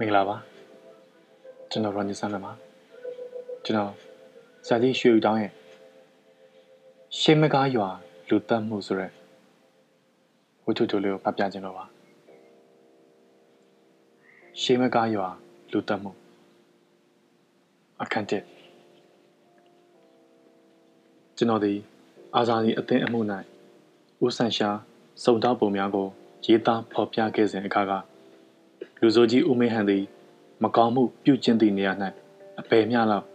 မင်္ဂလာပါကျွန်တော်ရော်နီဆန်လပါကျွန်တော်ဇာတိရွှေဦးတောင်းရဲ့ရှေးမကားရွာလူတက်မှုဆိုရက်ဝတ္ထုတိုလေးကိုဖတ်ပြခြင်းတော့ပါရှေးမကားရွာလူတက်မှုအခန်းတစ်ကျွန်တော်ဒီအာဇာနည်အသင်းအမှု၌ဦးဆန်ရှာစုံတောက်ပုံများကိုရေးသားဖော်ပြခဲ့စဉ်အခါက လူစိုးကြီးဦးမင်းဟန်သည် မကောင်းမှုပြုကျင့်သည့်နေရာ၌အပေမျှလောက်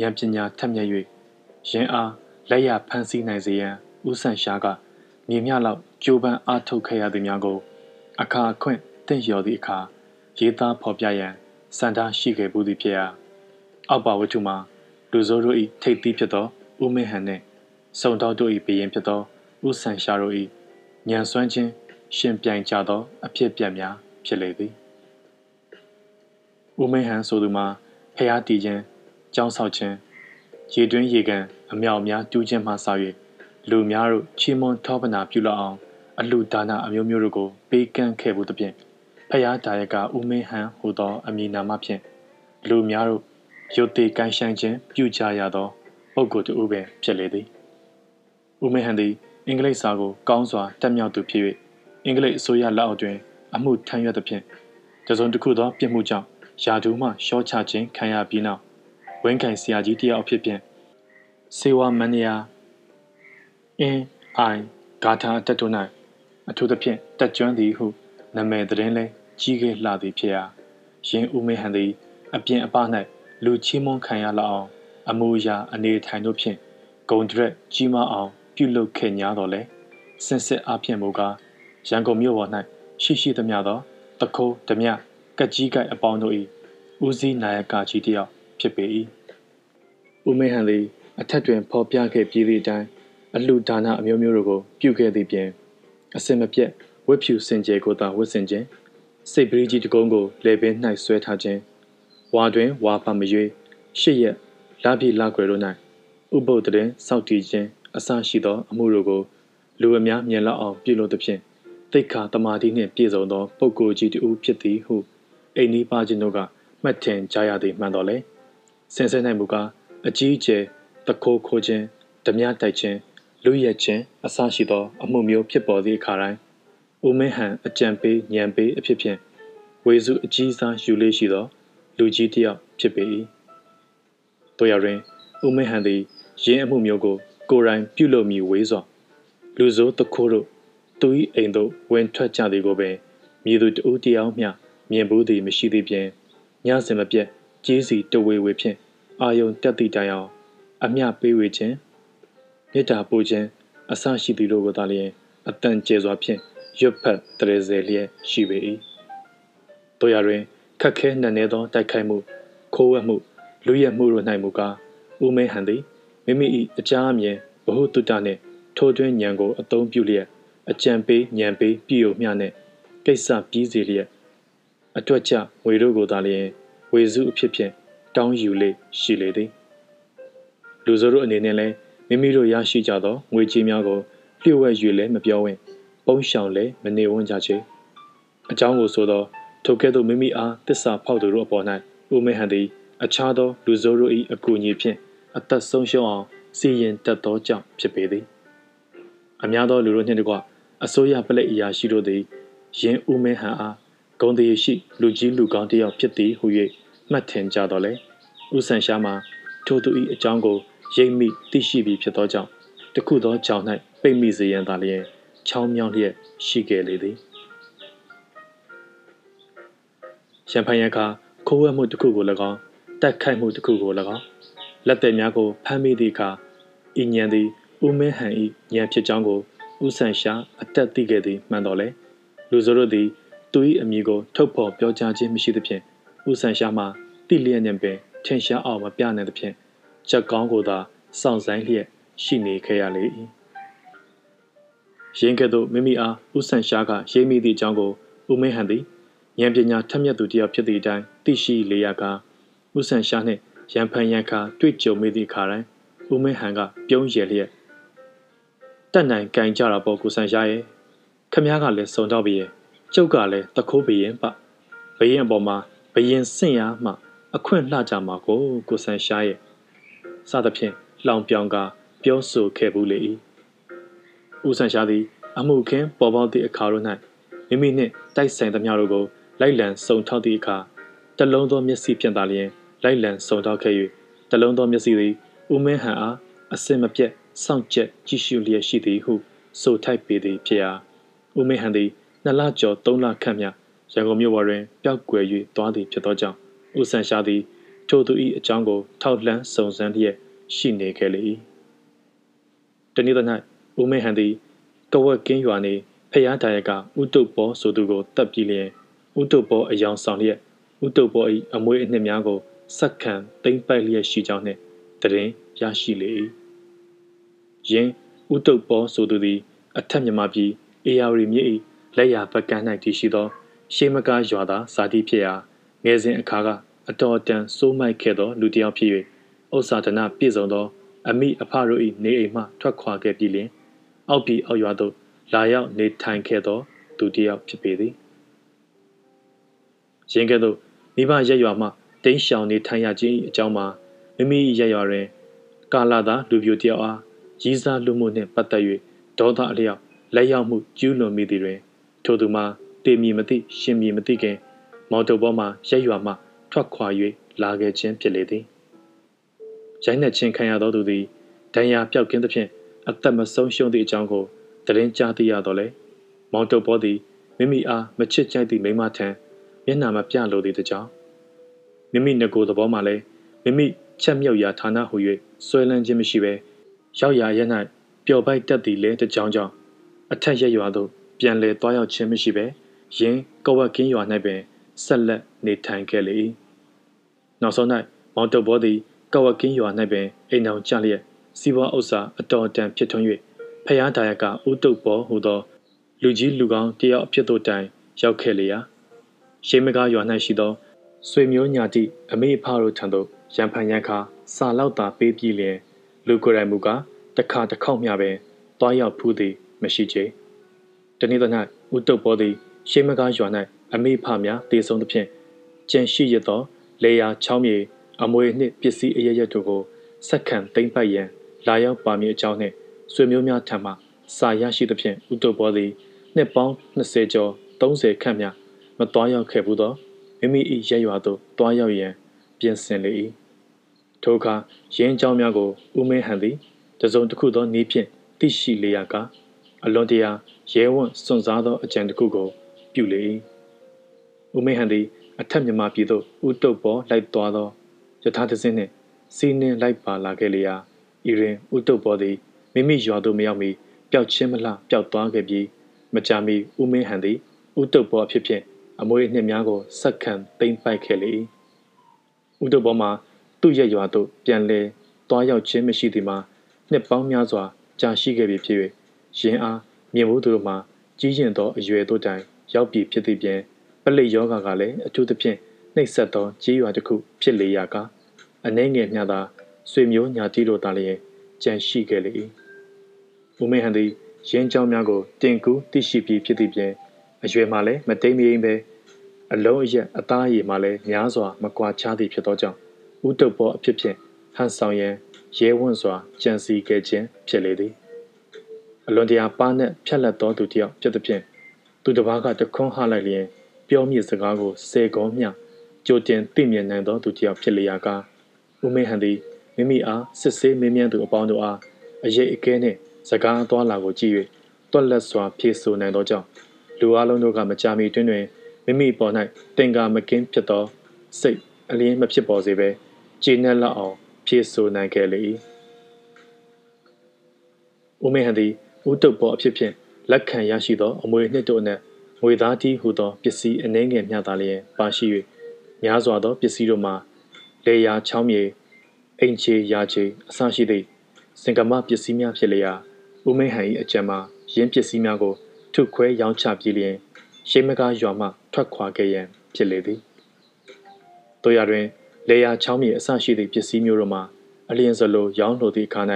ဉာဏ်ပညာထက်မြက်၍ရင်အားလက်ရဖန်ဆီးနိုင်စေရန်ဦးဆန်ရှားကမြေမြလောက်ကြိုးပမ်းအားထုတ်ခဲ့ရသည်များကိုအခါအခွင့်တင့်လျော်သည့်အခါရေးသားဖော်ပြရန်စံထားရှိခဲ့ဘူးသည်ဖြစ်ရာအောက်ပါဝတ္ထုမှာလူစိုးတို့၏ထိပ်သီးဖြစ်သောဦးမင်းဟန်နှင့်စုံတော်တို့၏ဘရင်ဖြစ်သောဦးဆန်ရှားတို့၏ညံစွမ်းခြင်းရှင်ပြိုင်ကြသော အဖြစ်ပြက်များဖြစ်လေသည် ဦးမင်းဟန်ဆိုသူမှာဖျားတီခြင်းကြောင်းဆောက်ခြင်းရေတွင်းရေကန်အမြောက်များတူးခြင်းမှစ၍လူများတို့ချီးမွမ်းထောပနာပြုလောက်အောင်အလူဒါနအမျိုးမျိုးတို့ကိုပေးကမ်းခဲ့မှုသဖြင့်ဖျားဒါယကဦးမင်းဟန်ဟူသောအမည်နာမဖြင့်လူများတို့ရုတ်တည်ကန်ဆိုင်ခြင်းပြုကြရသောပုဂ္ဂိုလ်တူပင်ဖြစ်လေသည်ဦးမင်းဟန်သည်အင်္ဂလိပ်စာကိုကောင်းစွာတက်မြောက်သူဖြစ်၍အင်္ဂလိပ်အစိုးရလက်အောက်တွင် အမှုထမ်းရွက်သဖြင့်တစုံတစ်ခုသောပြစ်မှုကြောင့် ယာဒူးမှရှော့ချခြင်းခံရပြီးနောက်ဝင်းကန်ဆရာကြီးတယောက်ဖြစ်ဖြင့်စေဝါမန်နီယာအင်းအိုင်ဂါထာတက်တို့၌အထူးသဖြင့်တက်ကျွမ်းသည်ဟုနာမည်သတင်းလဲကြီးခဲ့လှသည်ဖြစ်ရာရင်းဦးမေဟန်သည် အပြင်အပ၌လူချီးမွမ်းခံရလောက်အောင်အမူအရာအနေထိုင်တို့ဖြင့်ဂုံဒရက်ကြီးမားအောင် ပြုလုပ်ခဲ့냐တော်လဲစင်စစ်အဖြစ်မူကားရန်ကုန်မြို့ပေါ်၌ရှိရှိသမျှသောတခိုးဓမြ ကက်ကြီးကိုက်အပေါင်းတို့၏ဦးစီးနာယကကြီးတယောက်ဖြစ်ပေ၏ဦးမေဟန်သည်အထက်တွင်ဖော်ပြခဲ့ပြီးသည့်အတိုင်းအလှဒါနအမျိုးမျိုးတို့ကိုပြုခဲ့သည့်ပြင်အစင်မပြတ်ဝတ်ဖြူစင်ကြယ်ကိုသာဝတ်ဆင်ခြင်းစိတ်ပရိကြီးတကုံးကိုလေပင်၌ဆွဲထားခြင်းဝါတွင်ဝါပါမရွေးရှစ်ရက်လာပြီလာကွယ်တို့၌ဥပုပ်တရင်စောက်တည်ခြင်းအစရှိသော အမှုတို့ကိုလူအများမြင်လောက်အောင်ပြုလုပ်သဖြင့်တိတ်ခါတမာတိနှင့်ပြည့်စုံသောပုဂ္ဂိုလ်ကြီးတူဖြစ်သည်ဟု အိမ်နီးပါချင်းတို့ကမှတ်ထင်ကြရသည်မှန်တော်လေဆင်ဆဲနိုင်မူကားအကြီးအကျယ်တခိုးခိုးခြင်းဓမြတိုက်ခြင်းလူရက်ခြင်းအစရှိသော အမှုမျိုးဖြစ်ပေါ်သည့်အခါတိုင်းဦးမင်းဟန်အကြံပေးညံပေးအဖြစ်ဖြင့်ဝေစုအကြီးစားယူလေးရှိသော လူကြီးတစ်ယောက်ဖြစ်ပေ၏တို့ရတွင်ဦးမင်းဟန်သည်ရင်းအမှုမျိုးကို ကိုယ်တိုင်ပြုလုပ်မိဝေးစွာလူစိုးတခိုးတို့သူ၏အိမ်သို့ဝင်ထွက်ကြသည်ကိုပင်မြည်သူတဦးတယောက်မျှ မြင်ဘူးသည်မရှိသည့်ပြင်ညစင်မပြတ်ကြေးစီတဝေဝေဖြင့်အာယုံတက်သည့်တိုင်အောင်အမျှပေးဝေခြင်းမေတ္တာပို့ခြင်းအဆရှိသည်တို့ကိုသာလျှင်အတန်ကျေစွာဖြင့်ရွတ်ဖတ်တရေစေလျက်ရှိပေ၏တို့ရတွင်ခက်ခဲနှံ့နေသောတိုက်ခိုက်မှုခိုးဝှက်မှုလူရက်မှုတို့၌မူကားဦးမဲဟန်သည်မိမိ၏အကြမ်းအမြင်ဘ ഹു တုတနှင့်ထိုးတွင်းညံကိုအသုံးပြုလျက်အကြံပေးညံပေးပြည်ုံမျှနှင့်ကိစ္စပြီးစီလျက် အတွက်ချငွေတို့ကိုသာလျှင်ဝေစုအဖြစ်ဖြင့်တောင်းယူလေရှိလေသည်လူစိုးတို့အနေနဲ့လည်းမိမိတို့ရရှိကြသောငွေကြေးများကိုလျှို့ဝှက်ယူလဲမပြောဝင်ပုံရှောင်လဲမနေဝန်းကြချေအကြောင်းကိုဆိုသောထိုကဲ့သို့မိမိအားတစ္ဆာဖောက်သူတို့အပေါ်၌ဦးမေဟန်သည်အခြားသောလူစိုးတို့၏အကူအညီဖြင့်အသက်ဆုံးရှုံးအောင်စီရင်တတ်သောကြောင့်ဖြစ်ပေသည်အများသောလူတို့နှင့်တကွအစိုးရပလက်အရာရှိတို့သည်ယင်းဦးမဲဟန်အား ဂုံတရရှိ လူကြီးလူကောင်းတယောက်ဖြစ်သည်ဟု၍မှတ်ထင်ကြတော်လဲဦးဆန်ရှားမှာထိုသူ၏အကြောင်းကိုရိပ်မိသိရှိပြီးဖြစ်သောကြောင့်တခုသောကြောင့်၌ပိတ်မိစေရန်သာလျင်ချောင်းမြောင်းလျက်ရှိခဲ့လေသည်ရန်ဖန်ရခါခိုးဝဲမှုတစ်ခုကို၎င်းတိုက်ခိုက်မှုတစ်ခုကို၎င်းလက်သည်များကိုဖမ်းမိသည့်အခါဤညံသည်ဦးမင်းဟန်၏ညံဖြစ်ကြောင်းကိုဦးဆန်ရှာအသက်သိခဲ့သည်မှန်တော်လေလူစိုးတို့သည် သူ၏အမည်ကိုထုတ်ဖော်ပြောကြားခြင်းမရှိသဖြင့်ဦးဆန်ရှာမှတိလျက်နှင့်ပင်ထင်ရှားအောင်မပြနိုင်သဖြင့်ချက်ကောင်းကိုသာစောင့်ဆိုင်လျက်ရှိနေခဲ့ရလေ၏ရင်းကဲ့သို့မိမိအားဦးဆန်ရှားကရေးမိသည့်အကြောင်းကိုဦးမင်းဟန်သည်ဉာဏ်ပညာထက်မြက်သူတစ်ယောက်ဖြစ်သည့်အတိုင်းသိရှိလေရကားဦးဆန်ရှားနှင့်ရန်ဖန်ရန်ခါတွေ့ကြုံမိသည့်အခါတိုင်းဦးမင်းဟန်ကပြုံးရည်လျက်တက်နိုင်ကင်ကြတာပေါ့ကိုဆန်ရှားရဲ့ခမည်းကလည်းစုံတော့ပြီရဲ့ ကျုပ်ကလည်းတခိုးဘရင်ပဘရင်အပေါ်မှာဘယင်စင့်ရမှ အခွင့်လှကြမှာကိုကိုဆန်ရှားရဲ့စသဖြင့်လောင်ပြောင်ကပြောဆိုခဲ့ဘူးလေ၏ဦးဆန်ရှားသည် အမှုခင်းပေါ်ပေါက်သည့်အခါတို့၌မိမိနှင့်တိုက်ဆိုင်သမျှတို့ကိုလိုက်လံစုံထောက်သည့်အခါတလုံးသောမျက်စိဖြင့်သာလျှင်လိုက်လံစုံထောက်ခဲ့၍တလုံးသောမျက်စိသည်ဦးမင်းဟန်အားအစင်မပြတ်စောင့်ကြက်ကြည့်ရှုလျက်ရှိသည်ဟုဆိုထိုက်ပေသည်ဖြစ်ရာဦးမင်းဟန်သည် နှစ်လကျော်သုံးလခန့်မြရန်ကုန်မြို့ပေါ်တွင်ပျောက်ကွယ်၍သွားသည်ဖြစ်သောကြောင့်ဦးဆန်ရှားသည်ထိုသူ၏အကြောင်းကို ထောက်လှမ်းစုံစမ်းလျက်ရှိနေခဲ့လေ၏တနေ့သော၌ဦးမင်းဟန်သည်ကဝက်ကင်းရွာနေဖျားဒါရကဥတုပ်ပေါ်ဆိုသူကိုတပ်ပြီးလျင်ဥတုပ်ပေါ်အယောင်ဆောင်လျက်ဥတုပ်ပေါ်၏အမွေအနှစ်များကိုစက္ကန့်သိမ့်ပိုက်လျက်ရှိကြောင်းနှင့်တရင်ရရှိလေ၏ယင်းဥတုပ်ပေါ်ဆိုသူသည် အထက်မြမပြည်အေယာဝတီမြစ်၏ လက်ရဘက်ကမ်း၌တည်ရှိသော ရှေးမကားရွာသားဇာတိဖြစ်ရာငယ်စဉ်အခါကအတော်တန်စိုးမိုက်ခဲ့သောလူတစ်ယောက်ဖြစ်၍ဥစ္စာဒနာပြည့်စုံသော အမိအဖတို့၏နေအိမ်မှထွက်ခွာခဲ့ပြီးလျှင်အောက်ပြည်အောက်ရွာသို့လာရောက်နေထိုင်ခဲ့သောသူတစ်ယောက်ဖြစ်ပေသည်ရင်းကဲ့သို့မိဘရက်ရွာမှတိန့်ရှောင်နေထိုင်ရခြင်းအကြောင်းမှာမိမိရက်ရွာတွင် ကာလာသာလူပြိုတယောက်အားရည်စားလူမှုနှင့်ပတ်သက်၍ဒေါသအလျောက်လက်ရောက်မှုကျူးလွန်မိသည်တွင် ထိုသူမှာတေမီမသိရှင်မီမသိခင် မော်တော်ပေါ်မှရက်ရွာမှ ထွက်ခွာ၍လာခဲ့ခြင်းဖြစ်လေသည်ရိုင်းနှက်ခြင်းခံရသောသူသည်ဒဏ်ရာပြောက်ကင်းသဖြင့်အသက်မဆုံးရှုံးသည့်အကြောင်းကိုတရင်ကြားသိရတော့လေမောင်တုပ်ပေါ်သည်မိမိအားမချစ်ကြိုက်သည့်မိမထံမျက်နှာမပြလိုသေးတဲ့ကြောင့်မိမိငကိုယ်သဘောမှလည်းမိမိချက်မြုပ်ရာဌာနဟူ၍ဆွဲလန်းခြင်းမရှိဘဲရောက်ရာရက်၌ပျော်ပိုက်တက်သည်လဲတကြောင်ကြောင့်အထက်ရက်ရွာသို့ ပြန်လည်သွားရောက်ခြင်းမရှိဘဲယင်းကဝက်ကင်းရွာ၌ပင်ဆက်လက်နေထိုင်ခဲ့လေ၏နောက်ဆုံး၌မောင်တုပ်ဘောသည်ကဝက်ကင်းရွာ၌ပင်အိမ်အောင်ကြလျက်စီးပွားဥစ္စာအတော်တန်ဖြစ်ထွန်း၍ဖယားဒါယကဥတုပ်ဘောဟူသော လူကြီးလူကောင်းတယောက်အဖြစ်သို့တိုင်ရောက်ခဲ့လေရာရှေးမကားရွာ၌ရှိသောဆွေမျိုးညာတိအမေဖတို့ထံသို့ရန်ဖန်ရန်ခါစာလောက်သာပေးပြီးလျင်လူကိုယ်တိုင်မူကားတခါတစ်ခေါက်မျှပင်တွားရောက်ဖူးသည်မရှိချေ တနေ့သော၌ဥတုပ်ပေါ်သည်ရှေးမကားရွာ၌အမေဖများတည်ဆုံသဖြင့်ကြံရှိရသော လေယာချောင်းမြေအမွေနှင့်ပစ္စည်းအရရက်တို့ကိုစက္ကန့်သိမ့်ပိုက်ရန်လာရောက်ပါမည်အကြောင်းနှင့်ဆွေမျိုးများထံမှစာရရှိသဖြင့်ဥတုပ်ပေါ်သည်နှစ်ပေါင်း20ကျော်30ခန့်များမတော်ရောက်ခဲ့ဘူးသောမိမိ၏ရက်ရွာသို့တွားရောက်ရန်ပြင်ဆင်လေ၏ထိုအခါရင်းเจ้าများကိုဦးမင်းဟန်သည်တစုံတစ်ခုသောနည်းဖြင့်သိရှိလေရကအလွန်တရာ ရဲဝံ့စွန့်စားသောအကြံတစ်ခုကို ပြုလေ၏ဦးမင်းဟန်သည်အထက်မြမပြည်သို့ဥတုပ်ပေါ်လိုက်သွားသောယထာသစင်းနှင့်စီးနှင်းလိုက်ပါလာခဲ့လေရာဤတွင်ဥတုပ်ပေါ်သည်မိမိရွာသို့မရောက်မီပျောက်ချင်းမလှပျောက်သွားခဲ့ပြီးမကြာမီဦးမင်းဟန်သည်ဥတုပ်ပေါ်ဖြစ်ဖြင့်အမွေနှစ်များကိုစက္ကန့်သိမ့်ပိုက်ခဲ့လေ၏ဥတုပ်ပေါ်မှာသူ့ရဲ့ရွာသို့ပြန်လဲသွားရောက်ခြင်းမရှိသည်မှာနှစ်ပေါင်းများစွာကြာရှိခဲ့ပြီဖြစ်၍ရင်းအား မြင်မှုတို့မှကြီးရင်သောအရွယ်တို့တိုင်ရောက်ပြီဖြစ်သည့်ပြင်ပလိယောဂါကလည်းအထူးသဖြင့်နှိပ်စက်သောကြေးရွာတစ်ခုဖြစ်လေရာကအနှဲငယ်မျှသာဆွေမျိုးညာတိတို့သာလျင်ကြံရှိခဲ့လေ၏ဦးမင်းဟန်သည်ရင်းကြောင်းများကိုတင်ကူးသိရှိပြီးဖြစ်သည့်ပြင်အရွယ်မှလည်းမတိမ်မရင်ပဲအလုံးအရက်အသားရည်မှလည်းများစွာမကွာခြားသည်ဖြစ်သောကြောင့်ဥတုပ်ပေါ်အဖြစ်ဖြင့်ဟန်ဆောင်ရန်ရဲဝံ့စွာကြံစီခဲ့ခြင်းဖြစ်လေသည် အလွန်တရာပါနှက်ဖြက်လက်သောသူတစ်ယောက်ဖြစ်သဖြင့်သူတစ်ပါးကတခွန်းဟလိုက်လျင်ပြောမြင့်စကားကိုစေကုံးမျှကြိုတင်သိမြင်နိုင်သောသူတစ်ယောက်ဖြစ်လျာကဦးမင်းဟန်သည်မိမိအားစစ်ဆေးမင်းမြန်းသူအပေါင်းတို့အားအရေးအကဲနှင့်စကားအသွားလာကိုကြည့်၍တွက်လက်စွာဖြေဆိုနိုင်သောကြောင့်လူအလုံးတို့ကမကြမီတွင်တွင်မိမိပေါ်၌တင်ကာမကင်းဖြစ်သောစိတ်အလင်းမဖြစ်ပေါ်စေဘဲကျေနပ်လောက်အောင်ဖြေဆိုနိုင်ခဲ့လေ၏ဦးမေဟန်သည် ဦးတုပ်ပေါ်အဖြစ်ဖြင့်လက်ခံရရှိသောအမွေနှစ်တို့အနက်ငွေသားတီးဟူသောပစ္စည်းအနှဲငယ်မျှသာလျင်ပါရှိ၍များစွာသောပစ္စည်းတို့မှာလေယာချောင်းမြေအိမ်ချေရာချေအစရှိသည့်စင်ကမပစ္စည်းများဖြစ်လျာဦးမိဟန်၏အကြံမှာရင်းပစ္စည်းများကိုထုခွဲရောင်းချပြီးလျင်ရှေးမကားရွာမှထွက်ခွာခဲ့ရန်ဖြစ်လေသည်တို့ရတွင်လေယာချောင်းမြေအစရှိသည့်ပစ္စည်းမျိုးတို့မှာအလျင်စလိုရောင်းလိုသည့်အခါ၌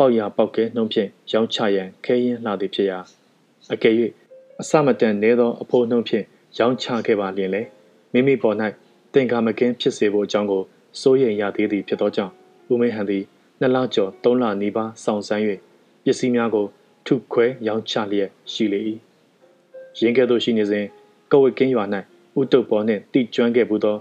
ပေါက်ရပေါက်ကဲနှုံးဖြင့်ရောင်းချရန်ခဲရင်လှသည်ဖြစ်ရာအကယ်၍အစမတန်နေသောအဖိုးနှုံးဖြင့်ရောင်းချခဲ့ပါလျင်လေမိမိပေါ်၌တင်ကာမကင်းဖြစ်စေဖို့အကြောင်းကိုစိုးရိမ်ရသေးသည်ဖြစ်သောကြောင့်ဦးမင်းဟန်သည်နှစ်လကျော်သုံးလနီးပါးစောင့်ဆိုင်း၍ပစ္စည်းများကို ထုခွဲရောင်းချလျက်ရှိလေ၏ရင်းကဲ့သို့ရှိနေစဉ်ကဝတ်ကင်းရွာ၌ဥတုပ်ပေါ်နှင့်တိကျွမ်းခဲ့မှုသော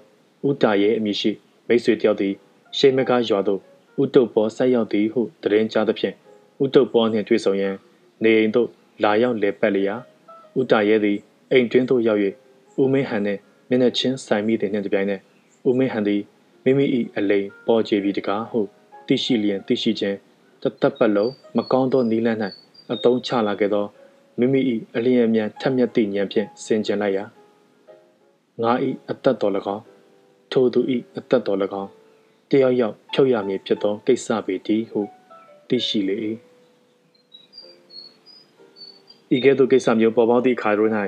ဥတာရဲ့အမည်ရှိမိတ်ဆွေတယောက်သည်ရှေးမကားရွာသို့ ဥတုပ်ပေါ်ဆက်ရောက်သည်ဟုသတင်းကြားသဖြင့်ဥတုပ်ပေါ်နှင့်တွေ့ဆုံရန်နေအိမ်သို့လာရောက်လေပတ်လျာဥတာရဲ့သည်အိမ်တွင်းသို့ရောက်၍ဦးမင်းဟန်နှင့်မျက်နှာချင်းဆိုင်မိတဲ့နှင့်တပြိုင်နက်ဦးမင်းဟန်သည်မိမိ၏အလိမ်ပေါ်ချေပြီးတကားဟုသိရှိလျင်သိရှိခြင်းတသက်ပတ်လုံးမကောင်းသောနီးလန်း၌အတုံးချလာခဲ့သောမိမိ၏အလျင်အမြန်ထက်မြက်သည့်ဉာဏ်ဖြင့်ဆင်ခြင်လိုက်ရာငါ၏အသက်တော်၎င်းထိုသူ၏အသက်တော်၎င်း တယောက်ယောက်ဖြုတ်ရမည်ဖြစ်သောကိစ္စပေတည်းဟုသိရှိလေ၏ဤကဲ့သို့ကိစ္စမျိုးပေါ်ပေါက်သည့်အခါတို့၌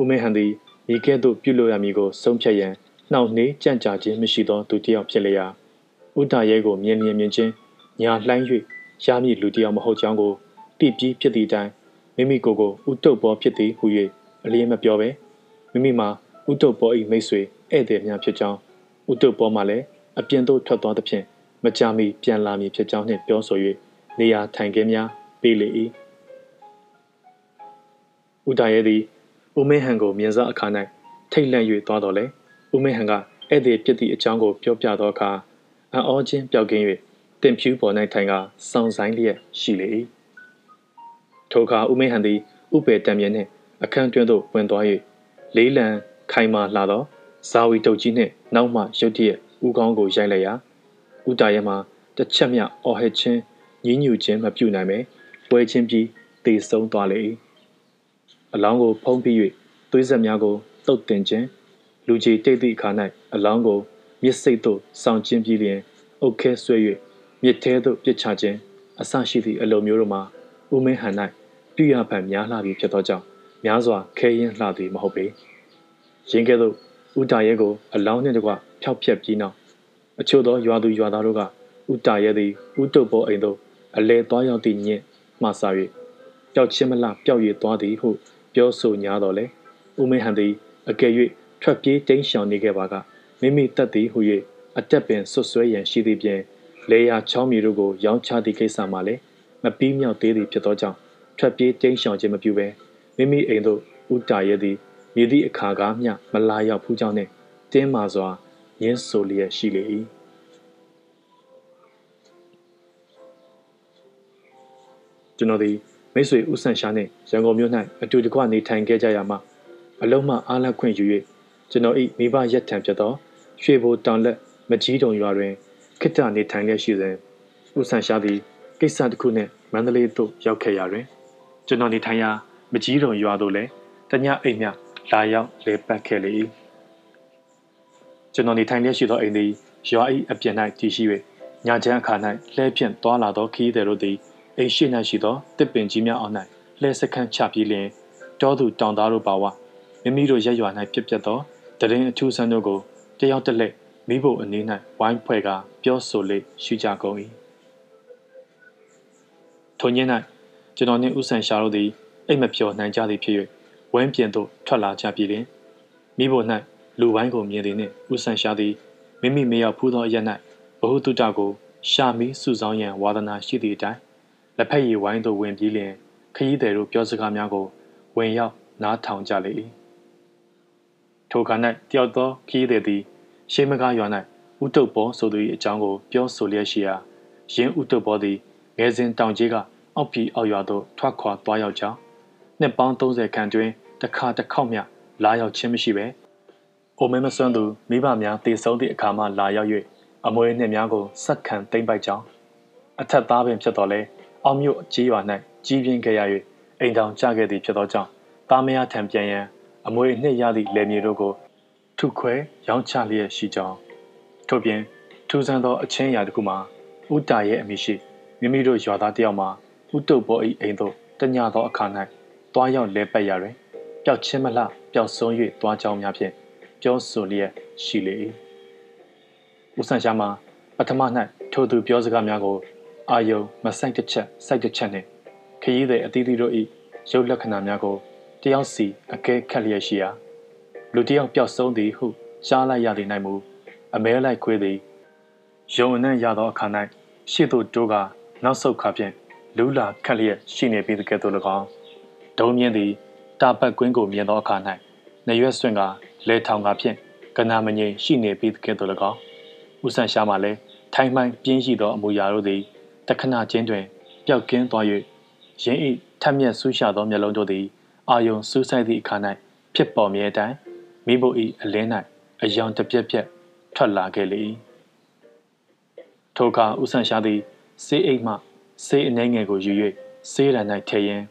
ဦးမေဟန်သည်ဤကဲ့သို့ပြုလုပ်ရမည်ကိုဆုံးဖြတ်ရန်နှောင့်နှေးကြံ့ကြာခြင်းမရှိသောသူတစ်ယောက်ဖြစ်လျာဥဒရဲကိုမြင်မြင်မြင်ချင်းညာလှိုင်း၍ရမည်လူတစ်ယောက်မဟုတ်ကြောင်းကိုတိပြီးဖြစ်သည့်တိုင်မိမိကိုယ်ကိုဥတုပ်ပေါ်ဖြစ်သည်ဟု၍အလျင်းမပြောပဲမိမိမှာဥတုပ်ပေါ်၏မိတ်ဆွေဧည့်သည်များဖြစ်ကြောင်းဥတုပ်ပေါ်မှလည်း အပြင်သို့ထွက်သွားသဖြင့်မကြာမီပြန်လာမည်ဖြစ်ကြောင်းနှင့်ပြောဆို၍နေရာထိုင်ခင်းများပေးလေ၏ဥဒရဲသည်ဦးမင်းဟန်ကိုမြင်စားအခါ၌ထိတ်လန့်၍သွားတော်လဲဦးမင်းဟန်ကဧည့်သည်ဖြစ်သည့်အကြောင်းကိုပြောပြသောအခါအံ့ဩခြင်းပျောက်ကင်း၍တင်ဖြူပေါ်၌ထိုင်ကစောင့်ဆိုင်လျက်ရှိလေ၏ထိုအခါဦးမင်းဟန်သည်ဥပေတံမြဲနှင့်အခန်းတွင်းသို့ဝင်သွား၍လေးလံခိုင်မာလာသောဇာဝီတုတ်ကြီးနှင့်နောက်မှရုတ်တရက် ဦးကောင်းကိုရိုက်လိုက်ရာဦးတာရဲမှာတစ်ချက်မြအော်ဟစ်ခြင်းညင်းညူခြင်းမပြုနိုင်ပဲပွဲချင်းပြီးတေဆုံးသွားလေ၏အလောင်းကိုဖုံးပြီး၍သွေးဆက်များကိုတုတ်တင်ခြင်းလူကြီးတိတ်သည့်အခါ၌အလောင်းကိုမြစ်စိတ်သို့ဆောင်းခြင်းပြီးလျင်အုတ်ခဲဆွဲ၍မြစ်ထဲသို့ပစ်ချခြင်းအဆရှိသည့်အလုံမျိုးတို့မှာဦးမင်းဟန်၌ပြုရဖန်များလှပြီဖြစ်သောကြောင့်များစွာခဲရင်လှသည်မဟုတ်ပေရင်းကဲ့သို့ဥတာရဲကိုအလောင်းနှင့်တကွ ဖျောက်ဖျက်ပြီးနောက်အချို့သောရွာသူရွာသားတို့ကဥတာရဲသည်ဥတုပ်ပေါ်အိမ်သို့အလဲသွားရောက်သည့်ညင့်မှစ၍ပျောက်ချင်းမလှပျောက်ရည်သွားသည်ဟုပြောဆိုညာတော်လဲဦးမင်းဟန်သည်အကယ်၍ထွက်ပြေးတိမ်းရှောင်နေခဲ့ပါကမိမိတက်သည်ဟု၍အတက်ပင်ဆွဆွဲရန်ရှိသည့်ပြင်လေယာချောင်းမီတို့ကိုရောင်းချသည့်ကိစ္စမှာလည်းမပြီးမြောက်သေးသည်ဖြစ်သောကြောင့်ထွက်ပြေးတိမ်းရှောင်ခြင်းမပြုဘဲမိမိအိမ်သို့ဥတာရဲသည်မြည်သည့်အခါကားမျှမလာရောက်ဖူးကြောင်းနှင့်တင်းမာစွာ ရင်းဆိုလျက်ရှိလေ၏ကျွန်တော်သည်မိတ်ဆွေဦးဆန်ရှာနှင့်ရန်ကုန်မြို့၌အတူတကွနေထိုင်ခဲ့ကြရမှာအလုံးမှအားလက်ခွင့်ယူ၍ကျွန်တော်၏မိဘရက်ထံဖြစ်သောရွှေဘိုတောင်လက်မကြီးတုံရွာတွင်ခိတ္တနေထိုင်လျက်ရှိစဉ်ဦးဆန်ရှာသည်ကိစ္စတစ်ခုနှင့်မန္တလေးသို့ရောက်ခဲ့ရာတွင်ကျွန်တော်နေထိုင်ရာမကြီးတုံရွာသို့လည်းတညအိမ်မြလာရောက်လေပတ်ခဲ့လေ၏ ကျွန်တော်နေထိုင်လျက်ရှိသောအိမ်သည်ရွာ၏အပြင်၌တည်ရှိ၍ညချမ်းအခါ၌လှဲဖြင့်သွာလာသောခီးသည်တို့သည်အိမ်ရှိ၌ရှိသောတစ်ပင်ကြီးများအောက်၌လှဲစခန်းချပြီးလျင်တောသူတောင်သားတို့ပါဝမိမိတို့ရက်ရွာ၌ပြက်ပြက်သောတရင်အထူးဆန်းတို့ကိုတယောက်တစ်လက်မိဖို့အနေ၌ဝိုင်းဖွဲ့ကပြောဆိုလေရှိကြကုန်၏ထိုည၌ကျွန်တော်နှင့်ဥဆန်ရှာတို့သည်အိမ်မပြော်နိုင်ကြသည်ဖြစ်၍ဝမ်းပြင်သို့ထွက်လာကြပြီလင်မိဖို့၌ လူပိုင်းကိုမြင်သည်နှင့်ဥဆန်ရှာသည်မိမိမရောက်ဖူးသောအရက်၌ဘ ഹു တုတကိုရှာမီစုဆောင်ရန်ဝါဒနာရှိသည့်အတိုင်းလက်ဖက်ရည်ဝိုင်းသို့ဝင်ပြီးလျင်ခရီးသည်တို့ပြောစကားများကိုဝင်ရောက်နားထောင်ကြလေ၏ထိုခါ၌တယောက်သောခရီးသည်သည်ရှေးမကားရွာ၌ဥတုပ်ပေါ်ဆိုသူ၏အကြောင်းကိုပြောဆိုလျက်ရှိရာရင်းဥတုပ်ပေါ်သည်ငယ်စဉ်တောင်ကြီးကအောက်ပြည်အောက်ရွာသို့ထွက်ခွာသွားရောက်ကြောင်းနှစ်ပေါင်း30ခန့်တွင်တစ်ခါတစ်ခေါက်မျှလာရောက်ခြင်းမရှိပဲ အိုမဲမစွန်းသူမိဘများတည်ဆုံးသည့်အခါမှလာရောက်၍အမွေနှစ်များကိုစက်ခံသိမ့်ပိုက်ကြောင်းအထက်သားပင်ဖြစ်တော်လဲအောင်မြို့ကြီးရွာ၌ကြီးပြင်းခဲ့ရ၍အိမ်တောင်ကျခဲ့သည်ဖြစ်သောကြောင့်တာမယာထံပြန်ရန်အမွေနှစ်ရသည့်လယ်မြေတို့ကိုထုခွဲရောင်းချလျက်ရှိကြောင်းထို့ပြင်ထူးဆန်းသောအချင်းအရာတစ်ခုမှာဥတာရဲ့အမိရှိမိမိတို့ရွာသားတယောက်မှာဥတုပ်ပေါ်၏အိမ်သို့တညသောအခါ၌တွားရောက်လဲပတ်ရတွင်ပျောက်ချင်းမလှပျောက်ဆုံး၍တွားကြောင်းများဖြင့် ပြောဆိုလျက်ရှိလေ၏ဦးဆန်ရှာမှာပထမ၌ထိုသူပြောစကားများကိုအာယုံမဆိုင်တစ်ချက်စိုက်တစ်ချက်နှင့်ခရီးသည်အသီးသီးတို့၏ရုပ်လက္ခဏာများကိုတယောက်စီအကဲခတ်လျက်ရှိရာလူတယောက်ပျောက်ဆုံးသည်ဟုရှားလိုက်ရသည်၌မူအမဲလိုက်ခွေးသည်ယုံအနှံ့ရသောအခါ၌ရှေ့သို့တိုးကနောက်ဆုတ်ခါဖြင့်လူလာခက်လျက်ရှိနေပြီးတကယ်သို့၎င်းဒုံမြင့်သည်တာပတ်ကွင်းကိုမြင်သောအခါ၌နေရွက်ဆွင့်က လဲထောင်ကဖြင့်ကနာမငိမ်ရှိနေပြီးတကယ်သို့၎င်းဥဆန်ရှာမှလည်းထိုင်မှန်ပြင်းရှိသောအမူအရာတို့သည်တခဏချင်းတွင်ပျောက်ကင်းသွား၍ရင်းဤထက်မြက်ဆူးရှာသောမျက်လုံးတို့သည်အာယုံစူးစိုက်သည့်အခါ၌ဖြစ်ပေါ်မြဲတိုင်မိဖို့ဤအလင်း၌အယောင်တစ်ပြက်ပြက်ထွက်လာခဲ့လေ၏ထိုအခါဥဆန်ရှာသည်စေးအိတ်မှစေးအနှဲငယ်ကိုယူ၍စေးရန်၌ထည့်ရင်း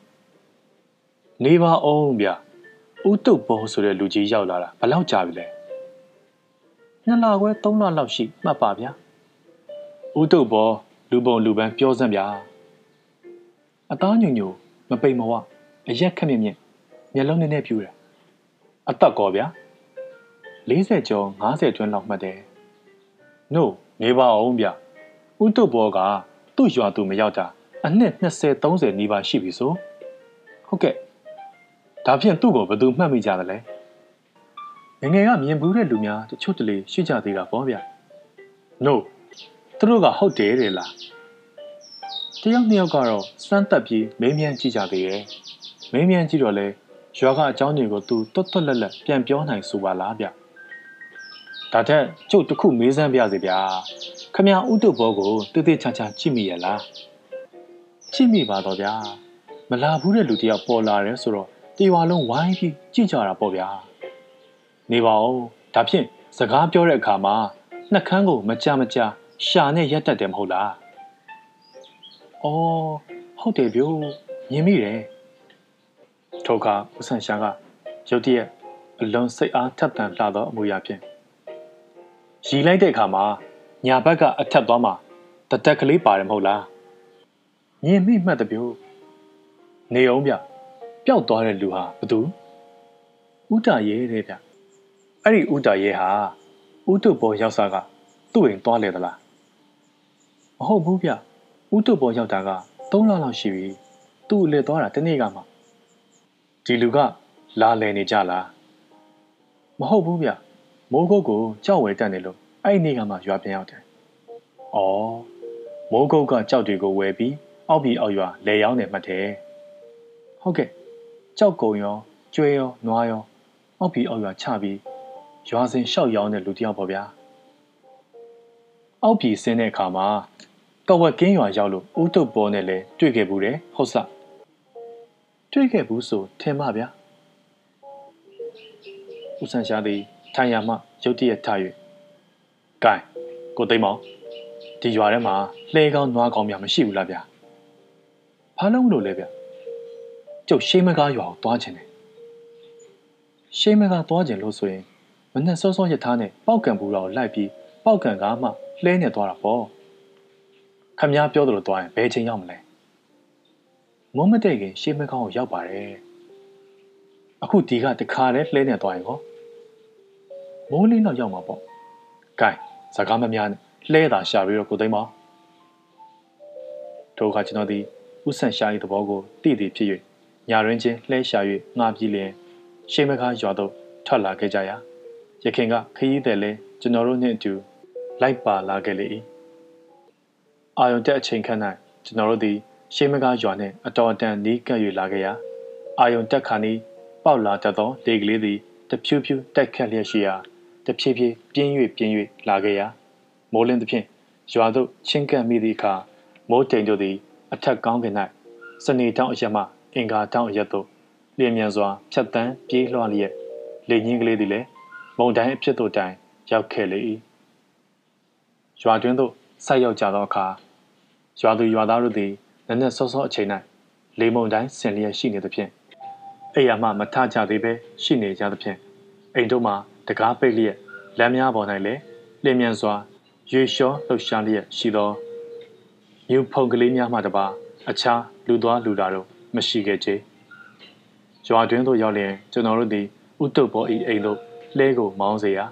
နေပါအောင်ဗျ ဥတုတ်ဘောဆိုတဲ့လူကြီးရောက်လာတာဘလောက်ကြာပြီလဲနှစ်လခွဲသုံးလလောက်ရှိမှတ်ပါဗျာဥတုတ်ဘောလူပုံလူပန်းပြောစမ်းဗျာအသားညွညူမပိန်မဝအရက်ခက်မြင့်မြင့်မျက်လုံးနည်းနည်းပြူတယ်အသက်ကောဗျာ40ကျော်50ကျွန်းလောက်မှတ်တယ်။ no နေပါအောင်ဗျ။ဥတုဘောကသူ့ရွာသူမရောက်တာအနှစ်20 30နီးပါးရှိပြီဆို။ဟုတ်ကဲ့။ ဒါဖြင့်သူ့ကိုဘယ်သူမှတ်မိကြသလဲ။ငငယ်ကမြင်ဘူးတဲ့လူများတချို့တလေရှိကြသေးတာပေါ့ဗျ။ no သူတို့ကဟုတ်တယ်တဲ့လား။တယောက်နှစ်ယောက်ကတော့စမ်းတက်ပြီးမေးမြန်းကြည့်ကြသေးရဲ့။မေးမြန်းကြည့်တော့လဲရွာကအကြောင်းတွေကိုသူတွတ်တွတ်လက်လက်ပြန်ပြောနိုင်ဆိုပါလားဗျ။ဒါထက်ကျုပ်တခုမေးစမ်းပြစေဗျာခမရဥတုဘောကိုတည်တည်ချာချာကြည့်မိရလားကြည့်မိပါတော့ဗျာမလာဘူးတဲ့လူတယောက်ပေါ်လာတယ်ဆိုတော့ တေဝါလုံးဝိုင်းပြီးကြည့်ကြတာပေါ့ဗျာနေပါဦးဒါဖြင့်စကားပြောတဲ့အခါမှာနှက်ခမ်းကိုမကြမကြရှာနဲ့ရက်တက်တယ်မဟုတ်လားအော်ဟုတ်တယ်ဗျို့မြင်မိတယ်ထိုအခါဦးဆန်ရှာကရုတ်တရက်အလုံးစိတ်အားထက်သန်လှသောအမူအရာဖြင့်ရီလိုက်တဲ့အခါမှာညာဘက်ကအထက်သွားမှာတတက်ကလေးပါတယ်မဟုတ်လားမြင်မိမှတ်တပြို့နေအောင်ဗျ ပျောက်သွားတဲ့လူဟာဘသူဥတာရဲတဲ့ဗျအဲ့ဒီဥတာရဲဟာဥတုပေါ်ရောက်စားကသူ့အိမ်သွားလေသလားမဟုတ်ဘူးဗျဥတုပေါ်ရောက်တာက3လလောက်ရှိပြီသူ့လေသွားတာတနေ့ကမှဒီလူကလာလည်နေကြလားမဟုတ်ဘူးဗျမိုးကုတ်ကိုကြောက်ဝဲတက်နေလို့အဲ့ဒီနေ့ကမှရွာပြန်ရောက်တယ်။အော်မိုးကုတ်ကကြောက်တွေကိုဝဲပြီးအောက်ပြီးအောက်ရွာလဲရောင်းနေမှတ်တယ်။ဟုတ်ကဲ့ ကြောက်ကုံရောကျွဲရောနွားရောအောက်ပြီးအောက်ရွာချပြီးရွာစဉ်လျှောက်ရောင်းတဲ့လူတစ်ယောက်ပေါ့ဗျာ။အောက်ပြီးဆင်းတဲ့အခါမှာကဝက်ကင်းရွာရောက်လို့ဦးတုပ်ပေါ်နဲ့လဲတွေ့ခဲ့ဘူးတယ်ဟုတ်စ။တွေ့ခဲ့ဘူးဆိုထင်ပါဗျာ။ဦးဆန်ရှားသည်ထိုင်ရမှရုတ်တရက်ထ၍ဂိုင်းကိုသိမ်းမောင်ဒီရွာထဲမှာလှဲကောင်းနွားကောင်းများမရှိဘူးလားဗျာဘာလို့လို့လဲဗျ ကျုပ်ရှိမကားရွာကိုသွားခြင်းတယ်ရှိမကားသွားခြင်းလို့ဆိုရင်မနဲ့စောစောရထားနဲ့ပောက်ကံဘူးတော်လိုက်ပြီးပောက်ကံကားမှလှဲနေသွားတာပေါ့ခမ ्या ပြောသလိုသွားရင်ဘယ်ချိန်ရောက်မလဲမုံမတဲ့ခင်ရှေးမကောင်းကိုရောက်ပါတယ်အခုဒီကတခါလဲလှဲနေသွားရင်ဟောမိုးလေးတော့ရောက်မှာပေါ့။ကဲစကားမများနဲ့လှဲတာရှာပြီးတော့ကိုသိမ်းပါ။ထိုအခါကျွန်တော်ဒီဥဆန်ရှာ၏သဘောကိုသိသိဖြစ်၍ ညာရင်းချင်းလှဲရှာ၍ငှားပြီးလျင်ရှေးမကားရွာသို့ထွက်လာခဲ့ကြရာရခင်ကခရီးသည်လဲကျွန်တော်တို့နှင့်အတူလိုက်ပါလာခဲ့လေ၏။အာယုန်တက်အချိန်ခန့်၌ကျွန်တော်တို့သည် ရှေးမကားရွာနှင့်အတော်အတန်နီးကပ်၍လာခဲ့ရာအာယုန်တက်ခါနီးပေါက်လာတတ်သောလေကလေးသည်တဖြူးဖြူးတက်ခတ်လျက်ရှိရာတဖြည်းဖြည်းပြင်း၍ပြင်း၍လာခဲ့ရာမိုးလင်းသဖြင့်ရွာသို့ချင်းကပ်မိသည့်အခါမိုးတိမ်တို့သည် အထက်ကောင်းကင်၌စနေတောင်အရက်မှ အင်္ဂါတောင်အရက်သို့လျင်မြန်စွာဖြတ်တန်းပြေးလွှားလျက်လေညင်းကလေးသည်လည်းမုန်တိုင်းအဖြစ်သို့တိုင်ရောက်ခဲ့လေ၏ရွာတွင်သို့ဆိုက်ရောက်ကြသောအခါရွာသူရွာသားတို့သည်နက်နက်စောစောအချိန်၌လေမုန်တိုင်းဆင်လျက်ရှိနေသဖြင့်အိယာမှမထကြသေးပဲရှိနေကြသဖြင့်အိမ်တို့မှာတကားပိတ်လျက်လမ်းများပေါ်၌လည်းလျင်မြန်စွာရွေလျှောလှုပ်ရှားလျက်ရှိသောမြူဖုန်ကလေးများမှတပါအခြားလူသွားလူလာတို့ မရှိခဲ့ကြ။ရွာတွင်းသို့ရောက်လျင်ကျွန်တော်တို့သည်ဥတုဘောဤအိမ်သို့လဲကိုမောင်းစေရာ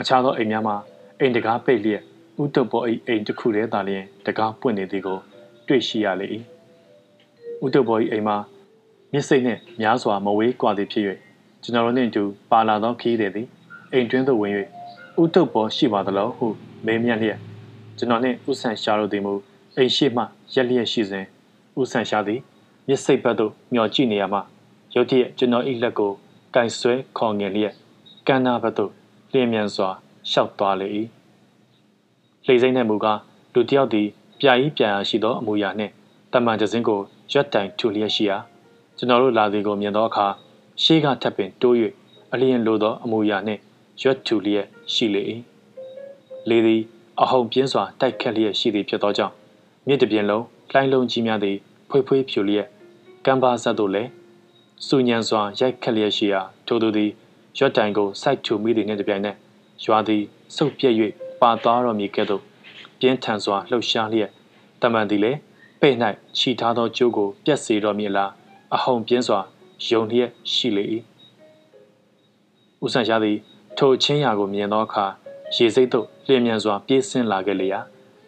အခြားသောအိမ်များမှာအိမ်တကားပိတ်လျက်ဥတုဘောဤအိမ်တစ်ခုတည်းသာလျင်တကားပွင့်နေသည်ကို တွေ့ရှိရလေ၏။ဥတုဘောဤအိမ်မှာမျက်စိနှင့်များစွာမဝေးကွာသည်ဖြစ်၍ကျွန်တော်တို့နှင့်အတူပါလာသောခီးသည်သည်အိမ်တွင်းသို့ဝင်၍ဥတုပ်ပေါ်ရှိပါသလားဟုမေးမြန်းလျက်ကျွန်တော်နှင့်ဥဆန်ရှာတို့သည်မူအိမ်ရှိမှရက်လျက်ရှိစဉ်ဥဆန်ရှာသည် မျက်စိတ်ဘက်သို့မျှော်ကြည့်နေရမှရုတ်တရက်ကျွန်တော်၏လက်ကိုကင်ဆွဲခေါ်ငင်လျက်ကန်းနာဘက်သို့လျင်မြန်စွာရှောက်သွားလေ၏လေစိမ့်နှင့်မူကားလူတစ်ယောက်သည်ပြာကြီးပြာရာရှိသောအမူအရာနှင့်တမန်တစင်းကိုရွက်တိုင်ထူလျက်ရှိရာကျွန်တော်တို့လာသည်ကိုမြင်သောအခါရှေးကထပ်ပင်တိုး၍အလျင်လိုသောအမူအရာနှင့်ရွက်ထူလျက်ရှိလေ၏လေသည်အဟုန်ပြင်းစွာတိုက်ခတ်လျက်ရှိသည်ဖြစ်သောကြောင့်မြစ်တစ်ပြင်လုံးလှိုင်းလုံးကြီးများသည်ဖွေးဖွေးဖြူလျက် ကမ်းပါဆက်သို့လည်းစူညံစွာရိုက်ခတ်လျက်ရှိရာထိုသူသည်ရွက်တိုင်ကိုစိုက်ထူမိသည်နှင့်တပြိုင်နက်ရွာသည်စုပ်ပြက်၍ပါသွားတော်မူကဲ့သို့ပြင်းထန်စွာလှုပ်ရှားလျက်တမန်သည်လည်းပဲ့၌ခြိထားသောကျိုးကိုပြက်စေတော်မူလားအဟုန်ပြင်းစွာယုံလျက်ရှိလေ၏ဦးဆန်ရှားသည်ထိုချင်းရာကိုမြင်သောအခါရေစိတ်သို့လျင်မြန်စွာပြေးဆင်းလာခဲ့လျာ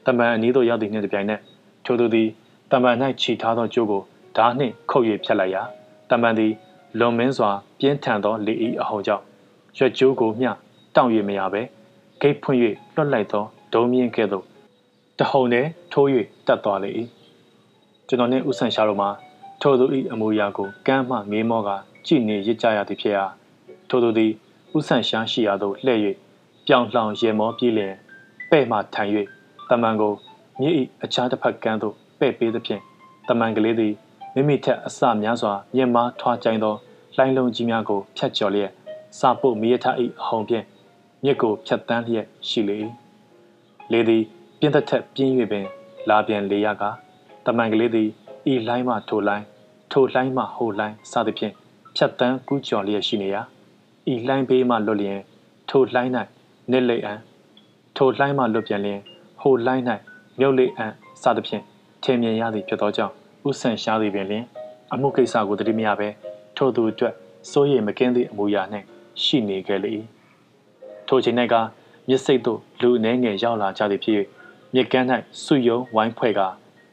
တမန်အနီးသို့ရောက်သည့်နှင့်တပြိုင်နက်ထိုသူသည်တမန်၌ခြိထားသောကျိုးကို ဓာနှင့်ခုတ်၍ဖြတ်လိုက်ရာတမန်သည်လွန်မင်းစွာ ပြင်းထန်သောလေဤအဟုန်ကြောင့်ရွက်ကျိုးကိုမျှတောင့်၍မရဘဲဂိတ်ဖွင့်၍လွတ်လိုက်သောဒုံမြင့်ကဲ့သို့တဟုန်နဲ့ထိုး၍တက်သွားလေ၏ကျွန်တော်နှင့်ဥဆန်ရှာတို့မှာထိုသူ၏အမူအရာကိုကမ်းမှငေးမောကကြည်နေရစ်ကြရသည်ဖြစ်ရာထိုသူသည်ဥဆန်ရှားရှိရာသို့လှည့်၍ပြောင်လှောင်ရေမောပြေးလျင်ပဲ့မှထိုင်၍တမန်ကိုမြစ်၏အခြားတစ်ဖက်ကမ်းသို့ပဲ့ပေးသဖြင့်တမန်ကလေးသည် မိမိထက်အစများစွာမြင့်မားထွားကြိုင်သောလှိုင်းလုံးကြီးများကိုဖြတ်ကျော်လျက်စာပုတ်မီးရထ၏အဟုန်ဖြင့်မြစ်ကိုဖြတ်တန်းလျက်ရှိလေ၏လေသည်ပြင်းသက်ထက်ပြင်း၍ပင် လာပြန်လေရကတမန်ကလေးသည်ဤလိုင်းမှထိုလိုင်းထိုလိုင်းမှဟိုလိုင်းစသဖြင့်ဖြတ်တန်းကူးကျော်လျက်ရှိနေရာဤလိုင်းဘေးမှလွတ်လျင်ထိုလိုင်း၌နစ်လိအံထိုလိုင်းမှလွတ်ပြန်လျင်ဟိုလိုင်း၌မြုပ်လိအံစသဖြင့်ထင်မြင်ရသည်ဖြစ်သောကြောင့် ဥဆန်ရှားသည်ပင်လျင်အမှုကိစ္စကိုတတိမရပဲထိုသူအတွက်စိုးရိမ်မကင်းသည့်အမူအရာနှင့်ရှိနေခဲ့လေ၏ထိုချိန်၌ကမြစ်စိတ်သို့လူအနှဲငယ်ရောက်လာကြသည်ဖြစ်၍မြစ်ကမ်း၌စုယုံဝိုင်းဖွဲ့က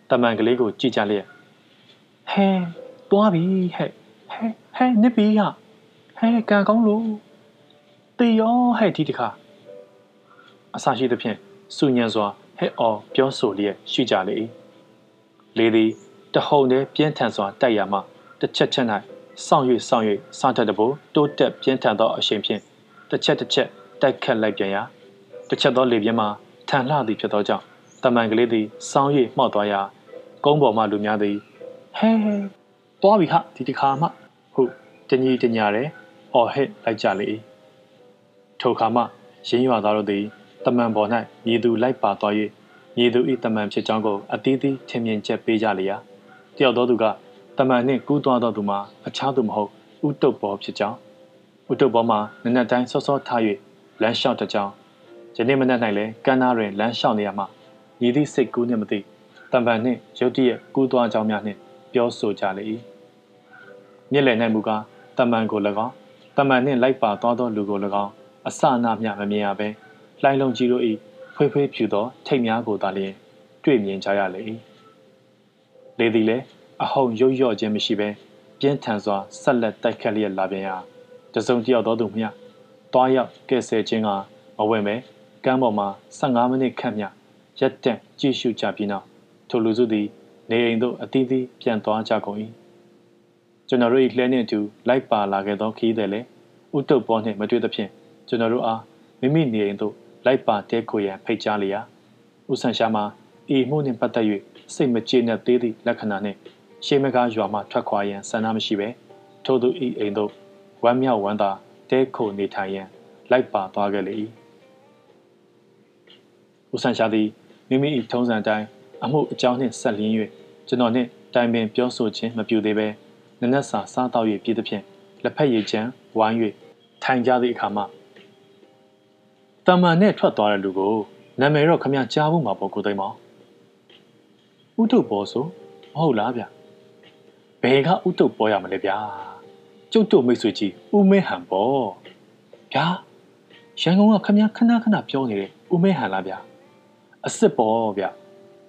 တမန်ကလေးကိုကြည့်ကြလျက်ဟဲတွားပြီဟဲ့ဟဲဟဲနစ်ပြီဟာဟဲကံကောင်းလို့တေရောဟဲ့ဒီတခါအစာရှိသဖြင့်စုညံစွာဟဲ့အော်ပြောဆိုလျက်ရှိကြလေ၏လေသည် တဟုန်နဲ့ပြင်းထန်စွာတိုက်ရမှတစ်ချက်ချက်၌စောင့်၍စောင့်၍စတတ်တဖို့တိုးတက်ပြင်းထန်သောအရှိန်ဖြင့်တစ်ချက်တစ်ချက်တိုက်ခတ်လိုက်ပြန်ရာတစ်ချက်သောလေပြင်းမှာထန်လှသည်ဖြစ်သောကြောင့်တမန်ကလေးသည်စောင်း၍မှောက်သွားရာကုန်းပေါ်မှလူများသည်ဟဲဟဲသွားပြီဟာဒီတခါမှဟုတညီတညာရဲအော်ဟစ်လိုက်ကြလေ၏ထိုအခါမှရင်းရွာသားတို့သည်တမန်ပေါ်၌မြေသူလိုက်ပါသွား၍မြေသူ၏တမန်ဖြစ်ကြောင်းကိုအသီးသီးထင်မြင်ချက်ပေးကြလျာ တယောက်သောသူကတမန်နှင့်ကူးသွားသောသူမှာအခြားသူမဟုတ်ဥတုပ်ပေါ်ဖြစ်ကြောင်းဥတုပ်ပေါ်မှာနနက်တိုင်းစောစောထား၍လမ်းလျှောက်တကြောင်းယနေ့မနက်၌လည်းကမ်းနားတွင်လမ်းလျှောက်နေရမှရည်သည့်စိတ်ကူးနှင့်မသိတံပန်နှင့်ရုတ်တရက်ကူးသွားကြောင်းများနှင့်ပြောဆိုကြလေ၏မြစ်လည်၌မူကားတမန်ကို၎င်းတမန်နှင့်လိုက်ပါသွားသောလူကို၎င်းအစအနမျှမမြင်ရဘဲလှိုင်းလုံးကြီးတို့၏ဖွေးဖွေးဖြူသောထိတ်များကိုသာလျှင်တွေ့မြင်ကြရလေ၏ လေသည်လည်းအဟုန်ရုပ်ရော့ခြင်းမရှိဘဲပြင်းထန်စွာဆက်လက်တိုက်ခတ်လျက်လာပြန်ရာတစုံတယောက်သောသူမျှတွားရောက်ကဲဆယ်ခြင်းကမဝင်ပဲကမ်းပေါ်မှာ15မိနစ်ခန့်မျှရက်တက်ကြည့်ရှုကြပြီးနောက်ထိုလူစုသည် နေအိမ်သို့အသီးသီးပြန်သွားကြကုန်၏ကျွန်တော်တို့၏လှဲနှင့်အတူလိုက်ပါလာခဲ့သောခီးသည်လည်းဥတုပ်ပေါ်နှင့်မတွေ့သဖြင့်ကျွန်တော်တို့အားမိမိနေအိမ်သို့လိုက်ပါတဲကိုရန်ဖိတ်ကြားလျာဥဆန်ရှာမှာဤမှုနှင့်ပတ်သက်၍ စိတ်မကျေနပ်သေးသည့်လက္ခဏာနှင့်ရှေးမကားရွာမှထွက်ခွာရန်ဆန္ဒမရှိပဲထို့သူဤအိမ်သို့ဝမ်းမြောက်ဝမ်းသာတဲခိုနေထိုင်ရန်လိုက်ပါသွားခဲ့လေ၏ဦးဆန်ရှာသည်မိမိ၏ထုံးစံတိုင်းအမှုအကြောင်းနှင့်ဆက်လျင်း၍ကျွန်တော်နှင့်တိုင်ပင်ပြောဆိုခြင်းမပြုသေးဘဲနနက်စာစားတော့၍ပြည်သဖြင့်လက်ဖက်ရည်ချမ်းဝိုင်း၍ထိုင်ကြသည့်အခါမှာတမန်နဲ့ထွက်သွားတဲ့လူကိုနာမည်တော့ခမကြားဖို့မှာပေါ့ကိုသိမ်းမောင် ဥထုပ်ပေါ်ဆိုမဟုတ်လားဗျဘယ်ကဥတုပ်ပေါ်ရမလဲဗျာကျုပ်တို့မိတ်ဆွေကြီးဦးမဲဟန်ပေါ့ဗျာရန်ကုန်ကခမခဏခဏပြောနေတဲ့ဦးမဲဟန်လားဗျာအစ်စ်ပေါ့ဗျ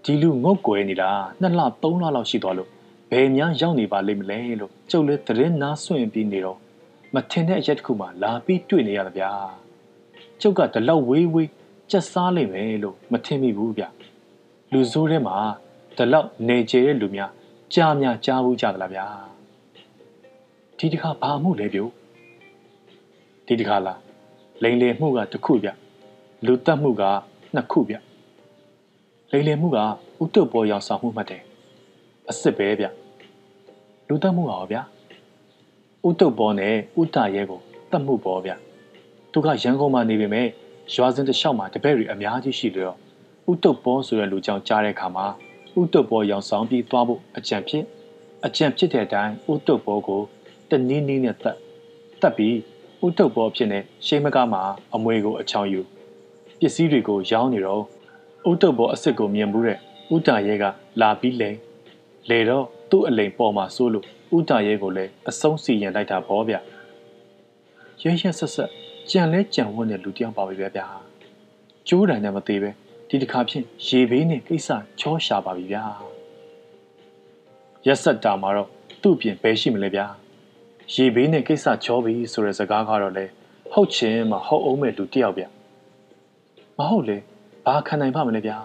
ဒီလူငုတ်ကွယ်နေတာနှစ်လသုံးလလောက်ရှိသွားလို့ဘယ်များရောက်နေပါလိမ့်မလဲလို့ကျုပ်လည်းသတင်းနားဆွင့်ပြီးနေတော့မထင်တဲ့အရက်တစ်ခုမှလာပြီးတွေ့နေရတာဗျာကျုပ်ကဒီလောက်ဝေးဝေးကြက်စားလိမ့်မယ်လို့မထင်မိဘူးဗျလူဆိုးထဲမှာ ဒီလောက်နေကျတဲ့လူများကြားများကြားဘူးကြသလားဗျာဒီတခါဘာမှုလဲပြို့ဒီတခါလားလိန်လေမှုကတစ်ခုဗျလူတက်မှုကနှစ်ခုဗျလိန်လေမှုကဥတုပေါ်ရောက်ဆောင်မှုမှတ်တယ်အစ်စ်ပဲဗျလူတက်မှုပါဗျာဥတုပေါ်နဲ့ဥတရဲကိုတတ်မှုပေါ်ဗျသူကရန်ကုန်မှာနေပေမဲ့ရွာစင်တစ်လျှောက်မှာတပည့်တွေအများကြီးရှိလို့ဥတုပေါ်ဆိုတဲ့လူကြောင့်ကြားတဲ့အခါမှာ ဥတုပေါ်ရောက်ဆောင်ပြီးသွားဖို့အကြံဖြစ်အကြံဖြစ်တဲ့အတိုင်းဥတုပေါ်ကိုတနည်းနည်းနဲ့တတ်တတ်ပြီးဥတုပေါ်ဖြစ်နေရှေးမကားမှာအမွေကိုအချောင်ယူပစ္စည်းတွေကိုရောင်းနေတော့ဥတုပေါ်အစ်စ်ကိုမြင်မှုတဲ့ဥတာရဲကလာပြီးလဲလေတော့သူ့အလိန်ပေါ်မှာစိုးလို့ဥတာရဲကိုလည်းအဆုံးစီရင်လိုက်တာပေါ့ဗျရဲရဲဆက်ဆက်ကြံလဲကြံဝတ်တဲ့လူတယောက်ပါပဲဗျာကျိုးတန်နဲ့မသေးပဲ ဒီတစ်ခါဖြင့်ရေဘေးနဲ့ကိစ္စချောရှာပါပြီဗျာရက်ဆက်တာမှာတော့သူ့ပြင်ဘယ်ရှိမလဲဗျာရေဘေးနဲ့ကိစ္စချောပြီဆိုတဲ့စကားကတော့လေဟုတ်ချင်းမှဟုတ်အောင်မဲ့လူတယောက်ဗျမဟုတ်လေဘာခံနိုင်ပါမလဲဗျာ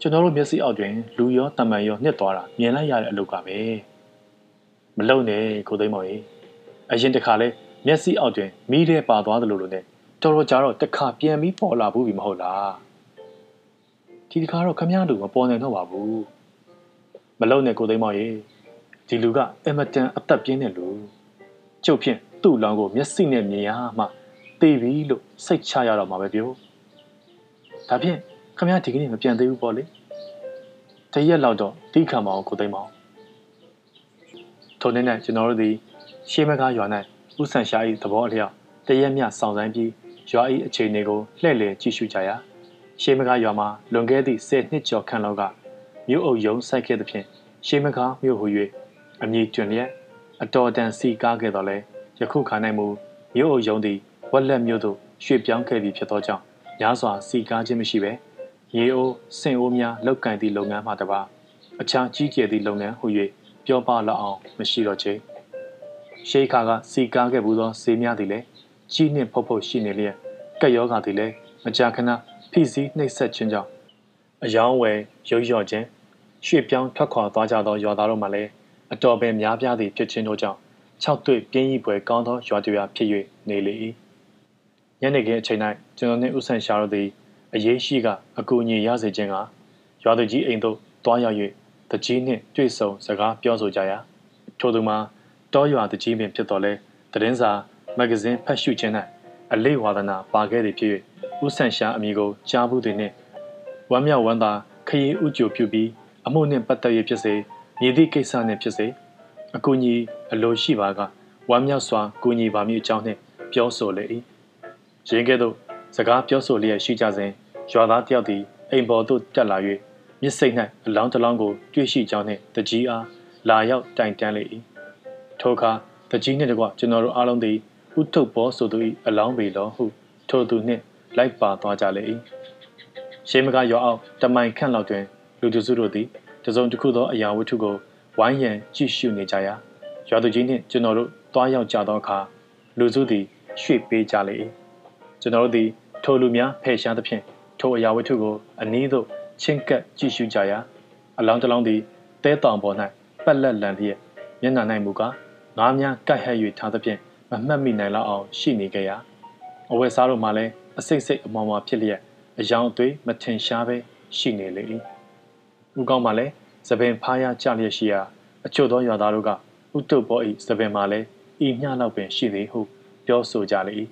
ကျွန်တော်တို့မျက်စိအောက်တွင်လူရောတမန်ရောနှစ်သွားတာမြင်လိုက်ရတဲ့အလုပ်ကပဲမလုံနဲ့ကိုသိမ်းမော်ကြီးအရင်တခါလဲမျက်စိအောက်တွင်မိတဲ့ပါသွားသလိုလိုနဲ့တော်တော်ကြာတော့တခါပြန်ပြီးပေါ်လာဘူးပြီမဟုတ်လား ဒီတခါတော့ခမည်းတော်မပေါ်နိုင်တော့ပါဘူးမလုံနဲ့ကိုသိမ်းမော်ကြီးဒီလူကအမတန်အသက်ပြင်းတဲ့လူကျုပ်ဖြင့်သူ့လောင်းကိုမျက်စိနဲ့မြင်ရမှသိပြီလို့စိတ်ချရတော့မှာပဲပြောဒါဖြင့်ခမရဒီကနေ့မပြန်သေးဘူးပေါ့လေတရက်လောက်တော့တိခံမအောင်ကိုသိမ်းမအောင်ထိုနေ့နဲ့ကျွန်တော်တို့ဒီရှေးမကားရွာ၌ဥဆန်ရှာ၏သဘောအလျောက်တရက်မြဆောင်ဆိုင်ပြီးရွာ၏အခြေအနေကိုလှည့်လည်ကြည့်ရှုကြရာ ရှေးမကားရွာမှာလွန်ခဲ့သည့်10နှစ်ကျော်ခန့်လောက်ကမြို့အုပ်ယုံဆိုင်ခဲ့သဖြင့်ရှေးမကားမြို့ဟူ၍အမည်တွင်လျက်အတော်တန်စီကားခဲ့တော်လဲယခုခါ၌မူမြို့အုပ်ယုံသည်ဝက်လက်မြို့သို့ရွှေ့ပြောင်းခဲ့ပြီဖြစ်သောကြောင့်များစွာစီကားခြင်းမရှိဘဲရေအိုးစင်အိုးများလောက်ကင်သည့်လုပ်ငန်းမှတပါအခြားကြီးကျယ်သည့်လုပ်ငန်းဟု၍ပြောပလောက်အောင်မရှိတော့ချေရှေးခါကစီကားခဲ့ဘူးသောဈေးများသည်လည်းကြီးနှင့်ဖုတ်ဖုတ်ရှိနေလျက်ကက်ယောဂါသည်လည်းမကြာခဏ ဖိစီးနှိပ်စက်ခြင်းကြောင့်အယောင်းဝယ်ရုပ်ရော့ခြင်းရွှေ့ပြောင်းထွက်ခွာသွားကြသောရွာသားတို့မှလည်းအတော်ပင်များပြားသည့်ဖြစ်ခြင်းတို့ကြောင့်၆တွေ့ပြင်းကြီးပွဲကောင်းသောရွာတရွာဖြစ်၍နေလေ၏ညနေခင်းအချိန်၌ကျွန်တော်နှင့်ဥဆန်ရှာတို့သည်အရေးရှိကအကူအညီရစေခြင်းကရွာသူကြီးအိမ်သို့တွားရောက်၍တကြီးနှင့်တွေ့ဆုံစကားပြောဆိုကြရာထို့သူမှာတောရွာတကြီးပင်ဖြစ်တော်လဲသတင်းစာမဂ္ဂဇင်းဖတ်ရှုခြင်း၌ အလေးဝါဒနာပါခဲ့သည်ဖြစ်၍ဥဆန်ရှာအမည်ကိုကြားဘူးသည်နှင့်ဝမ်းမြောက်ဝမ်းသာခရီးဥကြိုပြုပြီးအမှုနှင့်ပတ်သက်၍ဖြစ်စေမည်သည့်ကိစ္စနှင့်ဖြစ်စေအကူအညီအလိုရှိပါကဝမ်းမြောက်စွာကူညီပါမည်အကြောင်းနှင့်ပြောဆိုလေ၏ရင်းကဲ့သို့စကားပြောဆိုလျက်ရှိကြစဉ်ရွာသားတယောက်သည်အိမ်ပေါ်သို့တက်လာ၍မျက်စိ၌အလောင်းတစ်လောင်းကိုတွေ့ရှိကြောင်းနှင့်တကြီးအားလာရောက်တိုင်တန်းလေ၏ထိုအခါတကြီးနှင့်တကွကျွန်တော်တို့အားလုံးသည် ဥထုပ်ပေါ်ဆိုသူ၏အလောင်းပေလောဟုထိုသူနှင့်လိုက်ပါသွားကြလေ၏ရှေးမကရွာအောက်တမိုင်ခန့်လောက်တွင် လူတစုတို့သည်တစုံတစ်ခုသောအရာဝတ္ထုကိုဝိုင်းရန်ကြည့်ရှုနေကြရာရွာသူကြီးနှင့်ကျွန်တော်တို့တွားရောက်ကြသောအခါလူစုသည်ရွှေ့ပေးကြလေ၏ကျွန်တော်တို့သည်ထိုလူများဖယ်ရှားသဖြင့်ထိုအရာဝတ္ထုကိုအနည်းသို့ချင်းကပ်ကြည့်ရှုကြရာအလောင်းတစ်လောင်းသည်တဲတောင်ပေါ်၌ပက်လက်လန်လျက်မျက်နှာ၌မူကားငါးများကတ်ဟဲ့၍ထားသဖြင့် မမှတ်မိနိုင်လောက်အောင်ရှိနေကြရာအဝယ်စားတို့မှလည်းအစိတ်စိတ်အမောင်မောင်ဖြစ်လျက်အယောင်အသွေးမထင်ရှားပဲရှိနေလေ၏ဦးကောင်းမှလည်းသပင်ဖားရကြလျက်ရှိရာအချို့သောရွာသားတို့ကဥတုဘောဤသပင်မှလည်းဤမျှလောက်ပင်ရှိသည်ဟုပြောဆိုကြလေ၏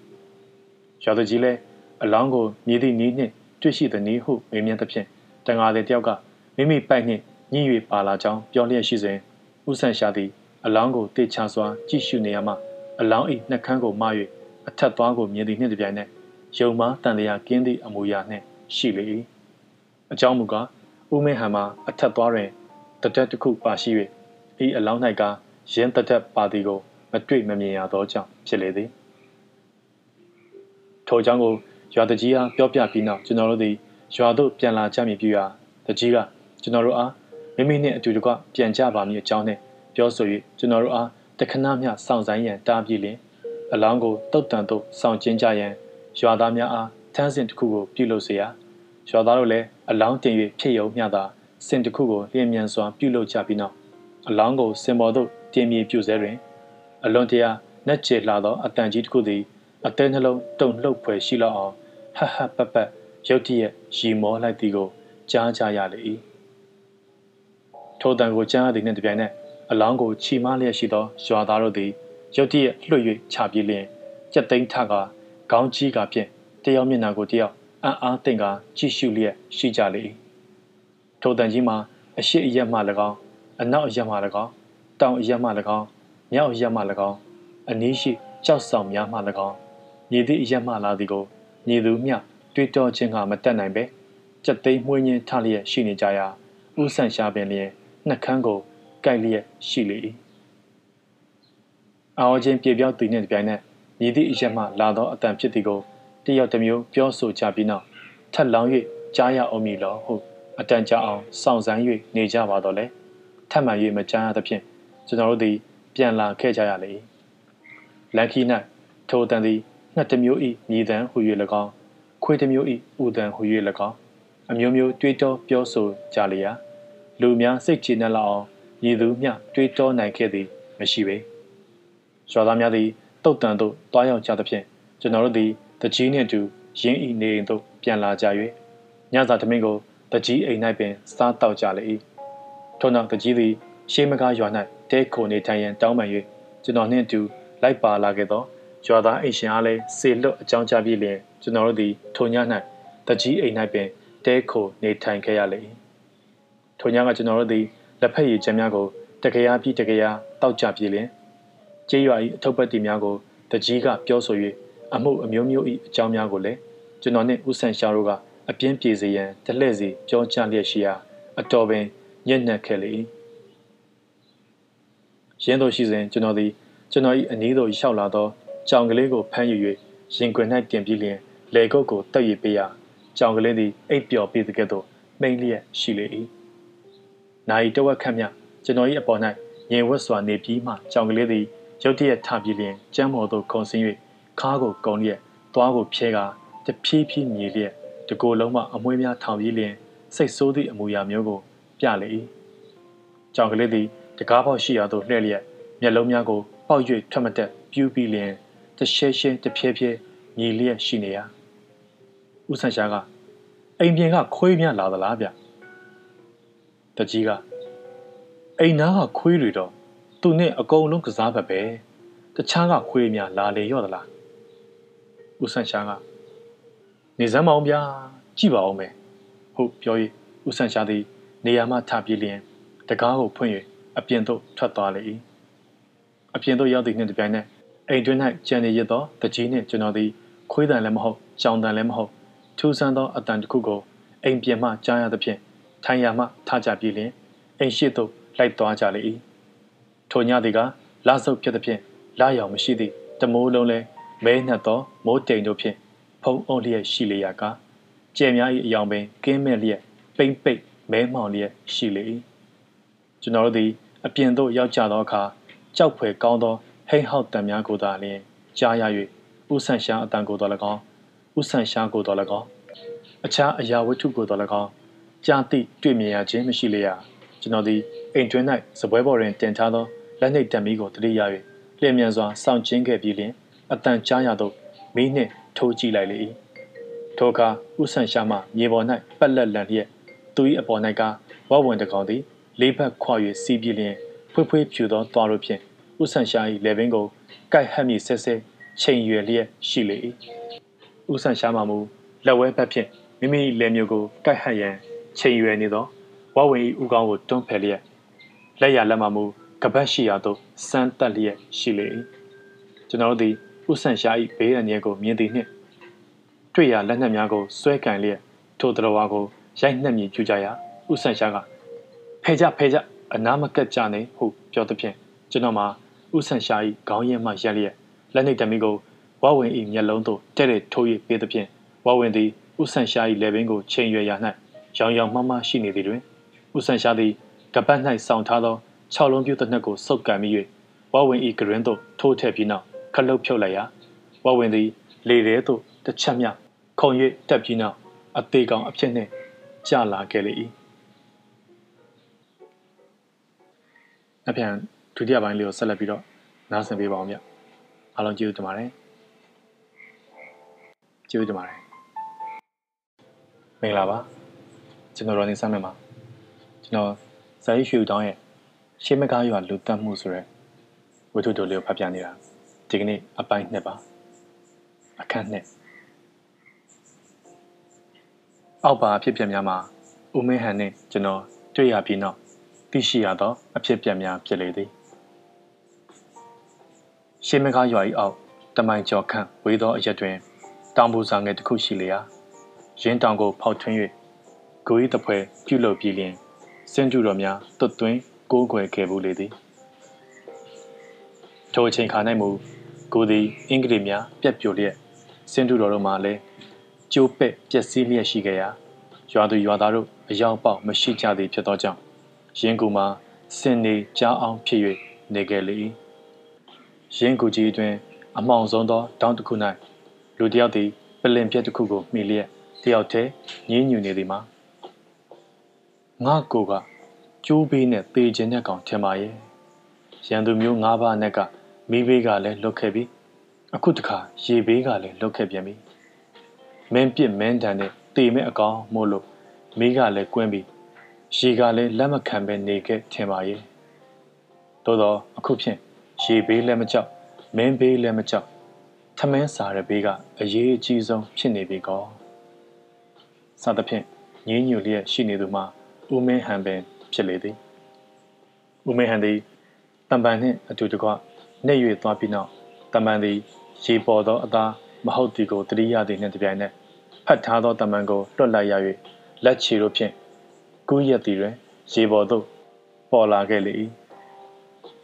ရွာသူကြီးလည်းအလောင်းကိုမြည်သည့်နီးနှင့်တွေ့ရှိသည်နည်းဟုမေးမြန်းသဖြင့်တန်ဃာသည်တယောက်ကမိမိပိုက်နှင့်ညှိ၍ပါလာကြောင်းပြောလျက်ရှိစဉ်ဥဆန်ရှာသည်အလောင်းကိုတေချာစွာကြည့်ရှုနေရမှ အလောင်း၏နှက်ခမ်းကိုမ၍အထက်သွားကိုမြင်သည်နှင့်တပြိုင်နက်ယုံမားတန်တရားကင်းသည့်အမူအရာနှင့်ရှိလေ၏အကြောင်းမူကားဦးမင်းဟံမှာအထက်သွားတွင်တတက်တစ်ခုပါရှိ၍ဤအလောင်း၌ကရင်းတတက်ပါသည်ကိုမတွေ့မမြင်ရသောကြောင့်ဖြစ်လေသည်ထိုကြောင့်ကိုရွာတကြီးအားပြောပြပြီးနောက်ကျွန်တော်တို့သည်ရွာသို့ပြန်လာကြမည်ပြုရာတကြီးကကျွန်တော်တို့အားမိမိနှင့်အတူတကွပြန်ကြပါမည်အကြောင်းနှင့်ပြောဆို၍ကျွန်တော်တို့အား တခဏမျှစောင့်ဆိုင်ရန်တားပြီးလျင်အလောင်းကိုတုတ်တန်သို့စောင့်ကျင်းကြရန်ရွာသားများအား ထန်းစဉ်တစ်ခုကိုပြုလုပ်เสียရွာသားတို့လည်းအလောင်းတင်၍ဖြစ်ရုံမျှသာစင်တစ်ခုကိုလျင်မြန်စွာပြုလုပ်ကြပြီးနောက်အလောင်းကိုစင်ပေါ်သို့တင်မြေပြုစေတွင်အလွန်တရာနှက်ချေလာသောအတန်ကြီးတစ်ခုသည်အသေးနှလုံးတုန်လှုပ်ဖွယ်ရှိလောက်အောင်ဟဟပပရုတ်တရက်ရီမောလိုက်သည်ကိုကြားကြရလေ၏ထိုတန်ကိုကြားရသည်နှင့်တပြိုင်နက် အလောင်းကိုချီမလျက်ရှိသောရွာသားတို့သည်ရုတ်တရက်လွှတ်၍ချပြေးလျင်ကြက်သိန်းထကခေါင်းကြီးကဖြင့်တယောက်မျက်နှာကိုတယောက်အံ့အားသင့်ကကြည့်ရှုလျက်ရှိကြလေ၏ထိုတန်ကြီးမှာအရှိအရက်မှ၎င်းအနောက်အရက်မှ၎င်းတောင်အရက်မှ၎င်းမြောက်အရက်မှ၎င်းအနည်းရှိကြောက်ဆောင်များမှ၎င်းညီသည့်အရက်မှလာသည်ကိုညီသူမျှတွေးတောခြင်းကမတက်နိုင်ပဲကြက်သိမ်းမှုင်းခြင်းထလျက်ရှိနေကြရာဥဆန်ရှာပင်လျင်နှက်ခမ်းကို ကိုက်လျက်ရှိလေ၏အော်ချင်းပြေပြောက်သူနှင့်တပြိုင်နက်ညီသည့်အရက်မှလာသောအတန်ဖြစ်သည်ကိုတယောက်တစ်မျိုးပြောဆိုကြပြီးနောက်ထပ်လောင်း၍ကြားရအောင်မည်လောဟုအတန်ကြာအောင်စောင့်ဆိုင်း၍နေကြပါတော့လေထပ်မှန်၍မကြားရသဖြင့်ကျွန်တော်တို့သည် ပြန်လာခဲ့ကြရလေလန်ခီ၌ထိုတန်သည်ငှက်တစ်မျိုး၏မြည်တမ်းဟူ၍၎င်းခွေးတစ်မျိုး၏ဥတန်ဟူ၍၎င်းအမျိုးမျိုးတွေးတောပြောဆိုကြလျာလူများစိတ်ချနှက်လောက်အောင် ရည်သူမျှတွေးတောနိုင်ခဲ့သည်မရှိပေရွာသားများသည်တုတ်တန်သို့တွားရောက်ကြသဖြင့်ကျွန်တော်တို့သည်တကြီးနှင့်အတူရင်းဤနေအိမ်သို့ပြန်လာကြ၍ညစာသမင်းကိုတကြီးအိမ်၌ပင်စားတောက်ကြလေ၏ထို့နောက်တကြီးသည်ရှေးမကားရွာ၌တဲခိုနေထိုင်ရန်တောင်းပန်၍ကျွန်တော်နှင့်အတူလိုက်ပါလာခဲ့သောရွာသားအိမ်ရှင်အားလည်းစေလွတ်အကြောင်းကြားပြီးလျင်ကျွန်တော်တို့သည်ထိုည၌တကြီးအိမ်၌ပင်တဲခိုနေထိုင်ခဲ့ရလေ၏ထိုညကကျွန်တော်တို့သည် လက်ဖက်ရည်ချမ်းများကိုတကရာပြီးတကရာတောက်ကြပြီးလျင်ကျေးရွာ၏အထုပ်ပတ်တီများကိုတကြီးကပြောဆို၍အမှုအမျိုးမျိုး၏အကြောင်းများကိုလည်းကျွန်တော်နှင့်ဦးဆန်ရှာတို့ကအပြင်းပြေစေရန်တလှည့်စီကြောချလျက်ရှိရာအတော်ပင်ညံ့ညက်ခဲ့လေ၏ရင်းတို့ရှိစဉ်ကျွန်တော်သည်ကျွန်တော်၏အနည်းသို့ရောက်လာသောကြောင်ကလေးကိုဖမ်းယူ၍ရင်ခွင်၌တင်ပြီးလျင်လေကုတ်ကိုတက်ရပေးရာကြောင်ကလေးသည်အိပ်ပျော်ပြီးတဲ့ကဲ့သို့မိန်လျက်ရှိလေ၏ နိုင်တဝက်ခန့်မြကျွန်တော်၏အပေါ်၌ရင်ဝတ်စွာနေပြီးမှကြောင်ကလေးသည်ရုတ်တရက်ထပြီးလျင်ကျမ်းမော်သို့ခုန်ဆင်း၍ခါးကိုကုံလျက်သွားကိုဖြဲကာတဖြည်းဖြည်းမြေလျက်တကိုယ်လုံးမှအမွှေးများထောင်ပြီးလျင်စိတ်ဆိုးသည့်အမူအရာမျိုးကိုပြလေ၏ကြောင်ကလေးသည်တကားပေါက်ရှိရာသို့လှည့်လျက်မျက်လုံးများကိုပေါက်၍ထွက်မတက်ပြူးပြီးလျင်တရှဲရှဲတဖြည်းဖြည်းမြေလျက်ရှိနေရာဦးဆန်ရှားကအိမ်ပြင်ကခွေးများလာသလားဗျ တကြီးကအိမ်နားကခွေးတွေတော့သူနဲ့အကုန်လုံးကစားဖက်ပဲတခြားကခွေးများလာလေရော့သလားဦးဆန်ရှားကနေစမ်းမအောင်ဗျာကြည့်ပါအောင်မယ်ဟုတ်ပြော၍ဦးဆန်ရှားသည် နေရာမှထပြေးလျင်တကားကိုဖွင့်၍အပြင်သို့ထွက်သွားလေ၏အပြင်သို့ရောက်သည့်နှင့်တပြိုင်နက်အိမ်တွင်၌ကြံနေရသောတကြီးနှင့်ကျွန်တော်သည်ခွေးတန်လည်းမဟုတ်ကြောင်တန်လည်းမဟုတ်ထူးဆန်းသောအတန်တစ်ခုကိုအိမ်ပြင်မှကြားရသဖြင့် ထိုင်ရာမှထကြပြေးလျင်အိမ်ရှိသို့လိုက်သွားကြလေ၏ထိုညသည်ကလာဆုပ်ဖြစ်သဖြင့်လာရောင်မရှိသည့်တမိုးလုံးလဲမဲနှက်သောမိုးတိမ်တို့ဖြင့်ဖုံးအုံလျက်ရှိလေရာကကျဲများ၏အယောင်ပင်ကင်းမဲ့လျက်ပိမ့်ပိတ်မဲမှောင်လျက်ရှိလေ၏ကျွန်တော်တို့သည်အပြင်သို့ရောက်ကြသောအခါကြောက်ဖွယ်ကောင်းသောဟိဟောက်တံများကိုသာလျှင်ကြားရ၍ဥဆန်ရှားအတန်ကိုတော်၎င်းဥဆန်ရှားကိုတော်၎င်းအခြားအရာဝတ္ထုကိုတော်၎င်း ကြားသိတွေ့မြင်ရခြင်းမရှိလျက်ကျွန်တော်သည်အိမ်တွင်း၌စပွဲပေါ်တွင်တင်ထားသောလက်နှိပ်တံမီးကိုတတိယ၍လျင်မြန်စွာစောင့်ကျင်းခဲ့ပြီးလျှင်အတန်ကြားရသောမီးနှင့်ထိုးကြည့်လိုက်လေ၏ထိုအခါဥဆန်ရှာမှမြေပေါ်၌ပက်လက်လန်လျက်သူ၏အပေါ်၌ကဝဝဝင်တကောင်သည်လေးဘက်ခွာ၍စီးပြင်းလျင်ဖွေးဖွေးဖြူသောသွားတို့ဖြင့်ဥဆန်ရှာ၏လေပင်ကိုကိုက်ဟပ်မိဆဲဆဲချိန်ရွယ်လျက်ရှိလေ၏ဥဆန်ရှာမှမူလက်ဝဲဘက်ဖြင့်မိမိလေမျိုးကိုကိုက်ဟပ်ရန် ချိန်ရွယ်နေသောဝဝဝင်၏ဥကောင်းကိုတွန်းဖယ်လျက်လက်ရလက်မှမူကပတ်ရှိရာသို့စမ်းတက်လျက်ရှိလေ၏ကျွန်တော်တို့သည်ဥဆန်ရှာ၏ဘေးရန်ရဲကိုမြင်သည်နှင့်တွေ့ရလက်နက်များကိုဆွဲကန်လျက်ထိုတော်ဝါကိုရိုက်နှက်မြည်ကြကြရာဥဆန်ရှာကဖဲကြဖဲကြအနာမကက်ကြနေဟုပြောသည်ဖြင့်ကျွန်တော်မှာဥဆန်ရှာ၏ခေါင်းရင်းမှရက်လျက်လက်နှိပ်တမီကိုဝဝင်၏မျက်လုံးသို့တဲ့တဲ့ထိုး၍ပေးသည်ဖြင့်ဝဝင်သည်ဥဆန်ရှာ၏လက်ပင်ကိုချိန်ရွယ်ရာ၌ ရောင်ရောင်မှမှရှိနေသည်တွင်ဥဆန်ရှာသည်ကပတ်၌ဆောင်းထားသော၆လုံးပြူတစ်နှက်ကိုစုပ်ကန်ပြီး၍ဝဝင်၏ဂရင်းသို့ထိုးထည့်ပြီးနောက်ခလုတ်ဖြုတ်လိုက်ရာဝဝင်သည်လေထဲသို့တစ်ချက်မြခုံ၍တက်ပြီးနောက်အသေးကောင်အဖြစ်နှင့်ကြလာခဲ့လေ၏အပြန်ဒုတိယပိုင်းလေးကိုဆက်လက်ပြီးတော့နားဆင်ပေးပါအောင်ဗျအားလုံးကျေးဇူးတင်ပါတယ်ကျေးဇူးတင်ပါတယ်မင်္ဂလာပါ ကျွန်တော်ရောနေစမ်းမယ်ပါကျွန်တော်ဇာတိရွှေတောင်းရဲ့ရှေးမကားရွာလူတက်မှုဆိုတဲ့ဝတ္ထုတိုလေးကိုဖတ်ပြနေတာဒီကနေ့အပိုင်းနှစ်ပါအခန်းနှစ်အောက်ပါအဖြစ်ပြများမှာဦးမင်းဟန်နဲ့ကျွန်တော်တွေ့ရပြီးနောက်သိရှိရသောအဖြစ်ပြများဖြစ်လေသည်ရှေးမကားရွာ၏အောက်တမိုင်ကျော်ခန့်ဝေးသောအရက်တွင်တောင်ပူစာငယ်တစ်ခုရှိလျာရင်းတောင်ကိုဖောက်ထွင်း၍ ကိုဤတပွဲပြုလုပ်ပြီးလျင်စင်ကျူတော်များတွတ်သွင်းကိုးကွယ်ခဲ့ဘူးလေသည်ထိုအချိန်ခါ၌မူကိုသည်အင်္ဂလိပ်များပြက်ပြိုလျက်စင်ကျူတော်တို့မှလည်းကျိုးပဲ့ပျက်စီးလျက်ရှိကြရာရွာသူရွာသားတို့အယောက်ပေါက်မရှိကြသည်ဖြစ်သောကြောင့်ရင်းကူမှာစင်နေကြားအောင်ဖြစ်၍နေခဲ့လေ၏ရင်းကူကြီးတွင်အမောင်ဆုံးသောတောင်းတစ်ခု၌လူတစ်ယောက်သည်ပလင်ပြက်တစ်ခုကိုမှီလျက်တယောက်တည်းငင်းညူနေသည်မှာ ငါကိုကကျိုးဘေးနဲ့သေခြင်းတဲ့ကောင်ထင်ပါရဲ့ရန်သူမျိုး၅ပါးနဲ့ကမိဘေးကလည်းလွတ်ခဲ့ပြီအခုတခါရေဘေးကလည်းလွတ်ခဲ့ပြန်ပြီမင်းပြစ်မင်းတန်နဲ့တေမဲ့အကောင်မို့လို့မိကလည်းကွင်းပြီရေကလည်းလက်မခံပဲနေခဲ့ထင်ပါရဲ့သို့တော့အခုဖြင့်ရေဘေးလည်းမကြောက်မင်းဘေးလည်းမကြောက်ထမင်းစားတဲ့ဘေးကအရေးအကြီးဆုံးဖြစ်နေပြီကောစသဖြင့်ငင်းညူလျက်ရှိနေသူမှာ ဦးမင်းဟန်ပင်ဖြစ်လေသည်ဦးမင်းဟန်သည်တံပန်နှင့်အတူတကွနှိပ်၍သွားပြီးနောက်တံပန်သည်ရေပေါ်သောအသားမဟုတ်သည်ကိုတတိယသည်နှင့်တပြိုင်နက်ဖတ်ထားသောတံပန်ကိုလွတ်လိုက်ရ၍လက်ချီတို့ဖြင့်ကူးရက်သည်တွင်ရေပေါ်သို့ပေါ်လာခဲ့လေ၏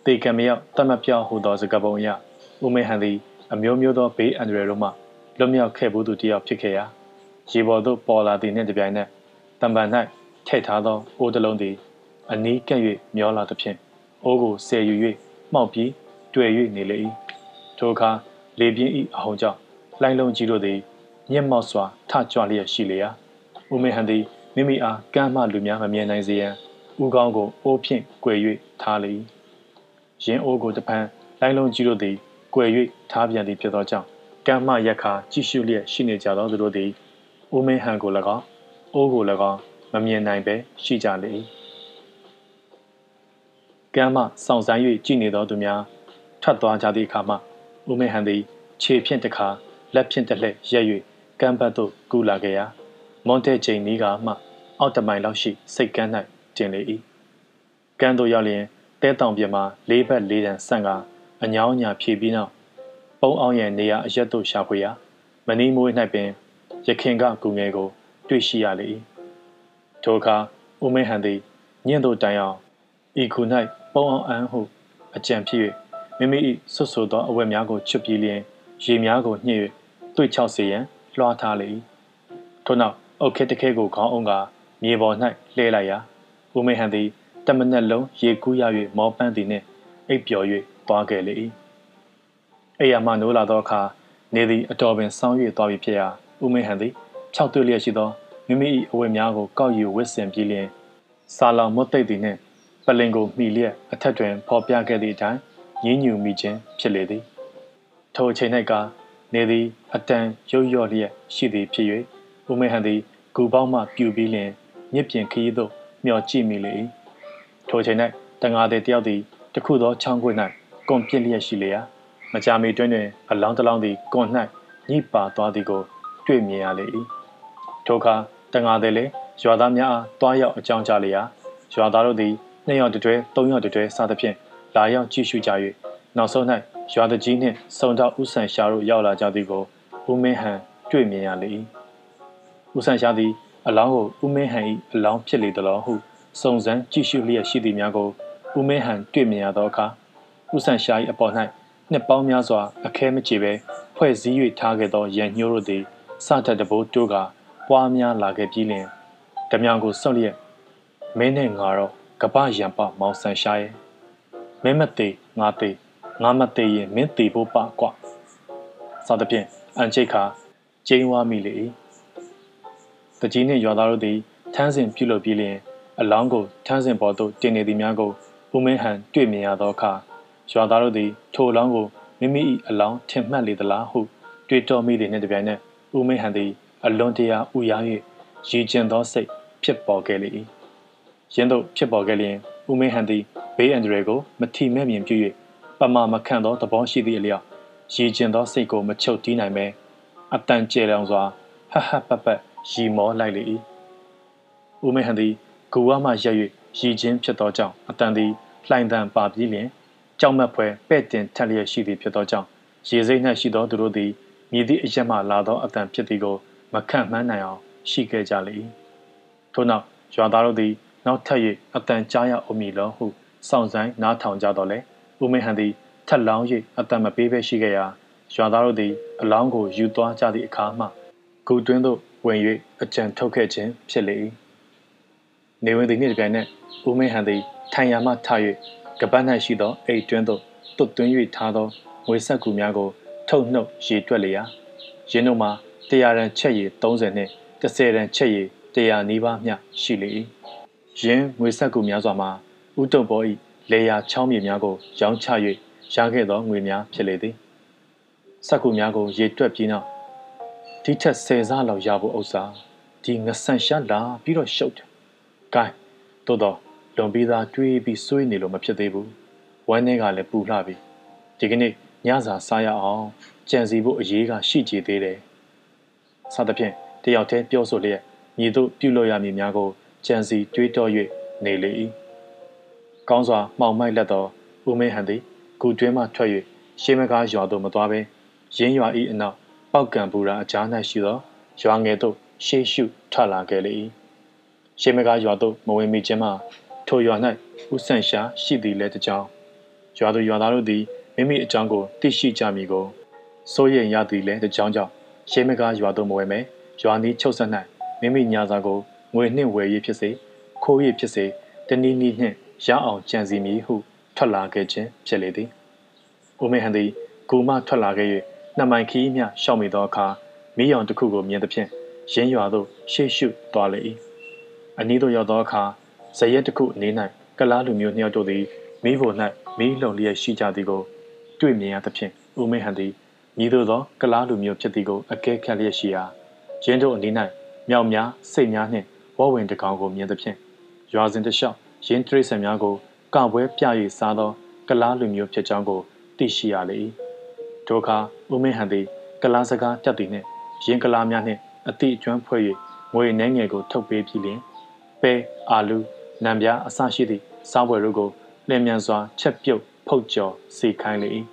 တေကံမြောက်တမပြောက်ဟူသောစကားပုံအရဦးမင်းဟန်သည်အမျိုးမျိုးသောဘေးအန္တရာယ်တို့မှလွတ်မြောက်ခဲ့ဘူးသူတယောက်ဖြစ်ခဲ့ရာရေပေါ်သို့ပေါ်လာသည်နှင့်တပြိုင်နက်တံပန်၌ ထည့်ထားသောအိုးတစ်လုံးသည်အနီးကပ်၍မျောလာသဖြင့်အိုးကိုဆယ်ယူ၍မှောက်ပြီးတွေ့၍နေလေ၏ထိုအခါလေပြင်း၏အဟုန်ကြောင့်လှိုင်းလုံးကြီးတို့သည်ညက်မောက်စွာထကြွလျက်ရှိလေရာဦးမေဟန်သည်မိမိအားကမ်းမှလူများမမြင်နိုင်စေရန်ဦးကောင်းကိုအိုးဖြင့်꿰၍ထားလေ၏ရင်းအိုးကိုတပန်းလှိုင်းလုံးကြီးတို့သည်꿰၍ထားပြန်သည်ဖြစ်သောကြောင့်ကမ်းမှရက်ခါကြည့်ရှုလျက်ရှိနေကြသောသူတို့သည်ဦးမေဟန်ကို၎င်းအိုးကို၎င်း မမြင်နိုင်ပဲရှိကြလေ၏ကမ်းမှစောင့်ဆိုင်၍ကြည်နေသောသူများထွက်သွားကြသည့်အခါမှဦးမေဟန်သည်ခြေဖြင့်တစ်ခါလက်ဖြင့်တစ်လှည့်ရက်၍ကမ်းဘတ်သို့ကူးလာခဲ့ရာမွန်တဲချိန်နီးကမှအောက်တမိုင်လောက်ရှိစိတ်ကမ်း၌တင်လေ၏ကမ်းသို့ရောက်လျင်တဲတောင်ပြမှာလေးဘက်လေးတန်ဆန့်ကအညောင်းညာဖြည့်ပြီးနောက်ပုံအောင်ရဲ့နေရာအရက်သို့ရှာဖွေရာမနီးမွေး၌ပင်ရခင်ကကူငယ်ကို တွေ့ရှိရလေ၏ ထိုအခါဦးမင်းဟန်သည်ညင့်သို့တိုင်အောင်ဤခု၌ပုံအောင်အန်းဟုအကြံဖြစ်၍မိမိ၏ဆွတ်ဆိုသောအဝတ်များကိုချွတ်ပြီးလျင်ရေများကိုညှစ်၍တွေ့ချောက်စေရန်လွှားထားလေ၏ထို့နောက်အုတ်ခဲတခဲကိုခေါင်းအောင်ကမြေပေါ်၌လှဲလိုက်ရာဦးမင်းဟန်သည်တမနက်လုံးရေကူးရ၍မောပန်းသည်နှင့်အိပ်ပျော်၍သွားခဲ့လေ၏အိယာမှနိုးလာသောအခါနေသည်အတော်ပင်ဆောင်း၍သွားပြီဖြစ်ရာဦးမင်းဟန်သည်ဖြောက်သွေးလျက်ရှိသော မိမိ၏အဝတ်များကိုကောက်ယူဝစ်ဆင်ပြီးလျင်စာလောင်မွတ်သိပ်သည်နှင့်ပလင်ကိုမှီလျက်အထက်တွင်ဖော်ပြခဲ့သည့်အတိုင်းရင်းညူမိခြင်းဖြစ်လေသည်ထိုအချိန်၌ကနေသည်အတန်ရုပ်ရော့လျက်ရှိသည်ဖြစ်၍ဦးမေဟန်သည်ဂူပေါင်းမှပြူပြီးလျင်မြစ်ပြင်ခရီးသို့မျှော်ကြည့်မိလေ၏ထိုအချိန်၌တငါသည်တယောက်သည်တခုသောချောင်းခွေ၌ကွန်ပြစ်လျက်ရှိလေရာမကြာမီတွင်တွင်အလောင်းတလောင်းသည်ကွန်၌ညှိပါသွားသည်ကို တွေ့မြင်ရလေ၏ထိုအခါ တငါသည်လည်းရွာသားများအားတွားရောက်အကြောင်းကြားလျာရွာသားတို့သည်နှစ်ယောက်တတွဲသုံးယောက်တတွဲစသဖြင့်လာရောက်ကြည့်ရှုကြ၍နောက်ဆုံး၌ရွာတကြီးနှင့်စုံတော့ဥဆန်ရှာတို့ရောက်လာကြသည်ကိုဦးမင်းဟန်တွေ့မြင်ရလေ၏ဥဆန်ရှာသည်အလောင်းကိုဦးမင်းဟန်၏အလောင်းဖြစ်လေသလိုဟုစုံစမ်းကြည့်ရှုလျက်ရှိသည်များကိုဦးမင်းဟန်တွေ့မြင်ရသောအခါဥဆန်ရှာ၏အပေါ်၌နှစ်ပေါင်းများစွာအခဲမချေပဲဖွဲ့စည်း၍ထားခဲ့သောရန်ညှိုးတို့သည်စတတ်တဘိုးတို့က ပွားများလာခဲ့ပြီးလျင်ဓမြောင်ကိုစွန့်လျက်မင်းနဲ့ငါတော့ကပရံပမောင်ဆန်ရှာရဲ့မင်းမသေးငါသေးငါမသေးရင်မင်းသေးဖို့ပါကွာစသဖြင့်အန်ချိတ်ခါကျင်းဝါမိလေ၏တကြီးနှင့်ရွာသားတို့သည်ထန်းစဉ်ပြုလုပ်ပြီးလျင်အလောင်းကိုထန်းစဉ်ပေါ်သို့တင်နေသည်များကိုဦးမင်းဟန်တွေ့မြင်ရသောအခါရွာသားတို့သည်ထိုအလောင်းကိုမိမိ၏အလောင်းထင်မှတ်လေသလားဟု တွေးတောမိသည်နှင့်တပြိုင်နက်ဦးမင်းဟန်သည် အလွန်တရာဥရား၍ရည်ကျင်သောစိတ်ဖြစ်ပေါ်ခဲ့လေ၏ရင်းတို့ဖြစ်ပေါ်ခဲ့လျင်ဦးမင်းဟန်သည်ဘေးအန္တရာယ်ကိုမထီမဲ့မြင်ပြု၍ပမာမခန့်သောသဘောရှိသည့်အလျောက်ရည်ကျင်သောစိတ်ကိုမချုပ်တီးနိုင်ပဲအတန်ကျဲလောင်စွာဟဟပပရီမောလိုက်လေ၏ဦးမင်းဟန်သည်ဂူဝါမှရက်၍ရည်ချင်းဖြစ်သောကြောင့်အတန်သည်လှိုင်တန်ပါပြီးလျင်ကြောက်မက်ဖွယ်ပဲ့တင်ထက်လျက်ရှိသည်ဖြစ်သောကြောင့်ရေစိမ့်၌ရှိသောသူတို့သည်မြည်သည့်အရက်မှလာသောအတန်ဖြစ်သည်ကို မခန့်မှန်းနိုင်အောင်ရှိခဲ့ကြလေ၏ထို့နောက်ရွာသားတို့သည်နောက်ထပ်၍အတန်ကြားရအောင်မည်လောဟုစောင့်ဆိုင်နားထောင်ကြတော့လေဦးမင်းဟန်သည်ထက်လောင်း၍အတန်မပေးဘဲရှိခဲ့ရာရွာသားတို့သည်အလောင်းကိုယူသွားကြသည့်အခါမှဂူတွင်းသို့ဝင်၍အကြံထုတ်ခဲ့ခြင်းဖြစ်လေ၏နေဝင်သည်နှင့်တပြိုင်နက်ဦးမင်းဟန်သည်ထိုင်ရာမှထ၍ကပတ်၌ရှိသောအိတ်တွင်းသို့တွတ်သွင်း၍ထားသောငွေဆက်ကူများကို ထုတ်နှုတ်ရေတွက်လျာရင်းတို့မှာ 100ရန်ချက်ရည်30နှင့်30ရန်ချက်ရည်100နီးပါးမျှရှိလေ၏ရင်းငွေဆက်ကူများစွာမှာဥတုံပေါ်၏လေယာချောင်းမြေများကိုရောင်းချ၍ရခဲ့သောငွေများဖြစ်လေသည်ဆက်ကူများကိုရေတွက်ပြီးနောက်ဒီထက်ဆယ်စားလောက်ရဖို့ဥစ္စာဒီငဆန်ရှာလာပြီးတော့ရှုပ်တယ်။ဂိုင်းတိုးတော့လွန်ပြီးသားတွေးပြီးဆွေးနေလို့မဖြစ်သေးဘူး။ဝမ်းထဲကလည်းပူလှပြီ။ဒီကနေ့ညစာစားရအောင်ကြံစီဖို့အရေးကရှိကြသေးတယ်။ စသဖြင့်တယောက်တည်းပြောဆိုလျက်ညီတို့ပြုလို့ရမည်များကိုကြံစီတွေးတော၍နေလေ၏။ကောင်းစွာမှောင်မိုက်လက်သောဦးမင်းဟန်သည်ဂူတွင်းမှထွက်၍ရှေးမကားရွာသို့မသွားဘဲရင်းရွာ၏အနောက်ပောက်ကံပူရာအကြား၌ရှိသောရွာငယ်သို့ရှေးရှုထလာခဲ့လေ၏ရှေးမကားရွာသို့မဝင်မီခြင်းမှာထိုရွာ၌ဥဆန့်ရှာရှိသည်လည်းတကြောင်ရွာသူရွာသားတို့သည်မိမိအကြောင်းကိုသိရှိကြမည်ကိုစိုးရိမ်ရသည်လည်းတကြောင်ကြောင့် ရှေးမကားရွာသို့မဝင်မဲရွာနီးချုပ်ဆက်၌မိမိညာစာကိုငွေနှင့်ဝယ်ရေးဖြစ်စေခိုးရေးဖြစ်စေတနည်းနည်းနှင့်ရအောင်ကြံစီမည်ဟုထွက်လာခဲ့ခြင်းဖြစ်လေသည်။ဦးမေဟန်သည်ဂူမထွက်လာခဲ့၍နှစ်မိုင်ခီးမျှရှောက်မိသောအခါမိယောင်တစ်ခုကိုမြင်သဖြင့်ရင်းရွာသို့ရှေ့ရှုသွားလေ၏အနီးသို့ရောက်သောအခါဇရက်တစ်ခုအနေ၌ကလားလူမျိုးနှစ်ယောက်တို့သည်မိဖို့၌မိလုံလျက်ရှိကြသည်ကိုတွေ့မြင်ရသဖြင့်ဦးမေဟန်သည် ညီတို့သောကလားလူမျိုးဖြစ်သည်ကိုအကဲခတ်လျက်ရှိရာရင်းတို့အနီး၌မြောက်များစိတ်များနှင့်ဝဝင်တကောင်ကိုမြင်သဖြင့်ရွာစဉ်တစ်လျှောက်ရင်းတရိษံများကိုကပွဲပြ၍စားသောကလားလူမျိုးဖြစ်ကြောင်းကိုသိရှိရလေ၏ဒုက္ခဦးမင်းဟန်သည်ကလားစကားတက်သည်နှင့်ရင်ကလားများနှင့်အတိအကျွမ်းဖွဲ့၍ငွေနှဲငယ်ကိုထုတ်ပေးပြီးလျင်ပဲအာလူနံပြားအစရှိသည့်စားပွဲတို့ကိုလျင်မြန်စွာချက်ပြုတ်ဖုတ်ကျော်စီခိုင်းလေ၏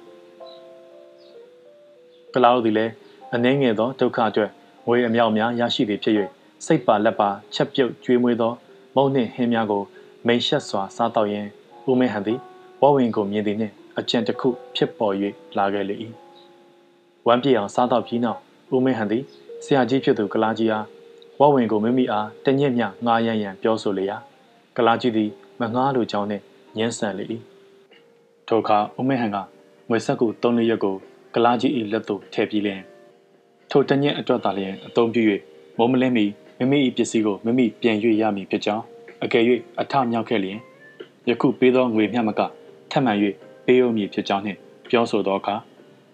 ကလားသည်လည်းအနှဲငယ်သောဒုက္ခအတွက်ငွေအမြောက်များရရှိသည်ဖြစ်၍စိတ်ပါလက်ပါချက်ပြုတ်ကျွေးမွေးသောမုံနှင့်ဟင်းများကိုမိန်ရှက်စွာစားတော့ရင်းဦးမင်းဟန်သည်ဝဝင်ကိုမြင်သည်နှင့်အကြံတစ်ခုဖြစ်ပေါ်၍လာခဲ့လေ၏ဝမ်းပြေအောင်စားတော့ပြီးနောက်ဦးမင်းဟန်သည်ဆရာကြီးဖြစ်သူကလာကြီးအားဝဝင်ကိုမိမိအားတညက်မြငားရန်ရန်ပြောဆိုလေရာကလာကြီးသည်မငားလိုကြောင်းနှင့်ညှင်းဆန်လေ၏ထိုအခါဦးမင်းဟန်ကငွေဆက်ကူ၃လရက်ကို ကလာကြီး၏လက်သို့ထည့်ပြီးလျင်ထိုတညက်အတွက်သာလျင်အသုံးပြု၍မုံမလင်းမီမိမိ၏ပစ္စည်းကိုမိမိပြန်၍ရမည်ဖြစ်ကြောင်းအကယ်၍အထမြောက်ခဲ့လျင်ယခုပေးသောငွေမျှမကထပ်မံ၍ပေးဦးမည်ဖြစ်ကြောင်းနှင့်ပြောဆိုသောအခါ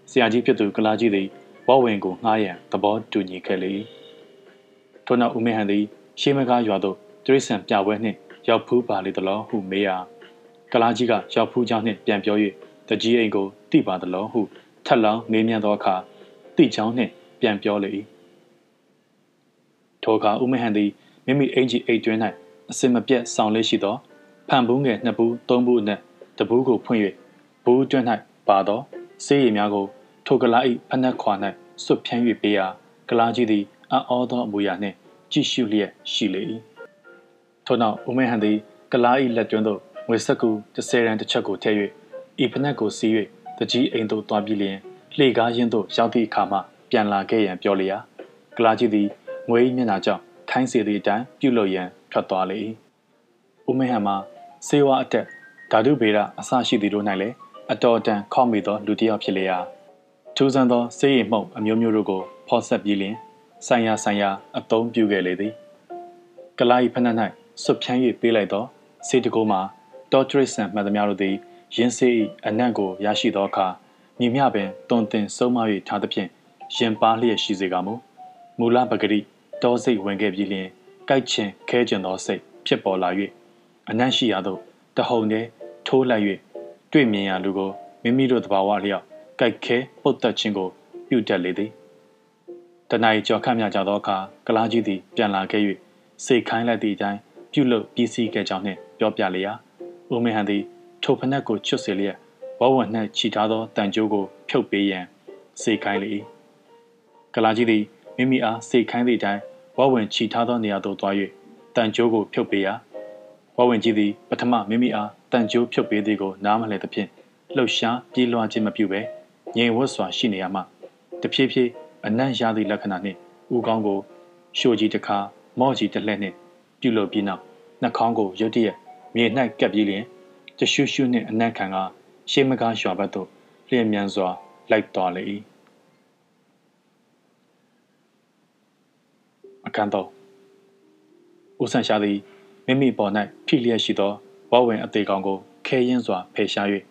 ဆရာကြီးဖြစ်သူကလာကြီးသည်ဝဝင်ကိုငှားရန်သဘောတူညီခဲ့လေ၏ထို့နောက်ဦးမင်းဟန်သည်ရှေးမကားရွာသို့တရိษံပြပွဲနှင့်ရောက်ဖူးပါလေသလားဟုမေးရာကလာကြီးကရောက်ဖူးကြောင်းနှင့်ပြန်ပြော၍တကြီးအိမ်ကိုတိပါသလားဟု ထပ်လောင်းမေးမြန်းသောအခါတိချောင်းနှင့်ပြန်ပြောလေ၏ထိုအခါဦးမဟန်သည်မိမိအင်ကြီးအိတ်တွင်း၌အစင်မပြတ်ဆောင်လေးရှိသောဖန်ဘူးငယ်နှစ်ဘူးသုံးဘူးအနက်တဘူးကိုဖွင့်၍ဘူးတွင်း၌ပါသောဆေးရည်များကိုထိုကလာ၏ဖနက်ခွာ၌စွတ်ဖြန်း၍ပေးရာကလာကြီးသည်အံ့ဩသောအမူအရာနှင့်ကြည့်ရှုလျက်ရှိလေ၏ထို့နောက်ဦးမဟန်သည်ကလာ၏လက်တွင်းသို့ငွေဆက်ကူ30ရန်တစ်ချက်ကိုထည့်၍ဤဖနက်ကိုစီး၍ တကြီးအိမ်သို့သွားပြီးလျင်လှေကားရင်းသို့ရောက်သည့်အခါမှပြန်လာခဲ့ရန်ပြောလျာကလာကြီးသည်ငွေမျက်နှာကြောင့်ခိုင်းစေသည့်အတိုင်းပြုလုပ်ရန်ထွက်သွားလေ၏ဦးမဟန်မှာစေဝါအတက်ဓာတုဗေဒအစရှိသည်တို့၌လည်းအတော်တန်ခေါမိသောလူတစ်ယောက်ဖြစ်လျာထူးဆန်းသောစေးရည်မှုန့်အမျိုးမျိုးတို့ကိုဖော်ဆက်ပြီးလျင်ဆိုင်ရာဆိုင်ရာအသုံးပြုခဲ့လေသည်ကလာဤဖနက်၌စွတ်ဖြန်း၍ပေးလိုက်သောစေတကိုမှာတော်ထရစ်ဆန်မှတ်သမျှတို့သည် ရင်းစေး၏အနံ့ကိုရရှိသောအခါမြမြပင်တွန်တင်ဆုံးမ၍ထားသဖြင့်ရင်ပါလျက်ရှိစေကမူမူလပဂရိတောစိတ်ဝင်ခဲ့ပြီးလျင်ကြိုက်ချင်ခဲကျင်သောစိတ်ဖြစ်ပေါ်လာ၍အနံ့ရှိရာသို့တဟုန်တည်းထိုးလိုက်၍တွေ့မြင်ရာလူကိုမိမိတို့သဘာဝလျောက်ကြိုက်ခဲပုတ်တက်ခြင်းကိုပြုတတ်လေသည်တနင်္ဂနွေကြော်ခတ်မြကြသောအခါကလားကြီးသည်ပြန်လာခဲ့၍စိတ်ခိုင်းလိုက်သည့်အတိုင်းပြုလုပ်ပြီးစီးခဲ့ကြောင်းနှင့်ပြောပြလျာဦးမင်းဟန်သည် ထိုဖနက်ကိုချွတ်စေလျက်ဝဝနှက်ချီထားသောတန်ကြိုးကိုဖြုတ်ပေးရန်စိတ်ခိုင်းလေ၏ကလာကြီးသည်မိမိအားစိတ်ခိုင်းသည့်အတိုင်းဝဝင်ချီထားသောနေရာသို့သွား၍တန်ကြိုးကိုဖြုတ်ပေးရာဝဝင်ကြီးသည်ပထမမိမိအားတန်ကြိုးဖြုတ်ပေးသည်ကိုနားမလည်သဖြင့်လှုပ်ရှားပြေးလွှားခြင်းမပြုဘဲငြိမ်ဝတ်စွာရှိနေရမှတဖြည်းဖြည်းအနံ့ရသည့်လက္ခဏာနှင့်ဦးကောင်းကိုရှိုကြီးတစ်ခါမော့ကြီးတစ်လှည့်နှင့်ပြုလုပ်ပြီးနောက်နှာခေါင်းကိုရုတ်တရက်မြေ၌ကပ်ပြီးလျင် တရှုရှုနှင့်အနံ့ခံကရှေးမကားရွာဘက်သို့လျင်မြန်စွာလိုက်သွားလေ၏အခန်းတော်ဦးဆန်ရှာသည်မိမိပေါ်၌ဖိလျက်ရှိသောဝဝင်အသေးကောင်ကိုခဲရင်စွာဖယ်ရှား၍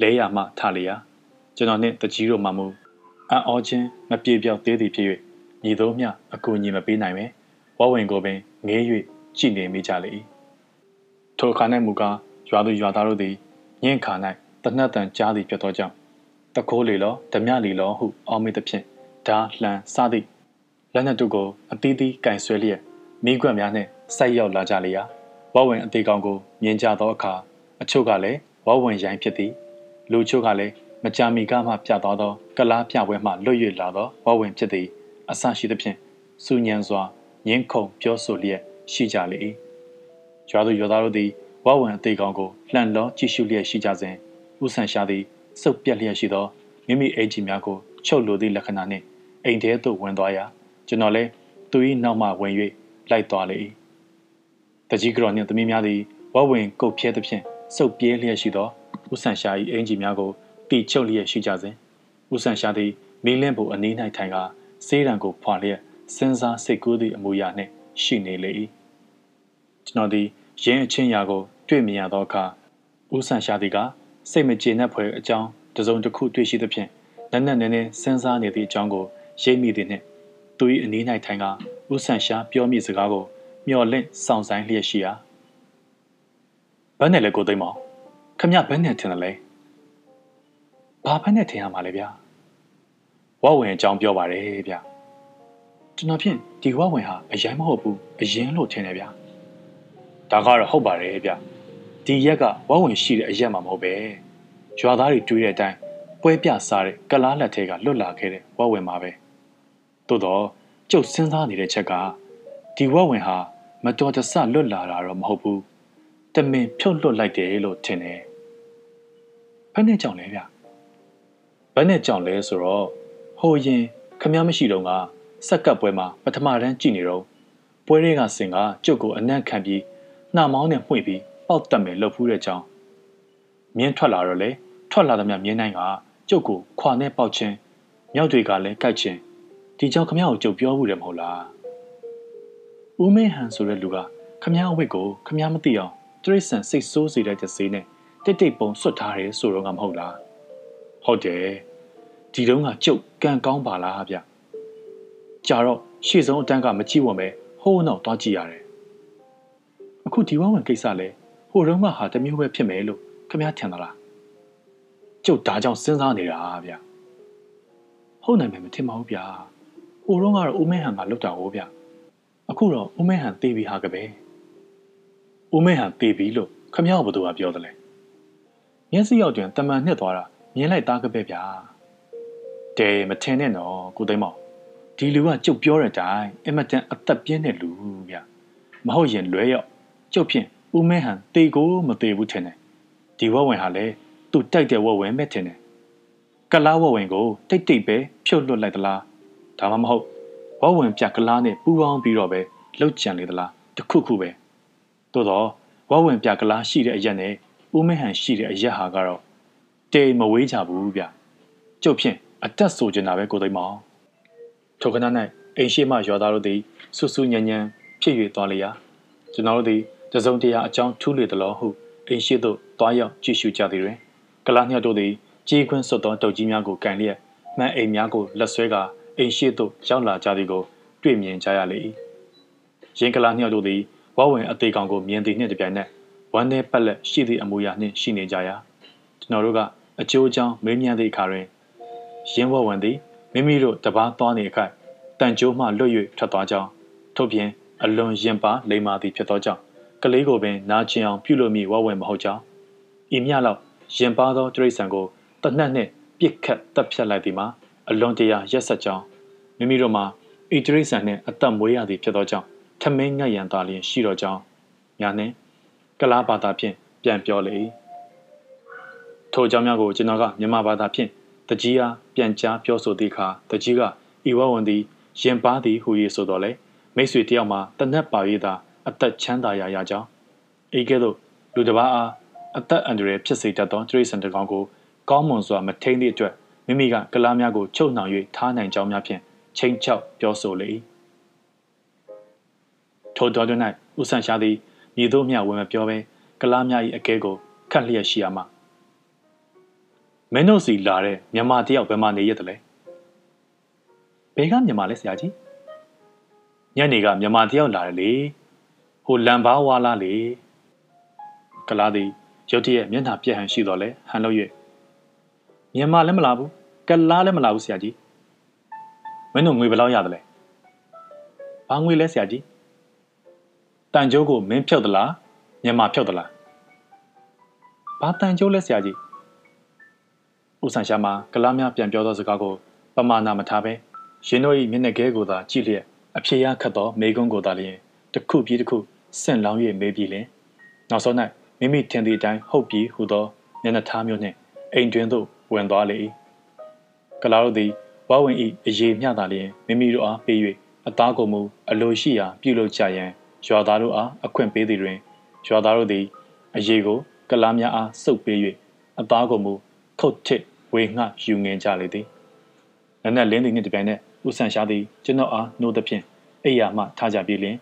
လဲရမှထလျာကျွန်တော်နှင့်တကြီးတို့မှမူအံ့ဩခြင်းမပြေပြောက်သေးသည်ဖြစ်၍ညီတို့မျှအကူအညီမပေးနိုင်ပဲဝဝင်ကိုပင်ငေး၍ကြည်နေမိကြလေ၏ထိုအခါ၌မူကား ရွာသူရွာသားတို့သည်ညင့်ခါ၌တနတ်တန်ကြားသည်ဖြစ်သောကြောင့်တကိုးလေလောဓမြလီလောဟုအောင်းမိသဖြင့်ဓာလှန်စသည့်လက်နက်တို့ကိုအသီးသီးကင်ဆွဲလျက်မိကွက်များနှင့်ဆိုက်ရောက်လာကြလေရာဝဝင်အသေးကောင်ကိုမြင်ကြသောအခါအချို့ကလည်းဝဝင်ရိုင်းဖြစ်သည်လူချို့ကလည်းမကြာမီကမှပြသွားသောကလားပြပွဲမှလွတ်၍လာသောဝဝင်ဖြစ်သည်အဆရှိသဖြင့်စူညံစွာငင်းခုန်ပြောဆိုလျက်ရှိကြလေ၏ရွာသူရွာသားတို့သည် ဝဝင်အသေးကောင်ကိုလှန်လောကြည့်ရှုလျက်ရှိကြစဉ်ဦးဆန်ရှာသည်စုပ်ပြက်လျက်ရှိသောမိမိအိမ်ကြီးများကိုချုပ်လိုသည့်လက္ခဏာနှင့်အိမ်ထဲသို့ဝင်သွားရာကျွန်တော်လည်းသူ၏နောက်မှဝင်၍လိုက်သွားလေ၏တကြီးကတော်နှင့်သမီးများသည်ဝဝင်ကုတ်ဖြဲသဖြင့်စုပ်ပြေးလျက်ရှိသောဦးဆန်ရှာ၏အင်ကြီးများကိုတီချုပ်လျက်ရှိကြစဉ်ဦးဆန်ရှာသည်မီးလင်းဖို့အနီး၌ထိုင်ကစေးရန်ကိုဖွာလျက်စဉ်းစားစိတ်ကူးသည့်အမူအရာနှင့်ရှိနေလေ၏ကျွန်တော်သည်ရင်းအချင်းရာကို တွေ့မြင်ရသောအခါဦးဆန်ရှာသည်ကစိတ်မကျေနပ်ဖွယ်အကြောင်းတစုံတစ်ခုတွေ့ရှိသဖြင့်နက်နက်နဲနဲစဉ်းစားနေသည့်အကြောင်းကိုရိပ်မိသည်နှင့်သူ၏အနီး၌ထိုင်ကဦးဆန်ရှာပြောမိစကားကိုမျော်လင့်စောင့်ဆိုင်လျက်ရှိရာဘယ်နဲ့လဲကိုသိမ်းမောင်ခမဘယ်နဲ့ထင်တယ်လဲဘာဘယ်နဲ့ထင်ရမှာလဲဗျာဝဝင်အကြောင်းပြောပါတယ်ဗျာကျွန်တော်ဖြင့်ဒီဝဝင်ဟာအရင်မဟုတ်ဘူးအရင်လို့ထင်တယ်ဗျာဒါကတော့ဟုတ်ပါတယ်ဗျ ဒီရက်ကဝဝင်ရှိတဲ့အရက်မှမဟုတ်ပဲရွာသားတွေတွေးတဲ့အတိုင်းပွဲပြစားတဲ့ကလားလက်ထဲကလွတ်လာခဲ့တဲ့ဝဝင်မှာပဲသို့တော့ကျုပ်စဉ်းစားနေတဲ့ချက်ကဒီဝဝင်ဟာမတော်တဆလွတ်လာတာတော့မဟုတ်ဘူးတမင်ဖြုတ်လွတ်လိုက်တယ်လို့ထင်တယ်ဘယ်နဲ့ကြောင့်လဲဗျဘယ်နဲ့ကြောင့်လဲဆိုတော့ဟိုရင်ခမည်းမရှိတော့ကစက်ကပ်ပွဲမှာပထမတန်းကြည့်နေတော့ပွဲတွေကစင်ကကျုပ်ကိုအနံ့ခံပြီးနှာမောင်းနဲ့မှွေပြီး ပေါက်တက်မယ်လှုပ်ဖူးတဲ့ကြောင်းမြင်းထွက်လာတော့လေထွက်လာသမျှမြင်းနိုင်ကကျုပ်ကိုခွာနဲ့ပေါက်ချင်းမြောက်တွေကလည်းကြိုက်ချင်းဒီကြောင့်ခမရကိုကြုတ်ပြောဘူးတယ်မဟုတ်လားဦးမင်းဟန်ဆိုတဲ့လူကခမရအဝတ်ကိုခမရမသိအောင်တရိษံစိတ်ဆိုးစေတဲ့ဈေးနဲ့တိတ်တိတ်ပုံဆွတ်ထားတယ်ဆိုတော့ကမဟုတ်လားဟုတ်တယ်ဒီတုန်းကကျုပ်ကံကောင်းပါလားဗျကြာတော့ရှေ့ဆုံးအတန်းကမကြည့်ဝံပဲဟိုးနောက်သွားကြည့်ရတယ်အခုဒီဝဝင်ကိစ္စလဲဟို တုန်းကဟာတမျိုးပဲဖြစ်မယ်လို့ခမရထင်သလားကျုပ်ဒါကြောင့်စဉ်းစားနေတာဗျဟုတ်နိုင်မယ်မထင်ပါဘူးဗျာဟိုတုန်းကတော့ဦးမင်းဟန်ကလွတ်တာဟောဗျအခုတော့ဦးမင်းဟန်တေးပြီးဟာကပဲဦးမင်းဟန်တေးပြီးလို့ခမရဘသူကပြောတယ်လဲမျက်စိရောက်တွင်တမန်နှစ်သွားတာမြင်လိုက်သားကပဲဗျာတဲမထင်နဲ့နော်ကိုသိမ်းမောင်ဒီလူကကျုပ်ပြောတဲ့အတိုင်းအမတန်အသက်ပြင်းတဲ့လူဗျမဟုတ်ရင်လွဲရောက်ကျုပ်ဖြင့် ဦးမဲဟန်တေကိုမသေးဘူးထင်တယ်ဒီဝဝင်ဟာလည်းသူ့တိုက်တဲ့ဝဝင်မဲ့ထင်တယ်ကလားဝဝင်ကိုတိတ်တိတ်ပဲဖြုတ်လွတ်လိုက်သလားဒါမှမဟုတ်ဝဝင်ပြကလားနဲ့ပူပေါင်းပြီးတော့ပဲလှုပ်ကြံလေသလားတခုခုပဲသို့တော့ဝဝင်ပြကလားရှိတဲ့အရက်နဲ့ဦးမဲဟန်ရှိတဲ့အရက်ဟာကတော့တေမဝေးကြဘူးဗျကျုပ်ဖြင့်အတက်ဆိုချင်တာပဲကိုသိမ်းမောင်ထိုခဏ၌အိမ်ရှိမှရွာသားတို့သည်ဆူဆူညံညံဖြစ်၍သွားလျာကျွန်တော်တို့သည် တစုံတရာအကြောင်းထူးလေသလိုဟုအိမ်ရှိသို့တွားရောက်ကြည့်ရှုကြသည်တွင်ကလာနှစ်ယောက်တို့သည်ကြေးခွန်းစွတ်သောတုတ်ကြီးများကိုကန်လျက်မှန်အိမ်များကိုလက်ဆွဲကာအိမ်ရှိသို့ရောက်လာကြသည်ကိုတွေ့မြင်ကြရလေ၏ရင်ကလာနှစ်ယောက်တို့သည်ဝဝဝင်အသေးကောင်ကိုမြင်သည်နှင့်တပြိုင်နက်ဝမ်းထဲပက်လက်ရှိသည့်အမူအရာနှင့်ရှိနေကြရာကျွန်တော်တို့ကအကျိုးအကြောင်းမေးမြန်းသည့်အခါတွင်ရင်းဝဝင်သည်မိမိတို့တပားသွားနေအခါတန်ကြိုးမှလွတ်၍ထွက်သွားကြောင်းထို့ပြင်အလွန်ရင်ပါလိမ္မာသည်ဖြစ်သောကြောင့်က လေးကိုပင်နာကျင်အောင်ပြုလို့မည်ဝဝင်မဟုတ်ကြောင်းဤမြလောက်ရင်ပါသောတရိษံကိုတနတ်နှင့်ပြစ်ခတ်တပ်ဖြတ်လိုက်သည်မှာအလွန်တရာရက်ဆက်ကြောင်းမိမိတို့မှာဤတရိษံနှင့်အသက်မွေးရသည်ဖြစ်သောကြောင့်ထမင်းငတ်ရန်သာလျင်ရှိတော်ကြောင်းညာနှင့်ကလားဘာသာဖြင့်ပြန်ပြောလေ၏ထိုအကြောင်းများကိုကျွန်တော်ကမြန်မာဘာသာဖြင့်တကြီးအားပြန်ကြားပြောဆိုသည့်အခါတကြီးကဤဝဝန်သည်ရင်ပါသည်ဟူ၍ဆိုတော်လေမိတ်ဆွေတယောက်မှာတနက်ပါ၍သာ အသက်ချမ်းသာရာရကြောင်းဤကဲ့သို့လူတစ်ပါးအားအသက်အန္တရာယ်ဖြစ်စေတတ်သောတရိษံတကောင်ကိုကောင်းမွန်စွာမထိန်သည့်အတွက်မိမိကကလားများကိုချုပ်နှောင်၍ထားနိုင်ကြောင်းများဖြင့်ချိန်ချောက်ပြောဆိုလေ၏ထိုတော်တွင်၌ဥဆန်ရှာသည်မြည်တို့မြဝင်မပြောဘဲကလားများ၏အကဲကိုခတ်လျက်ရှိရမှာမင်းတို့စီလာတဲ့မြန်မာတယောက်ဘယ်မှာနေရတယ်လဲဘယ်ကမြန်မာလဲဆရာကြီးညနေကမြန်မာတယောက်လာတယ်လေ ဟိုလန်ဘာဝါလာလေကလားသည်ရုတ်တရက်မျက်နှာပြက်ဟန်ရှိတော့လဲဟန်လို့၍မြန်မာလည်းမလာဘူးကလားလည်းမလာဘူးဆရာကြီးမင်းတို့ငွေဘယ်လောက်ရတယ်လဲဘာငွေလဲဆရာကြီးတန်ကျိုးကိုမင်းဖြုတ်သလားမြန်မာဖြုတ်သလားဘာတန်ကျိုးလဲဆရာကြီးဦးဆန်ရှာမှာကလားများပြန်ပြောသောစကားကိုပမာဏမထားဘဲရှင်တို့၏မျက်နှာကဲကိုသာကြည့်လျက်အဖြေရခတ်သောမိကုန်းကိုသာလျင်တစ်ခုပြီးတစ်ခု ဆင့်လောင်း၍မေးပြီးလင်နောက်ဆုံး၌မိမိထင်သည့်အတိုင်းဟုတ်ပြီဟုသောမျက်နှာထားမျိုးနှင့်အိမ်တွင်သို့ဝင်သွားလေ၏ကလာတို့သည်ဝဝင်၏အရေးမျှသာလျင်မိမိတို့အားပေး၍အသားကိုမူအလိုရှိရာပြုလုပ်ကြရန်ရွာသားတို့အားအခွင့်ပေးသည်တွင်ရွာသားတို့သည်အရေးကို ကလားများအားစုပ်ပေး၍အသားကိုမူခုတ်ထစ်ဝေငှယူငင်ကြလေသည်နနက်လင်းသည်နှင့်တပြိုင်နက်ဦးဆန်ရှားသည်ကျွန်တော်အားနှိုးသဖြင့်အိယာမှထားကြပြီးလင်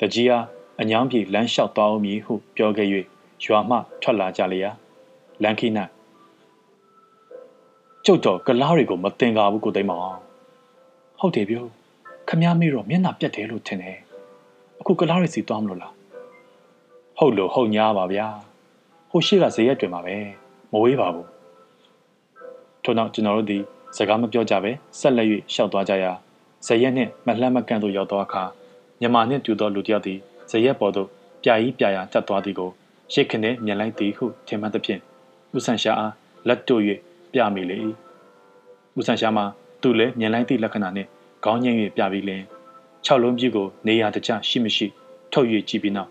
တကြီးအား အညောင်းပြေလမ်းလျှောက်သွားအောင်မည်ဟုပြောခဲ့၍ရွာမှထွက်လာကြလျာလန်ခိနကျုပ်တော်ကလားတွေကိုမတင်ကားဘူးကိုသိမ်းမောင်ဟုတ်တယ်ပြောခမည်းမေးတော့မျက်နှာပြတ်တယ်လို့ထင်တယ်အခုကလားတွေစီသွားမလို့လားဟုတ်လို့ဟုတ်ညားပါဗျာဟိုရှိကဇေရက်တွင်မှာပဲမဝေးပါဘူးထို့နောက်ကျွန်တော်တို့ဒီစကားမပြောကြပဲဆက်လက်၍ရှောက်သွားကြရာဇရက်နှင့်မလှမ်းမကန့်သို့ရောက်သောအခါမြမနှင့်တူသောလူတစ်ယောက်သည် ဇရက်ပေါ်သို့ပြာကြီးပြာရာတက်သွားသည်ကိုရှစ်ခနဲ့မြင်လိုက်သည်ဟုထင်မှတ်သဖြင့်ဦးဆန်ရှာအားလက်တို့၍ပြမိလေ၏ဦးဆန်ရှာမှာသူလည်းမြင်လိုက်သည့်လက္ခဏာနှင့်ခေါင်းငိမ့်၍ပြပြီးလင်၆လုံးပြည့်ကိုနေရာတကျရှိမရှိထုတ်၍ကြည့်ပြီးနောက်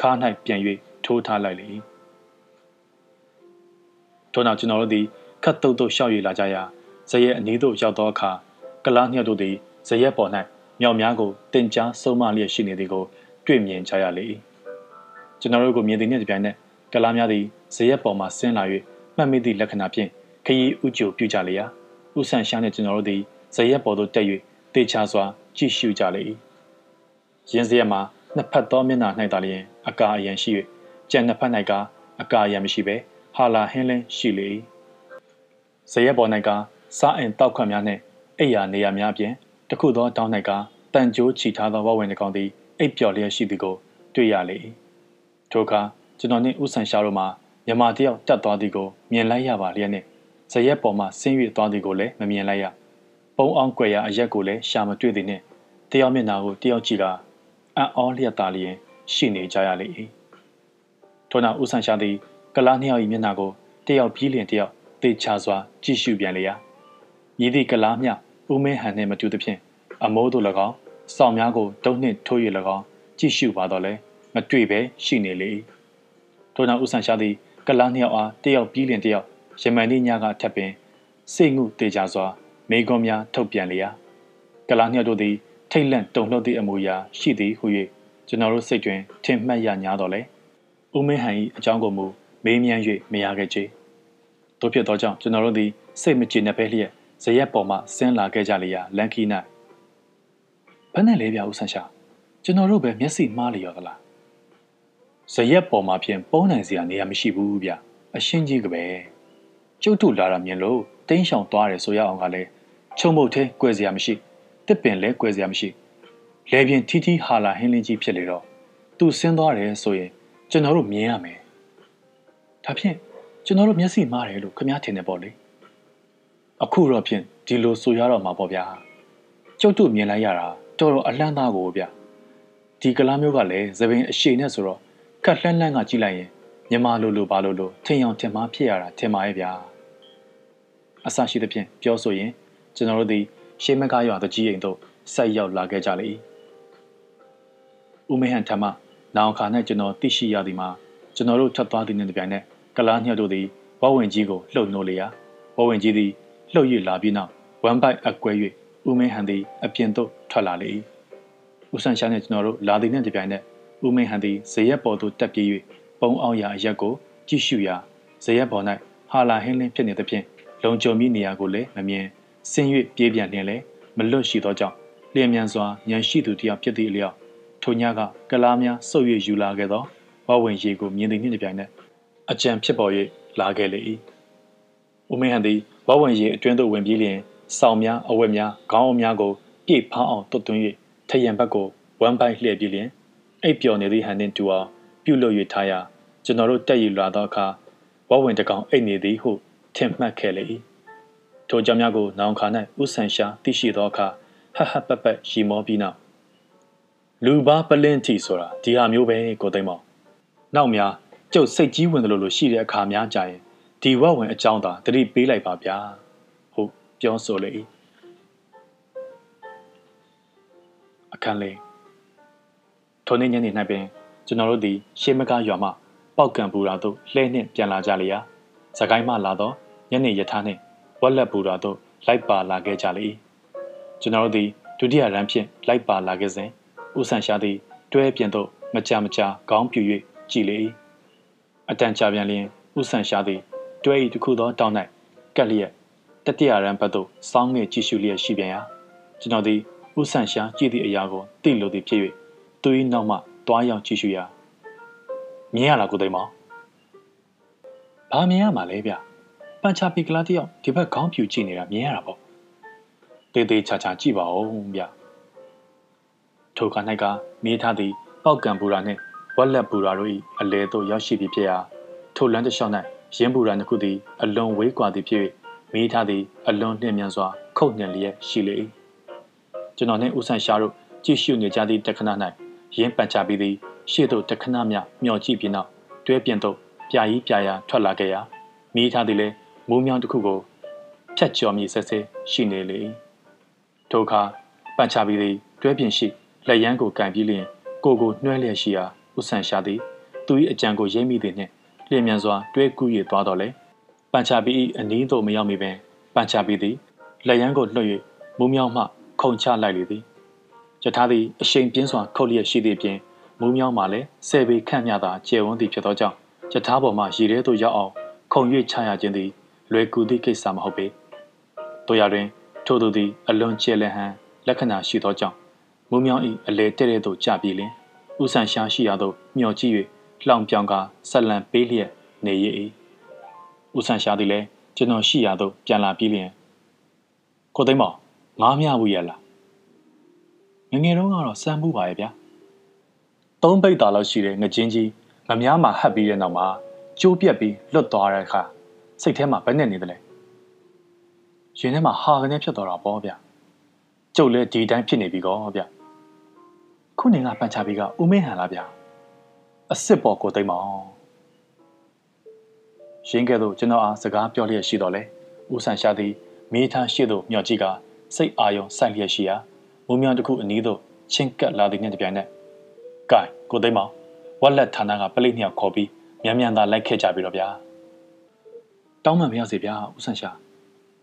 ခါ၌ပြန်၍ထိုးထားလိုက်လေ၏ထို့နောက်ကျွန်တော်တို့သည်ခတ်တုတ်တုတ်ရှောက်၍လာကြရာဇရက်အနီးသို့ရောက်သောအခါကလားညှက်တို့သည်ဇရက်ပေါ်၌မြောက်များကိုတင်ကြားဆုံးမလျက်ရှိနေသည်ကို တွေ့မြင်ကြရလေ၏ကျွန်တော်တို့ကိုမြင်သည်နှင့်တပြိုင်နက်ကလားများသည်ဇရက်ပေါ်မှဆင်းလာ၍မှတ်မိသည့်လက္ခဏာဖြင့်ခရီးဥကြိုပြုကြလေရာဥဆန်ရှာနှင့်ကျွန်တော်တို့သည်ဇရက်ပေါ်သို့တက်၍တေချာစွာကြည့်ရှုကြလေ၏ရင်းစရက်မှာနှစ်ဖက်သောမျက်နှာ၌သာလျှင်အကာအယံရှိ၍ကြံနှစ်ဖက်၌ကအကာအယံမရှိဘဲဟာလာဟင်းလင်းရှိလေ၏ဇရက်ပေါ်၌ကစားအင်တောက်ခွက်များနှင့်အိယာနေရာများပြင်တခုသောတောင်း၌ကတန်ကြိုးချီထားသောဝဝင်တစ်ကောင်သည် အိပ်ပျော်လျက်ရှိသည်ကိုတွေ့ရလေ၏ထိုအခါကျွန်တော်နှင့်ဦးဆန်ရှာတို့မှမြမတယောက်တက်သွားသည်ကိုမြင်လိုက်ရပါလျက်နှင့်ဇရက်ပေါ်မှဆင်း၍သွားသည်ကိုလည်းမမြင်လိုက်ရပုံအောင်ကွယ်ရာအရက်ကိုလည်းရှာမတွေ့သည်နှင့်တယောက်မျက်နှာကိုတယောက်ကြည့်ကအံ့ဩလျက်သာလျင်ရှိနေကြရလေ၏ထို့နောက်ဦးဆန်ရှာသည်ကလားနှစ်ယောက်၏မျက်နှာကိုတယောက်ပြီးလျင်တယောက်တေချာစွာကြည့်ရှုပြန်လေရာရည်သည့်ကလားမျှဦးမင်းဟန်နှင့်မတူသဖြင့်အမိုးတို့၎င်း စောင့်များကိုတုံးနှင့်ထိုး၍၎င်းကြည့်ရှုပါတော့လဲမတွေ့ပဲရှိနေလေ၏ထို့နောက်ဦးဆန်ရှာသည်ကလားနှစ်ယောက်အားတယောက်ပြီးလျင်တယောက်ယမန်နေ့ညကထပ်ပင်စိတ်ငုတေချာစွာမိကွန်များထုတ်ပြန်လေရာကလားနှစ်ယောက်တို့သည်ထိတ်လန့်တုန်လှုပ်သည့်အမူအရာရှိသည်ဟု၍ကျွန်တော်တို့စိတ်တွင်ထင်မှတ်ရညာတော့လေဦးမင်းဟန်၏အကြောင်းကိုမူမေးမြန်း၍မရခဲ့ချေတို့ဖြစ်သောကြောင့်ကျွန်တော်တို့သည်စိတ်မကြည်နှစ်ပဲလျက်ဇရက်ပေါ်မှဆင်းလာခဲ့ကြလေရာလန်ခီ၌ ဘယ်နဲ့လဲဗျာဦးဆန်းရှာကျွန်တော်တို့ပဲမျက်စိမှားလျော်သလားဇရက်ပေါ်မှာဖြင့်ပုံးနိုင်စရာနေရာမရှိဘူးဗျအရှင်းကြီးကပဲကျုပ်တို့လာတာမြင်လို့တင်းရှောင်သွားတယ်ဆိုရအောင်ကလည်းချုံမုတ်သေးကွယ်စရာမရှိတစ်ပင်လဲကွယ်စရာမရှိလဲပြင်းထီးထီးဟာလာဟင်းလင်းကြီးဖြစ်လေတော့သူဆင်းသွားတယ်ဆိုရင်ကျွန်တော်တို့မြင်ရမယ်ဒါဖြင့်ကျွန်တော်တို့မျက်စိမှားတယ်လို့ခမည်းထင်တယ်ပေါ့လေအခုတော့ဖြင့်ဒီလိုဆိုရတော့မှာပေါ့ဗျာကျုပ်တို့မြင်လိုက်ရတာ တော်တော်အလန့်သားကိုဗျဒီကလားမျိုးကလည်းသပင်အရှိနဲ့ဆိုတော့ခက်လှမ်းလှမ်းကကြည့်လိုက်ရင်မြမလိုလိုဘာလိုလိုထင်အောင်ထင်မှားဖြစ်ရတာထင်ပါရဲ့ဗျာအဆရှိသဖြင့်ပြောဆိုရင်ကျွန်တော်တို့ဒီရှေးမကားရွာတကြီးအိမ်တို့ဆက်ရောက်လာခဲ့ကြလေဦးမေဟန်ထမနောင်ခါနဲ့ကျွန်တော်သိရှိရသည်မှာကျွန်တော်တို့ထပ်သွားသည်နဲ့တပြိုင်နက်ကလားညှက်တို့သည်ဝဝင်ကြီးကိုလှုပ်နိုးလေရာဝဝင်ကြီးသည်လှုပ်ရလာပြီးနောက်ဝမ်ဘိုက်အကွဲ၍ဦးမင်းဟန်သည်အပြင်သို့ ထွက်လာလေ၏ဦးဆန်ရှာနှင့်ကျွန်တော်တို့လာသည်နှင့်တပြိုင်နက်ဦးမင်းဟန်သည်ဇရက်ပေါ်သို့တက်ပြေး၍ပုံအောင်ရာအရက်ကိုကြည့်ရှုရာဇရက်ပေါ်၌ဟာလာဟင်းလင်းဖြစ်နေသဖြင့်လုံခြုံမိနေရာကိုလည်းမမြင်ဆင်း၍ပြေးပြန်လျင်လည်းမလွတ်ရှိသောကြောင့်လျင်မြန်စွာညံရှိသူတယောက်ဖြစ်သည့်အလျောက်ထိုညကကလားများဆုပ်၍ယူလာခဲ့သောဝဝင်ရေကိုမြင်သည်နှင့်တပြိုင်နက်အကြံဖြစ်ပေါ်၍လာခဲ့လေ၏ဦးမင်းဟန်သည်ဝဝင်ရေအတွင်းသို့ဝင်ပြီးလျင်စောင်းများအဝက်များခေါင်းအုံများကို ပြည့်ဖောင်းအောင်တွတ်သွင်း၍ထရံဘက်ကိုဝမ်းပိုက်လှည့်ပြီးလျင်အိပ်ပျော်နေသည့်ဟန်နှင့်တူအောင်ပြုလုပ်၍ထားရာကျွန်တော်တို့တက်ယူလာသောအခါဝဝင်တကောင်အိတ်နေသည်ဟုထင်မှတ်ခဲ့လေ၏ထိုကြောင့်များကိုနောင်ခါ၌ဥဆန်ရှာသိရှိသောအခါဟဟပပရီမောပြီးနောက်လူပါပလင်းတီဆိုတာဒီဟာမျိုးပဲကိုသိမ့်မောင်နောက်များကျုပ်စိတ်ကြီးဝင်တယ်လို့လို့ရှိတဲ့အခါများကြာရင်ဒီဝဝင်အကြောင်းသာတတိပေးလိုက်ပါဗျာဟုတ်ပြောဆိုလေ၏ အခန်းလေးထိုနေ့ညနေ၌ပင်ကျွန်တော်တို့သည် ရှေးမကားရွာမှပောက်ကံပူရာသို့လှဲနှင့်ပြန်လာကြလျာစကိုင်းမှလာသောညနေရထားနှင့်ဝက်လက်ပူရာသို့လိုက်ပါလာခဲ့ကြလေ၏ကျွန်တော်တို့သည်ဒုတိယရန်ဖြင့်လိုက်ပါလာခဲ့စဉ်ဦးဆန်ရှာသည်တွဲပြင်သို့မကြမကြာခေါင်းပြူ၍ကြည်လေ၏အတန်ကြာပြန်လျင်ဦးဆန်ရှာသည်တွဲ၏တစ်ခုသောတောင်း၌ကက်လျက်တတိယရန်ဘက်သို့စောင်းငယ်ကြည့်ရှုလျက်ရှိပြန်ရာကျွန်တော်သည် ဦးဆန်ရှာကြည့်သည့်အရာကိုသိလိုသည်ဖြစ်၍သူ၏နောက်မှတွားရောက်ကြည့်ရှုရာမြင်ရလားကိုသိမ်းမောင်ဘာမြင်ရမှာလဲဗျပန်ချာပီကလာတယောက်ဒီဘက်ခေါင်းပြူကြည့်နေတာမြင်ရတာပေါ့တေးသေးချာချာကြည့်ပါဦးဗျထိုက၌ကမေးထားသည့်ပောက်ကံပူရာနှင့်ဝက်လက်ပူရာတို့၏အလဲသို့ရောက်ရှိပြီးဖြစ်ရာထိုလမ်းတစ်လျှောက်၌ရင်းပူရာတစ်ခုသည်အလွန်ဝေးကွာသည်ဖြစ်၍မေးထားသည်အလွန်နှင့်မြန်စွာခုတ်ညံလျက်ရှိလေ၏ ကျွန်တော်နှင့်ဦးဆန်ရှာတို့ကြည့်ရှုနေကြသည့်တခဏ၌ရင်းပန်ချပြီးသည်ရှေ့သို့တခဏမျှမျောကြည့်ပြီးနောက်တွဲပြင်သို့ပြာကြီးပြာရာထွက်လာခဲ့ရာမိထားသည်လည်းမိုးမြောင်းတစ်ခုကိုဖြတ်ကျော်မြည်ဆက်ဆဲရှိနေလေထိုအခါပန်ချပြီးသည်တွဲပြင်ရှိလက်ရန်ကိုကန်ပြီးလျင်ကိုကိုနှွဲလျက်ရှိရာဥဆန်ရှာသည်သူ၏အကြံကိုရိပ်မိသည်နှင့်လျင်မြန်စွာတွဲကူး၍သွားတော်လဲပန်ချပြီး၏အနီးသို့မရောက်မီပင်ပန်ချပြီးသည်လက်ရန်ကိုလွှတ်၍မိုးမြောင်းမှ ခုန်ချလိုက်လေသည်ယထာသည်အရှိန်ပြင်းစွာခုတ်လျက်ရှိသည့်ပြင်မူးမြောင်းမှလည်းဆယ်ပေခန့်မြသာကျယ်ဝန်းသည်ဖြစ်သောကြောင့်ယထာပေါ်မှရေထဲသို့ရောက်အောင်ခုန်၍ချရခြင်းသည်လွယ်ကူသည့်ကိစ္စမဟုတ်ပေ။တို့ရတွင် ထိုသူသည် အလွန်ကျယ်လည်ဟန်လက္ခဏာရှိသောကြောင့်မူးမြောင်း၏အလေတဲ့တဲ့သို့ကြပြေးလင်ဥဆန်ရှားရှိရာသို့မျှော်ကြည့်၍လောင်ပြောင်ကဆက်လန်ပေးလျက်နေရ၏။ဥဆန်ရှားသည်လည်းကျွန်တော်ရှိရာသို့ပြန်လာပြီးလျင်ကိုသိမ်းမောင် ငားမြဘူးရလားငငယ်တုန်းကတော့စမ်းမှုပါရဲ့ဗျာသုံးပိတ်တာလောက်ရှိတဲ့ငကျင်းကြီးငမားမှာဟပ်ပြီးတဲ့နောက်မှာကျိုးပြက်ပြီးလွတ်သွားတဲ့အခါစိတ်ထဲမှာဘယ်နဲ့နေသလဲရင်ထဲမှာဟာကနေဖြစ်သွားတာပေါ့ဗျကျုပ်လည်းဒီတိုင်းဖြစ်နေပြီကောဗျခုနေကပန်ချာဘီကဦးမင်းဟန်လားဗျအစ်စ်ပေါ်ကိုသိမ့်မအောင်ရင်းကဲ့သို့ကျွန်တော်အားစကားပြောလျက်ရှိတော့လေဦးဆန်ရှာသည်မိသားရှိသို့မျှော်ကြည့်က စိတ်အာယုံစိုက်လျက်ရှိရာမုံမြောင်တစ်ခုအနီးသို့ချင်းကပ်လာသည်နှင့်တပြိုင်နက်။ကဲကိုသိမ်းမောင်ဝက်လက်ဌာနကပလိတ်နှစ်ယောက်ခေါ်ပြီးမြန်မြန်သာလိုက်ခဲ့ကြပြီတော့ဗျာ။တောင်းမှန်မရစေဗျာဦးဆန်ရှာ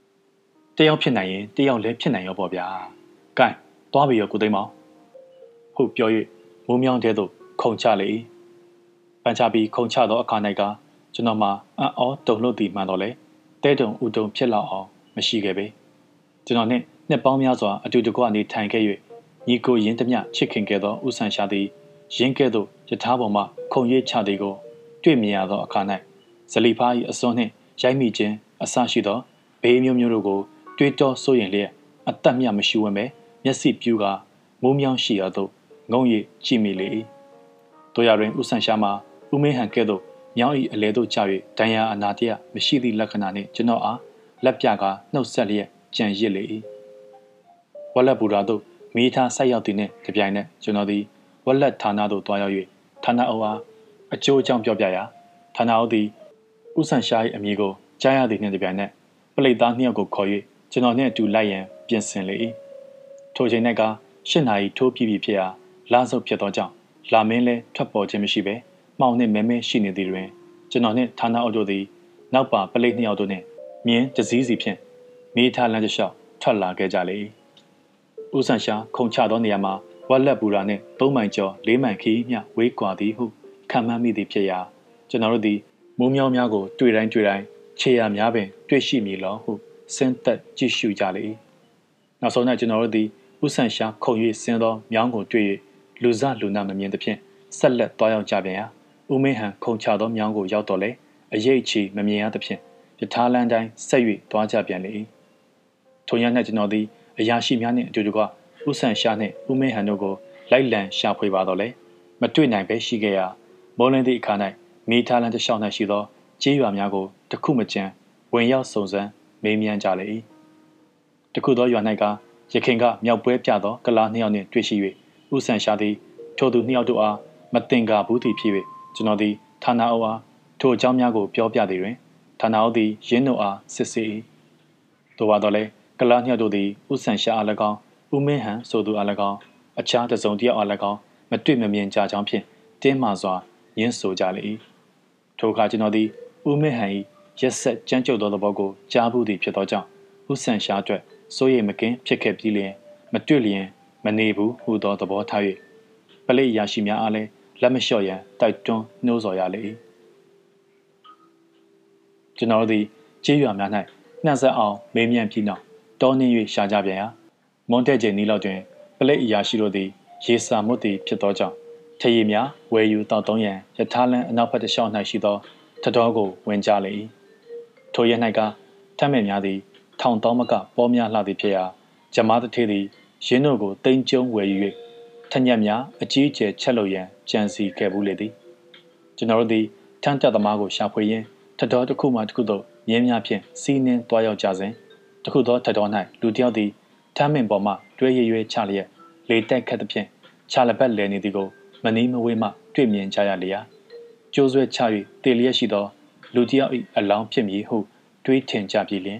။တယောက်ဖြစ်နိုင်ရင်တယောက်လည်းဖြစ်နိုင်ရောပေါ့ဗျာ။ကဲသွားပြီရောကိုသိမ်းမောင်။ဟုတ်ပြော၍မုံမြောင်တဲသို့ခုန်ချလေ၏။ပန်ချပြီးခုန်ချသောအခါ၌ကကျွန်တော်မှအံ့ဩတုန်လှုပ်သည်မှန်တော့လေတဲတုံဥတုံဖြစ်လောက်အောင်မရှိခဲ့ပေ။ကျွန်တော်နဲ့ နှစ်ပေါင်းများစွာအတူတကွအနေထိုင်ခဲ့၍ညီကိုရင်းသမျှချစ်ခင်ခဲ့သောဦးဆန်ရှာသည်ရင်းကဲ့သို့ယထာပေါ်မှခုံရွေးချသည်ကိုတွေ့မြင်ရသောအခါ၌ဇလီဖား၏အစွန်းနှင့်ရိုက်မိခြင်းအဆရှိသောဘေးမျိုးမျိုးတို့ကိုတွေးတောဆိုရင်လျက်အသက်မြမရှိဝဲမဲ့မျက်စိပြူကမိုးမြောင်းရှိရသောငုံရည်ကြည့်မိလေ၏တို့ရတွင်ဥဆန်ရှာမှဥမင်းဟန်ကဲ့သို့မြောင်း၏အလဲသို့ကျ၍ဒဏ်ရာအနာတရမရှိသည့်လက္ခဏာနှင့်ကျွန်တော်အားလက်ပြကနှုတ်ဆက်လျက်ကြံရစ်လေ၏ ဝက်လက်ဘူရာတို့မိသားဆက်ရောက်သည်နှင့်ကြပြိုင်နက်ကျွန်တော်သည်ဝက်လက်ဌာနသို့တွားရောက်၍ဌာနအုပ်အားအကျိုးအကြောင်းပြောပြရာဌာနအုပ်သည်ဥဆန်ရှာ၏အမည်ကိုကြားရသည်နှင့်ကြပြိုင်နက်ပလိတ်သားနှစ်ယောက်ကိုခေါ်၍ကျွန်တော်နှင့်အတူလိုက်ရန်ပြင်ဆင်လေ၏ထိုချိန်၌က၈နာရီထိုးပြပြီးဖြစ်ရာလာဆုပ်ဖြစ်သောကြောင့်လာမင်းလည်းထွက်ပေါ်ခြင်းမရှိဘဲမှောင်နှင့်မဲမဲရှိနေသည်တွင်ကျွန်တော်နှင့်ဌာနအုပ်တို့သည်နောက်ပါပလိတ်နှစ်ယောက်တို့နှင့်မြင်းတစည်းစီဖြင့်မိထားလမ်းတစ်လျှောက်ထွက်လာခဲ့ကြလေ၏ ဦးဆန်ရှာခုံချသောနေရာမှာဝက်လက်ပူရာနှင့်၃မိုင်ကျော်၄မိုင်ခီးမျှဝေးကွာသည်ဟုခံမှန်းမိသည်ဖြစ်ရာကျွန်တော်တို့သည်မိုးမြောင်းများကိုတွေ့တိုင်းတွေ့တိုင်းခြေရာများပင် တွေ့ရှိမည်လောဟုစဉ်သက်ကြည့်ရှုကြလေ၏နောက်ဆုံး၌ကျွန်တော်တို့သည်ဥဆန်ရှာခုံ၍ဆင်းသောမြောင်းကိုတွေ့၍လူစလူနာမမြင်သဖြင့်ဆက်လက်သွားရောက်ကြပြန်ရာဦးမင်းဟန်ခုံချသောမြောင်းကိုရောက်တော့လေအရေးချီမမြင်ရသဖြင့်ယထာလန်းတိုင်းဆက်၍သွားကြပြန်လေ၏ထိုည၌ကျွန်တော်သည် အရာရှိများနှင့်အတူတကွဥဆန်ရှာနှင့်ဦးမင်းဟန်တို့ကိုလိုက်လံရှာဖွေပါတော့လေမတွေ့နိုင်ပဲရှိခဲ့ရာမောလင်းသည့်အခါ၌မိထားလန်းတစ်လျှောက်၌ရှိသောကြေးရွာများကိုတခုမကြံဝင်ရောက်စုံစမ်းမေးမြန်းကြလေ၏တခုသောရွာ၌ကရခင်ကမြောက်ပွဲပြသောကလာနှစ်ယောက်နှင့်တွေ့ရှိ၍ဥဆန်ရှာသည်ထိုသူနှစ်ယောက်တို့အားမတင်ကာဘူးသည်ဖြစ်၍ကျွန်တော်သည်ဌာနအုပ်အားထိုအကြောင်းများကိုပြောပြသည်တွင်ဌာနအုပ်သည်ရင်းတို့အားစစ်ဆေး၏သို့ပါတော့လေ ကလာနှစ်ယောက်တို့သည်ဥဆန်ရှာအား၎င်းဥမင်းဟန်ဆိုသူအား၎င်းအခြားတစုံတစ်ယောက်အား၎င်းမတွေ့မမြင်ကြကြောင်းဖြင့်တင်းမာစွာညှင်းဆိုကြလေ၏ထိုအခါကျွန်တော်သည်ဥမင်းဟန်၏ရက်ဆက်ကြမ်းကြုတ်သောသဘောကိုကြားဘူးသည်ဖြစ်သောကြောင့်ဥဆန်ရှာအတွက်စိုးရိမ်မကင်းဖြစ်ခဲ့ပြီးလျင်မတွေ့လျင်မနေဘူးဟူသောသဘောထား၍ပလိရရှိများအားလည်းလက်မလျှော့ရန်တိုက်တွန်းနှိုးဆော်ရလေ၏ကျွန်တော်သည်ကြေးရွာများ၌နှံ့ဆက်အောင်မေးမြန်းပြီးနောက် တောနှင်း၍ရှာကြပြန်ရာမွန်တက်ကျင်းနီးလောက်တွင်ပလိအရာရှိတို့သည်ရေစာမွတ်သည်ဖြစ်သောကြောင့်ထရီများဝယ်ယူတောက်သုံးရန်ယထာလန်အနောက်ဘက်တစ်လျှောက်၌ရှိသောထတော်ကိုဝင်ကြလေ၏ထိုရက်၌ကထမ်းမဲ့များသည်ထောင်တောင်းမကပေါ်များလှသည်ဖြစ်ရာဂျမားတထေးသည်ရင်းတို့ကိုတိမ်ကျုံဝယ်ယူ၍ထညက်များအကြီးအကျယ်ချက်လို့ရန်ကြံစီခဲ့ဘူးလေသည်ကျွန်တော်တို့သည်ထမ်းတက်သမားကိုရှာဖွေရင်းထတော်တစ်ခုမှတစ်ခုသို့မြင်းများဖြင့်စီးနှင်းသွားရောက်ကြစဉ် တစ်ခုသောထတော်၌လူတစ်ယောက်သည်ထမ်းမင်ပေါ်မှတွဲရရွဲချလျက်လေတက်ခတ်သဖြင့်ချလပတ်လဲနေသည်ကိုမနီးမဝေးမှတွေ့မြင်ကြရလျာကျိုးဆွဲချ၍တေလျက်ရှိသော လူတစ်ယောက်၏အလောင်းဖြစ်မည်ဟုတွေးထင်ကြပြီလျင်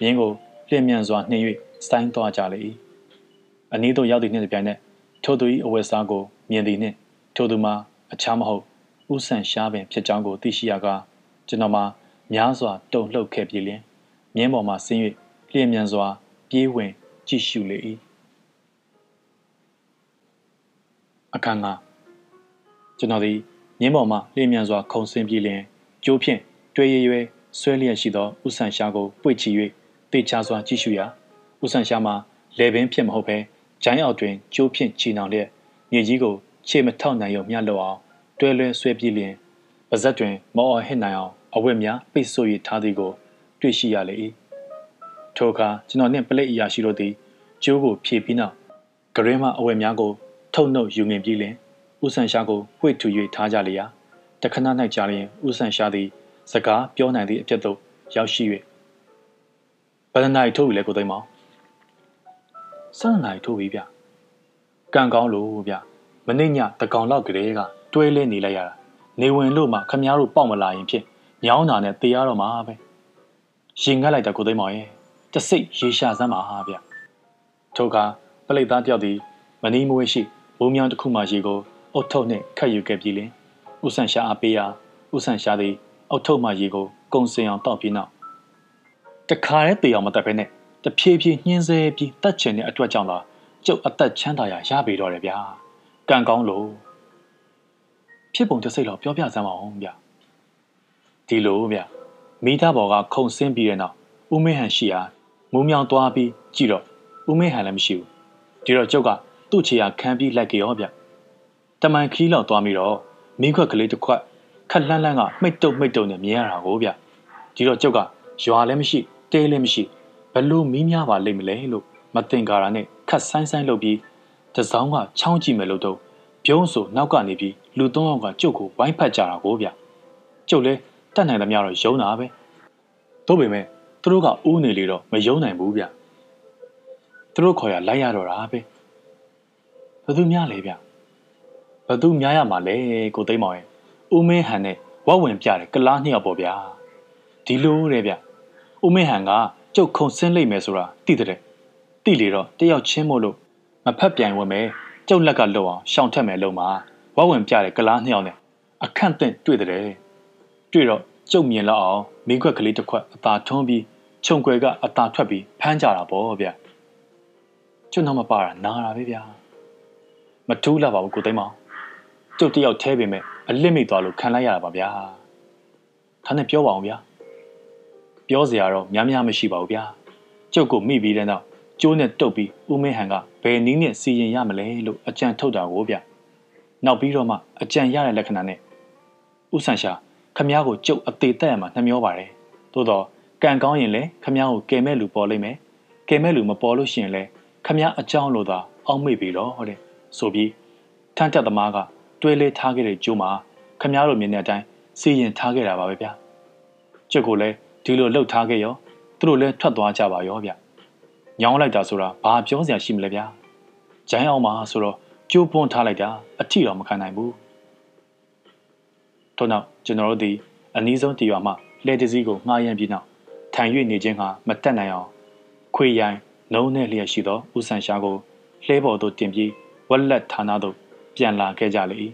မြင်းကိုလျင်မြန်စွာနှင်၍စိုင်းသွားကြလေ၏အနည်းသို့ရောက်သည့်နှင့်တပြိုင်နက်ထိုသူ၏အဝတ်စားကိုမြင်သည်နှင့်ထိုသူမှာအခြားမဟုတ်ဥဆန်ရှားပင်ဖြစ်ကြောင်းကိုသိရှိရကားကျွန်တော်မှာများစွာတုန်လှုပ်ခဲ့ပြီလျင်မြင်းပေါ်မှဆင်း၍ လျင်မြန်စွာ ပြေးဝင်ကြည့်ရှုလေ၏အခန်းကကျွန်တော်သည်မြင်းပေါ်မှလျင်မြန်စွာ ခုန်ဆင်းပြေးလျင်ကျိုးဖြင့်တွေ့ရရွယ်ဆွဲလျက်ရှိသောဥဆန်ရှားကိုပွေ့ချီ၍တေချာစွာကြည့်ရှုရာဥဆန်ရှားမှာလေပင်ဖြစ်မဟုတ်ဘဲဂျိုင်းအောက်တွင်ကျိုးဖြင့်ချီနှောင်လျက်မြေကြီးကိုခြေမထောက်နိုင်ရုံမျှလောက်အောင်တွဲလွဲဆွဲပြေးလျင်ပါဇက်တွင် မောအော်ဟစ်နိုင်အောင်အဝတ်များပိတ်ဆို့၍ထားသည်ကို တွေ့ရှိရလေ၏ ထိုအခါကျွန်တော်နှင့်ပလိတ်အရာရှိတို့သည်ကျိုးကိုဖြည့်ပြီးနောက်ဂရင်းမအဝတ်များကို ထုတ်နှုတ်ယူငင်ပြီးလင်ဥဆန်ရှားကိုဝှေ့ထူ၍ထားကြလေရာတခဏ၌ကြာလျင်ဥဆန်ရှားသည် စကားပြောနိုင်သည့်အဖြစ်သို့ရောက်ရှိ၍ဘယ်နှနိုင်ထိုးပြီလဲကိုသိမ်းမောင်ဆန်းနိုင်ထိုးပြီဗျကံကောင်းလို့ဗျမနေ့ညတကောင်လောက်ကလေးကတွဲလဲနေလိုက်ရတာနေဝင်လို့မှခမားတို့ပေါက်မလာရင်ဖြင့်ညောင်းတာနဲ့တေးရတော့မှာပဲရင်ငတ်လိုက်တာကိုသိမ်းမောင်ရဲ့ တစိတ်ရေရှာစမ်းပါဟာဗျထိုကပလိတ်သားတယောက်သည်မနီးမဝဲရှိဘုံမြောင်တစ်ခုမှရေကိုအုတ်ထုတ်နှင့်ခတ်ယူခဲ့ပြီးလင်ဥဆန်ရှာအပေးရာဥဆန်ရှာသည်အုတ်ထုတ်မှရေကိုကုံစင်အောင်တောက်ပြီးနောက်တခါရဲတေအောင်မတက်ဖဲနဲ့တဖြည်းဖြည်းညှင်းဆဲပြီးတတ်ချင်တဲ့အတွက်ကြောင့်သာကျုပ်အသက်ချမ်းသာရာရပေတော့တယ်ဗျာကံကောင်းလို့ဖြစ်ပုံတစ်စိတ်တော့ပြောပြစမ်းပါအောင်ဗျာဒီလိုဗျာမိသားဘော်ကခုံဆင်းပြီးတဲ့နောက်ဦးမင်းဟန်ရှိရာ မူးမြောင်သွားပြီးကြည့်တော့ဦးမင်းဟန်လည်းမရှိဘူးဒီတော့ကျုပ်ကသူ့ခြေရာခံပြီးလိုက်ကြရောဗျတမန်ခီးလောက်သွားပြီးတော့မင်းခွက်ကလေးတစ်ခွက်ခက်လန်းလန်းကမှိတ်တုပ်မှိတ်တုပ်နဲ့မြင်ရတာကိုဗျဒီတော့ကျုပ်ကရွာလည်းမရှိတဲလည်းမရှိဘလို့မီးများပါလိမ့်မလဲလို့မတင်ကာရာနဲ့ခတ်ဆိုင်ဆိုင်လုပ်ပြီးတစောင်းကချောင်းကြည့်မယ်လို့တော့ပြုံးဆိုနောက်ကနေပြီးလူသုံးယောက်ကကျုပ်ကိုဝိုင်းဖက်ကြတာကိုဗျကျုပ်လည်းတတ်နိုင်သမျှတော့ယုံတာပဲတို့ပေမဲ့ သူတို့ကဦးနေလေတော့မယုံနိုင်ဘူးဗျသူတို့ခေါ်ရလိုက်ရတော့တာပဲဘသူများလဲဗျဘသူများရမှာလဲကိုသိမ့်မောင်ရဲ့ဦးမင်းဟန်နဲ့ဝက်ဝင်ပြတယ်ကလားနှစ်ယောက်ပေါ့ဗျာဒီလိုတဲ့ဗျဦးမင်းဟန်ကကျုပ်ခုံဆင်းလိုက်မယ်ဆိုတာသိတဲ့သိလေတော့တယောက်ချင်းမို့လို့မဖက်ပြိုင်ဝင်မယ်ကျုပ်လက်ကလွတ်အောင်ရှောင်ထက်မယ်လို့မှာဝက်ဝင်ပြတယ်ကလားနှစ်ယောက်နဲ့အခန့်တင့်တွေ့တဲ့တွေ့တော့ ကျုပ်မြင်လောက်အောင်မင်းခွက်ကလေးတစ်ခွက်အသာထွန်းပြီးခြုံွယ်ကအသာထွက်ပြီးဖမ်းကြတာပေါ့ဗျကျွန်းတော့မပါတာနာတာပဲဗျာမထူးလာပါဘူးကိုသိမ်းမောင်ကျုပ်တယောက်ထဲပေမဲ့အလစ်မိသွားလို့ခံလိုက်ရတာပါဗျာဒါနဲ့ပြောပါအောင်ဗျာပြောစရာတော့များများမရှိပါဘူးဗျာကျုပ်ကိုမိပြီးတဲ့နောက်ကျိုးနဲ့တုတ်ပြီးဦးမင်းဟန်ကဘယ်နည်းနဲ့စီရင်ရမလဲလို့အကြံထုတ်တာကိုဗျနောက်ပြီးတော့မှအကြံရတဲ့လက္ခဏာနဲ့ဦးဆန်ရှာ ခမည်းကိုကျုပ်အသေးသက်ရမှာနှမျောပါတယ်သို့တော့ကံကောင်းရင်လည်းခမည်းကိုကယ်မဲ့လူပေါ်လိမ့်မယ်ကယ်မဲ့လူမပေါ်လို့ရှိရင်လည်းခမည်းအကြောင်းလို့သာအောက်မေ့ပြီးတော့တဲ့ဆိုပြီးထန်းတက်သမားကတွဲလေးထားခဲ့တဲ့ကျိုးမှာခမည်းတို့မြင်တဲ့အတိုင်းစီရင်ထားခဲ့တာပါပဲဗျာကျုပ်ကိုလည်းဒီလိုလှုပ်ထားခဲ့ရောသူတို့လည်းထွက်သွားကြပါရောဗျညောင်းလိုက်တာဆိုတာဘာပြောစရာရှိမလဲဗျာဂျိုင်းအောင်မှာဆိုတော့ကျိုးပွန်းထားလိုက်တာအထီတော့မခံနိုင်ဘူးထို့နောက် ကျွန်တော်တို့ဒီအနည်းဆုံးတီရွာမှလှဲတစည်းကိုငှားရမ်းပြီးနောက်ထိုင်၍နေခြင်းဟာမတက်နိုင်အောင်ခွေရိုင်နှုံးနဲ့လျက်ရှိသောဦးဆန်ရှားကိုလှဲပေါ်သို့တင်ပြီးဝက်လက်ဌာနသို့ပြန်လာခဲ့ကြလေ၏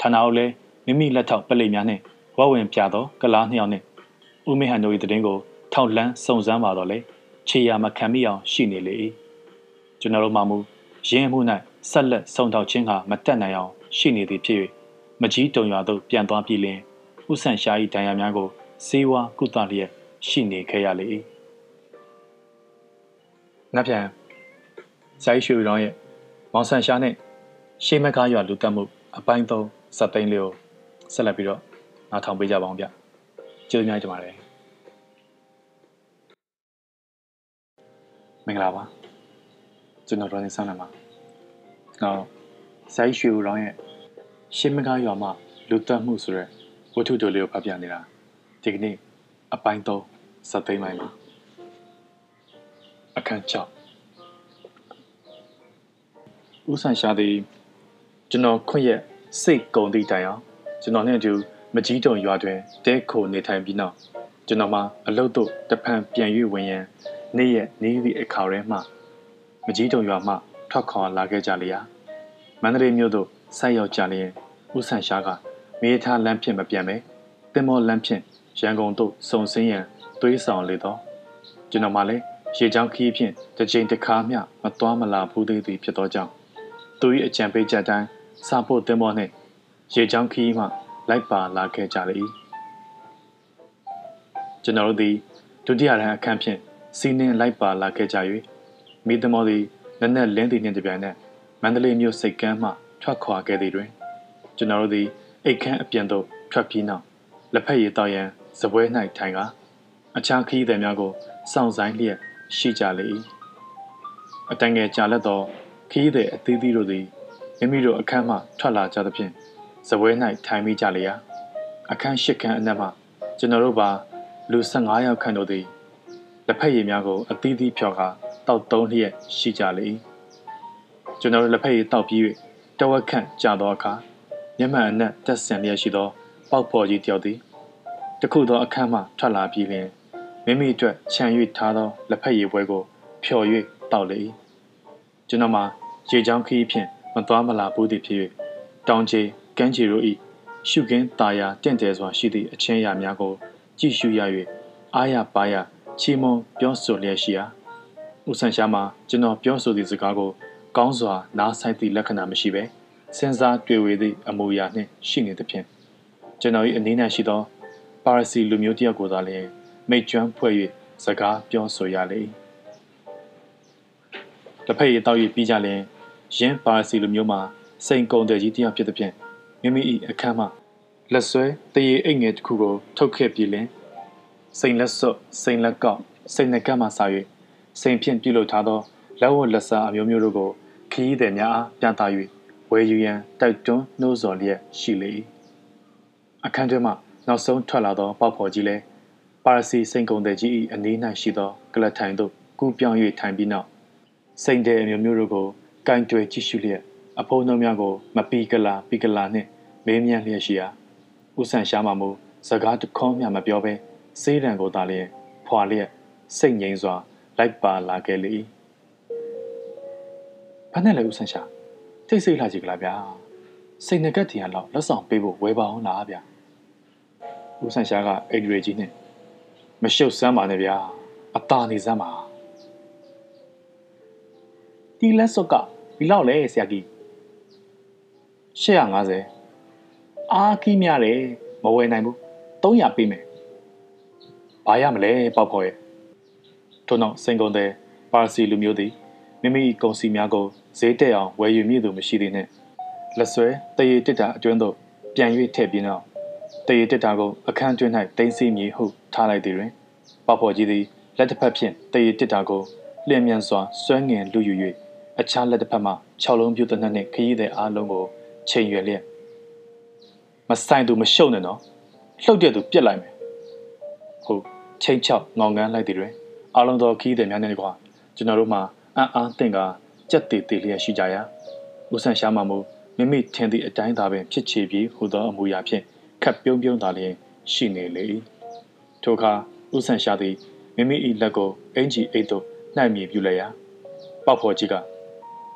ဌာနအုပ်လည်းမိမိလက်ထောက်ပလိများနှင့်ဝဝင်ပြသောကလားနှစ်ယောက်နှင့်ဦးမေဟန်တို့၏တည်င်းကိုထောက်လန်းစုံစမ်းပါတော့လေခြေရာမခံမိအောင်ရှိနေလေ၏ကျွန်တော်တို့မှမူရင်းမှု၌ဆက်လက်ဆုံထောက်ခြင်းကမတက်နိုင်အောင်ရှိနေသည်ဖြစ်၍ မကြီးတုံရွာသို့ပြန်သွားပြီးလင်ဥဆန်ရှာ၏ဒဏ်ရာများကိုစေဝါကုသလျက်ရှိနေခဲ့ရလေ၏။နောက်ပြန်ဇိုင်းရွှေရောင်းရဲ့မောင်ဆန်ရှာနဲ့ရှေးမကားရွာလူတက်မှုအပိုင်းသုံးစက်သိန်းလေးကိုဆက်လက်ပြီးတော့နားထောင်ပေးကြပါအောင်ဗျ။ကျေးဇူးများတင်ပါတယ်။မင်္ဂလာပါ။ကျွန်တော်ဒေါ်နေဆန်းလာပါ။တော့ဇိုင်းရွှေရောင်းရဲ့ ရှင်းမကားရွာမှာလူတက်မှုဆိုရက်ဝတ္ထုတိုလေးကိုဖတ်ပြနေတာဒီကနေ့အပိုင်း3စက်သိမ်းပိုင်းမှာအခန်း6ဦးဆန်ရှာသည်ကျွန်တော်ခွင့်ရက်စိတ်ကုန်သည့်တိုင်အောင်ကျွန်တော်နဲ့အတူမကြီးတုံရွာတွင်တဲခိုနေထိုင်ပြီးနောက်ကျွန်တော်မှအလုတ်တို့တဖန်ပြန်၍ဝင်ရန်နေ့ရက်နေသည့်အခါထဲမှမကြီးတုံရွာမှထွက်ခွာလာခဲ့ကြလျာမန္တလေးမြို့သို့ ဆိုက်ရောက်ကြလျင်ဦးဆန်ရှားကမေးထားလမ်းဖြင့်မပြန်ပဲတင်မောလမ်းဖြင့်ရန်ကုန်သို့စုံစင်းရန်သွေးဆောင်လေတော့ကျွန်တော်မှလည်းရေချောင်းခီးဖြင့်တစ်ချိန်တစ်ခါမျှမသွားမလာဘူးသေးသည်ဖြစ်သောကြောင့်သူ၏အကြံပေးချက်တိုင်းစာဖို့တင်မောနှင့်ရေချောင်းခီးမှလိုက်ပါလာခဲ့ကြလေ၏ကျွန်တော်တို့သည်ဒုတိယရန်အခန်းဖြင့်စီးနှင်းလိုက်ပါလာခဲ့ကြ၍မိသမောသည်နက်နက်လင်းသည်နှင့်တပြိုင်နက်မန္တလေးမြို့စိတ်ကမ်းမှ ထွက်ခွာခဲ့သည်တွင်ကျွန်တော်တို့သည်အိတ်ခမ်းအပြင်သို့ထွက်ပြီးနောက်လက်ဖက်ရည်တောက်ရန်စပွဲ၌ထိုင်ကအခြားခရီးသည်များကိုစောင့်ဆိုင်လျက်ရှိကြလေ၏အတန်ငယ်ကြာလက်သောခရီးသည်အသီးသီးတို့သည်မိမိတို့အခန်းမှထွက်လာကြသဖြင့်စပွဲ၌ထိုင်မိကြလေရာအခန်း၈ခန်းအနက်မှကျွန်တော်တို့ပါလူ15ယောက်ခန့်တို့သည်လက်ဖက်ရည်များကိုအသီးသီးဖြော်ကာတောက်သုံးလျက်ရှိကြလေ၏ကျွန်တော်တို့လက်ဖက်ရည်တောက်ပြီး၍ တဝက်ခန့်ကြာသောအခါမျက်မှန်အနက်တက်ဆင်လျက်ရှိသော ပေါက်ဖော်ကြီးတယောက်သည်တခုသောအခန်းမှထွက်လာပြီးလျှင်မိမိအတွက်ခြံ၍ထားသောလက်ဖက်ရည်ပွဲကိုဖျော်၍တောက်လေ၏ကျွန်တော်မှာရေချောင်းခီးဖြင့်မသွားမလာဘူးသည်ဖြစ်၍တောင်ချေကမ်းချေတို့၏ရှုခင်းตาယာတင့်တယ်စွာရှိသည့်အချင်းရာများကိုကြည့်ရှုရ၍အားရပါရချီးမွမ်းပြောဆိုလျက်ရှိရာဦးဆန်ရှာမှာကျွန်တော်ပြောဆိုသည့်စကားကို ကောင်းစွာနားဆိုင်သည့်လက္ခဏာမရှိဘဲစဉ်းစားတွေ့ဝေသည့်အမူအရာနှင့်ရှိနေသဖြင့်ကျွန်တော်၏အနည်းငယ်ရှိသောပါရစီလူမျိုးတယောက်ကိုသာလျှင်မိတ်ကျွမ်းဖွဲ့၍စကားပြောဆိုရလေတစ်ဖက်ရတောက်၍ပြီးကြလျင်ရင်းပါရစီလူမျိုးမှာစိန်ကုံတဲ့ကြီးတယောက်ဖြစ်တဲ့ဖြင့်မိမိ၏အခန်းမှလက်ဆွဲတရေအိတ်ငယ်တစ်ခုကိုထုတ်ခဲ့ပြီးလင်စိန်လက်စွပ်စိန်လက်ကောက်စိန်နှကပ်မှစာ၍စိန်ဖြင့်ပြုလုပ်ထားသောလက်ဝတ်လက်စားအမျိုးမျိုးတို့ကို ခရီးသည်များအားပြသ၍ဝယ်ယူရန်တိုက်တွန်းနှိုးဆော်လျက်ရှိလေ၏အခန်းထဲမှနောက်ဆုံးထွက်လာသောပေါက်ဖော်ကြီးလည်းပါရစီစိန်ကုံတဲ့ကြီး၏အနီး၌ရှိသောကလထိုင်သို့ကူးပြောင်း၍ထိုင်ပြီးနောက်စိန်တဲ့အမျိုးမျိုးတို့ကိုကင်တွယ်ကြည့်ရှုလျက်အဖိုးနှုံများကိုမပီကလာပီကလာနှင့်မေးမြန်းလျက်ရှိရာဥဆန်ရှားမှမူစကားတခေါမျှမပြောဘဲစေးရန်ကိုသာလျင်ဖွာလျက်စိတ်ငြိမ်စွာလိုက်ပါလာခဲ့လေ၏ ဘာနဲ့လဲဥဆန်ရှာတိတ်ဆိတ်လာကြည့်ကြလားဗျာစိတ်ငကက်တရားလောက်လက်ဆောင်ပေးဖို့ဝယ်ပါအောင်လားဗျာဦးဆန်ရှားကအိတ်ရေကြီးနဲ့မရှုပ်စမ်းပါနဲ့ဗျာအตาနေစမ်းပါဒီလက်စုပ်ကဒီလောက်လဲဆရာကြီး850အာခီးများတယ်မဝယ်နိုင်ဘူး300ပေးမယ်ဘာရမလဲပေါက်ဖော်ရဲ့ထို့နောက်စင်ကုန်တဲ့ပါရစီလူမျိုးသည်မိမိကုန်စီများကို ဈေးတက်အောင်ဝယ်ယူမည်သူမရှိသေးနဲ့လက်ဆွဲတရေတစ်တာအတွင်းသို့ပြန်၍ထည့်ပြီးနောက်တရေတစ်တာကိုအခန်းတွင်း၌တင်းစီမည်ဟုထားလိုက်သည်တွင်ပေါက်ဖော်ကြီးသည်လက်တစ်ဖက်ဖြင့်တရေတစ်တာကိုလျင်မြန်စွာဆွဲငင်လူယူ၍အခြားလက်တစ်ဖက်မှ6လုံးပြုတ်တဲ့နှင့်ခရီးသည်အားလုံးကိုချိန်ရွယ်လျက်မဆိုင်သူမရှုံနဲ့နော်လှုပ်တဲ့သူပြက်လိုက်မယ်ဟုတ်ချိန်ချောက်ငောင်ကန်းလိုက်သည်တွင်အားလုံးသောခီးသည်များနဲ့ကွာကျွန်တော်တို့မှာအံ့အားသင့်က ကြက်တည်တည်လျက်ရှိကြရာဦးဆန်ရှားမှမူမိမိထင်သည့်အတိုင်းသာပင်ဖြစ်ချေပြီးဟူသောအမူအရာဖြင့်ခပ်ပြုံးပြုံးသာလျင်ရှိနေလေထိုအခါဦးဆန်ရှားသည်မိမိ၏လက်ကိုအင်ဂျီအိတ်သို့နှိုက်မြေပြုလိုက်ရာပေါက်ဖော်ကြီးက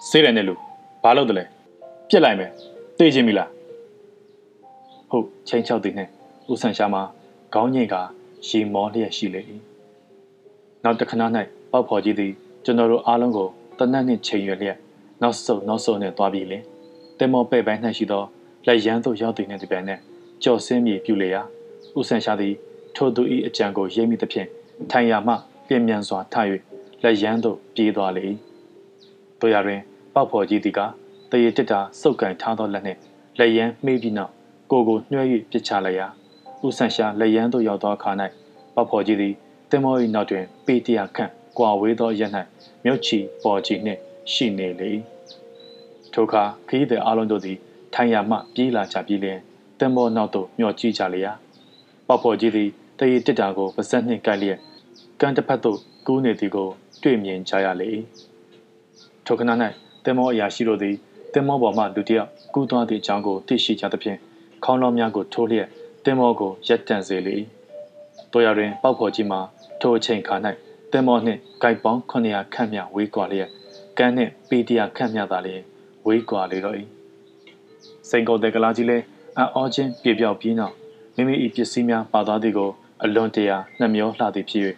စေးတယ်နဲ့လူဘာလုပ်တယ်လဲပြက်လိုက်မယ်သိချင်းပြီလားဟုတ်ချင်းချောက်သည်နှင့်ဦးဆန်ရှားမှာခေါင်းညိတ်ကရေမောလျက်ရှိလေ၏နောက်တစ်ခဏ၌ပေါက်ဖော်ကြီးသည်ကျွန်တော်တို့အားလုံးကို တနတ်နှင့်ချိန်ရွယ်လျက်နောက်ဆုတ်နောက်ဆုတ်နှင့်သွားပြီးလင်တင်မောပဲ့ပိုင်း၌ရှိသောလက်ရန်သို့ရောက်သည်နှင့်တပြိုင်နက်ကြော်စင်းမြေပြုလေရာဥဆန်ရှာသည်ထိုသူ၏အကြံကိုရိပ်မိသဖြင့်ထိုင်ရာမှပြင်းမြန်စွာထ၍လက်ရန်သို့ပြေးသွားလေ၏တို့ရတွင်ပေါက်ဖော်ကြီးသည်ကတရေတစ်တာစုပ်ကန်ထားသောလက်နှင့်လက်ရန်မှေးပြီးနောက်ကိုကိုညှွှဲ၍ပစ်ချလိုက်ရာဥဆန်ရှာလက်ရန်သို့ရောက်သောအခါ၌ပေါက်ဖော်ကြီးသည်တင်မော၏နောက်တွင်ပေတရာခန့်ကွာဝေးသောရက်၌ မြုပ်ချီပေါ်ချီနှင့်ရှိနေလေထိုအခါခရီးသည်အလုံးတို့သည်ထိုင်ရမှပြေးလာကြပြီးလျှင်တင်မောနောက်သို့မျှော်ကြည့်ကြလေရာပေါက်ဖော်ကြီးသည်တရေတစ်တာကိုပါဆက်နှင့်ကိုက်လျက်ကမ်းတစ်ဖက်သို့ကူးနေသည်ကို တွေ့မြင်ကြရလေထိုခဏ၌တင်မောအရာရှိတို့သည်တင်မောပေါ်မှလူတစ်ယောက်ကူးသွားသည့်အကြောင်းကိုသိရှိကြသဖြင့်ခေါင်းလောင်းများကိုထိုးလျက်တင်မောကိုရက်တန့်စေလေတို့ရတွင်ပေါက်ဖော်ကြီးမှာထိုအချိန်ခါ၌ တင်မောနှင့်ဂိုက်ပေါင်း900ခန့်မြဝေးကွာလျက်ကန်းနှင့်ပီတရာခန့်မြသာလျင်ဝေးကွာလေတော့၏စိန်ကုန်တဲ့ကလာကြီးလဲအံ့ဩခြင်းပြေပြောက်ပြီးနောက်မိမိ၏ပစ္စည်းများပါသွားသည်ကိုအလွန်တရာနှမျောလှသည်ဖြစ်၍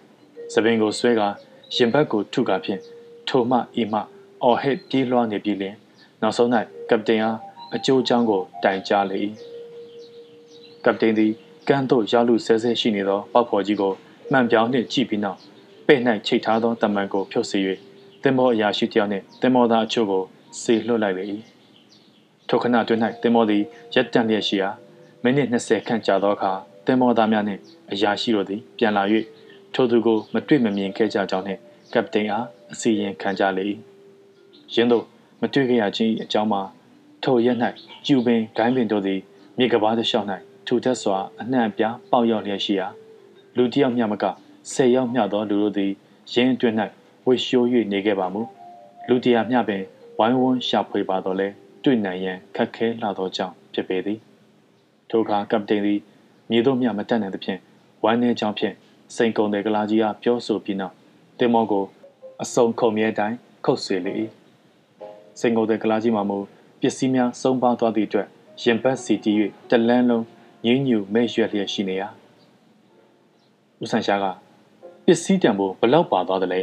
သပင်ကိုဆွဲကာရင်ဘတ်ကိုထုကာဖြင့်ထိုမှဤမှအော်ဟစ်ပြေးလွှားနေပြီးလင်နောက်ဆုံး၌ကပတိန်အားအကျိုးချောင်းကိုတိုင်ကြားလေ၏ကပတိန်သည်ကမ်းသို့ရောက်လူဆဲဆဲရှိနေသောပေါက်ဖော်ကြီးကိုမှန်ပြောင်းနှင့်ကြည့်ပြီးနောက် ပဲ့၌ချိတ်ထားသောတမန်ကိုဖြုတ်စေ၍တင်မောအရာရှိတယောက်နှင့်တင်မောသားအချို့ကိုစေလွှတ်လိုက်လေ၏ထိုခဏတွင်၌တင်မောသည်ရက်တန့်လျက်ရှိရာမိနစ်20ခန့်ကြာသောအခါတင်မောသားများနှင့်အရာရှိတို့သည်ပြန်လာ၍ထိုသူကိုမတွေ့မမြင်ခဲ့ကြကြောင်းနှင့်ကပတိန်အားအစီရင်ခံကြလေ၏ယင်းတို့မတွေ့ခဲ့ရခြင်းအကြောင်းမှာထိုရက်၌ကျူပင်ဂိုင်းပင်တို့သည်မြေကဘာတစ်လျှောက်၌ထူထပ်စွာအနှံ့ပြားပေါက်ရောက်လျက်ရှိရာလူတစ်ယောက်မျှမက ဆယ်ယောက်မျှသောလူတို့သည်ရင်းအတွင်း၌ဝှေ့ရှိုး၍နေခဲ့ပါမူလူတရာမျှပင်ဝိုင်းဝန်းရှာဖွေပါတော့လဲတွေ့နိုင်ရန်ခက်ခဲလာသောကြောင့်ဖြစ်ပေသည်ထိုအခါကပတိန်သည်မြေတို့မျှမတက်နိုင်သဖြင့်ဝိုင်းနေကြောင်းဖြင့်စိန်ကုံတဲ့ကလာကြီးအားပြောဆိုပြီးနောက်တင်မောကိုအစုံခုံမြဲတိုင်းခုတ်ဆွေလေ၏စိန်ကုံတဲ့ကလာကြီးမှာမူပစ္စည်းများစုံပါသွားသည့်အတွက်ရင်ဘတ်စီတီး၍တလန်းလုံးငင်းညူမဲ့ရွက်လျက်ရှိနေရာဦးဆန်ရှားက ပစ္စည်းတံပိုးဘလောက်ပါသွားသလဲ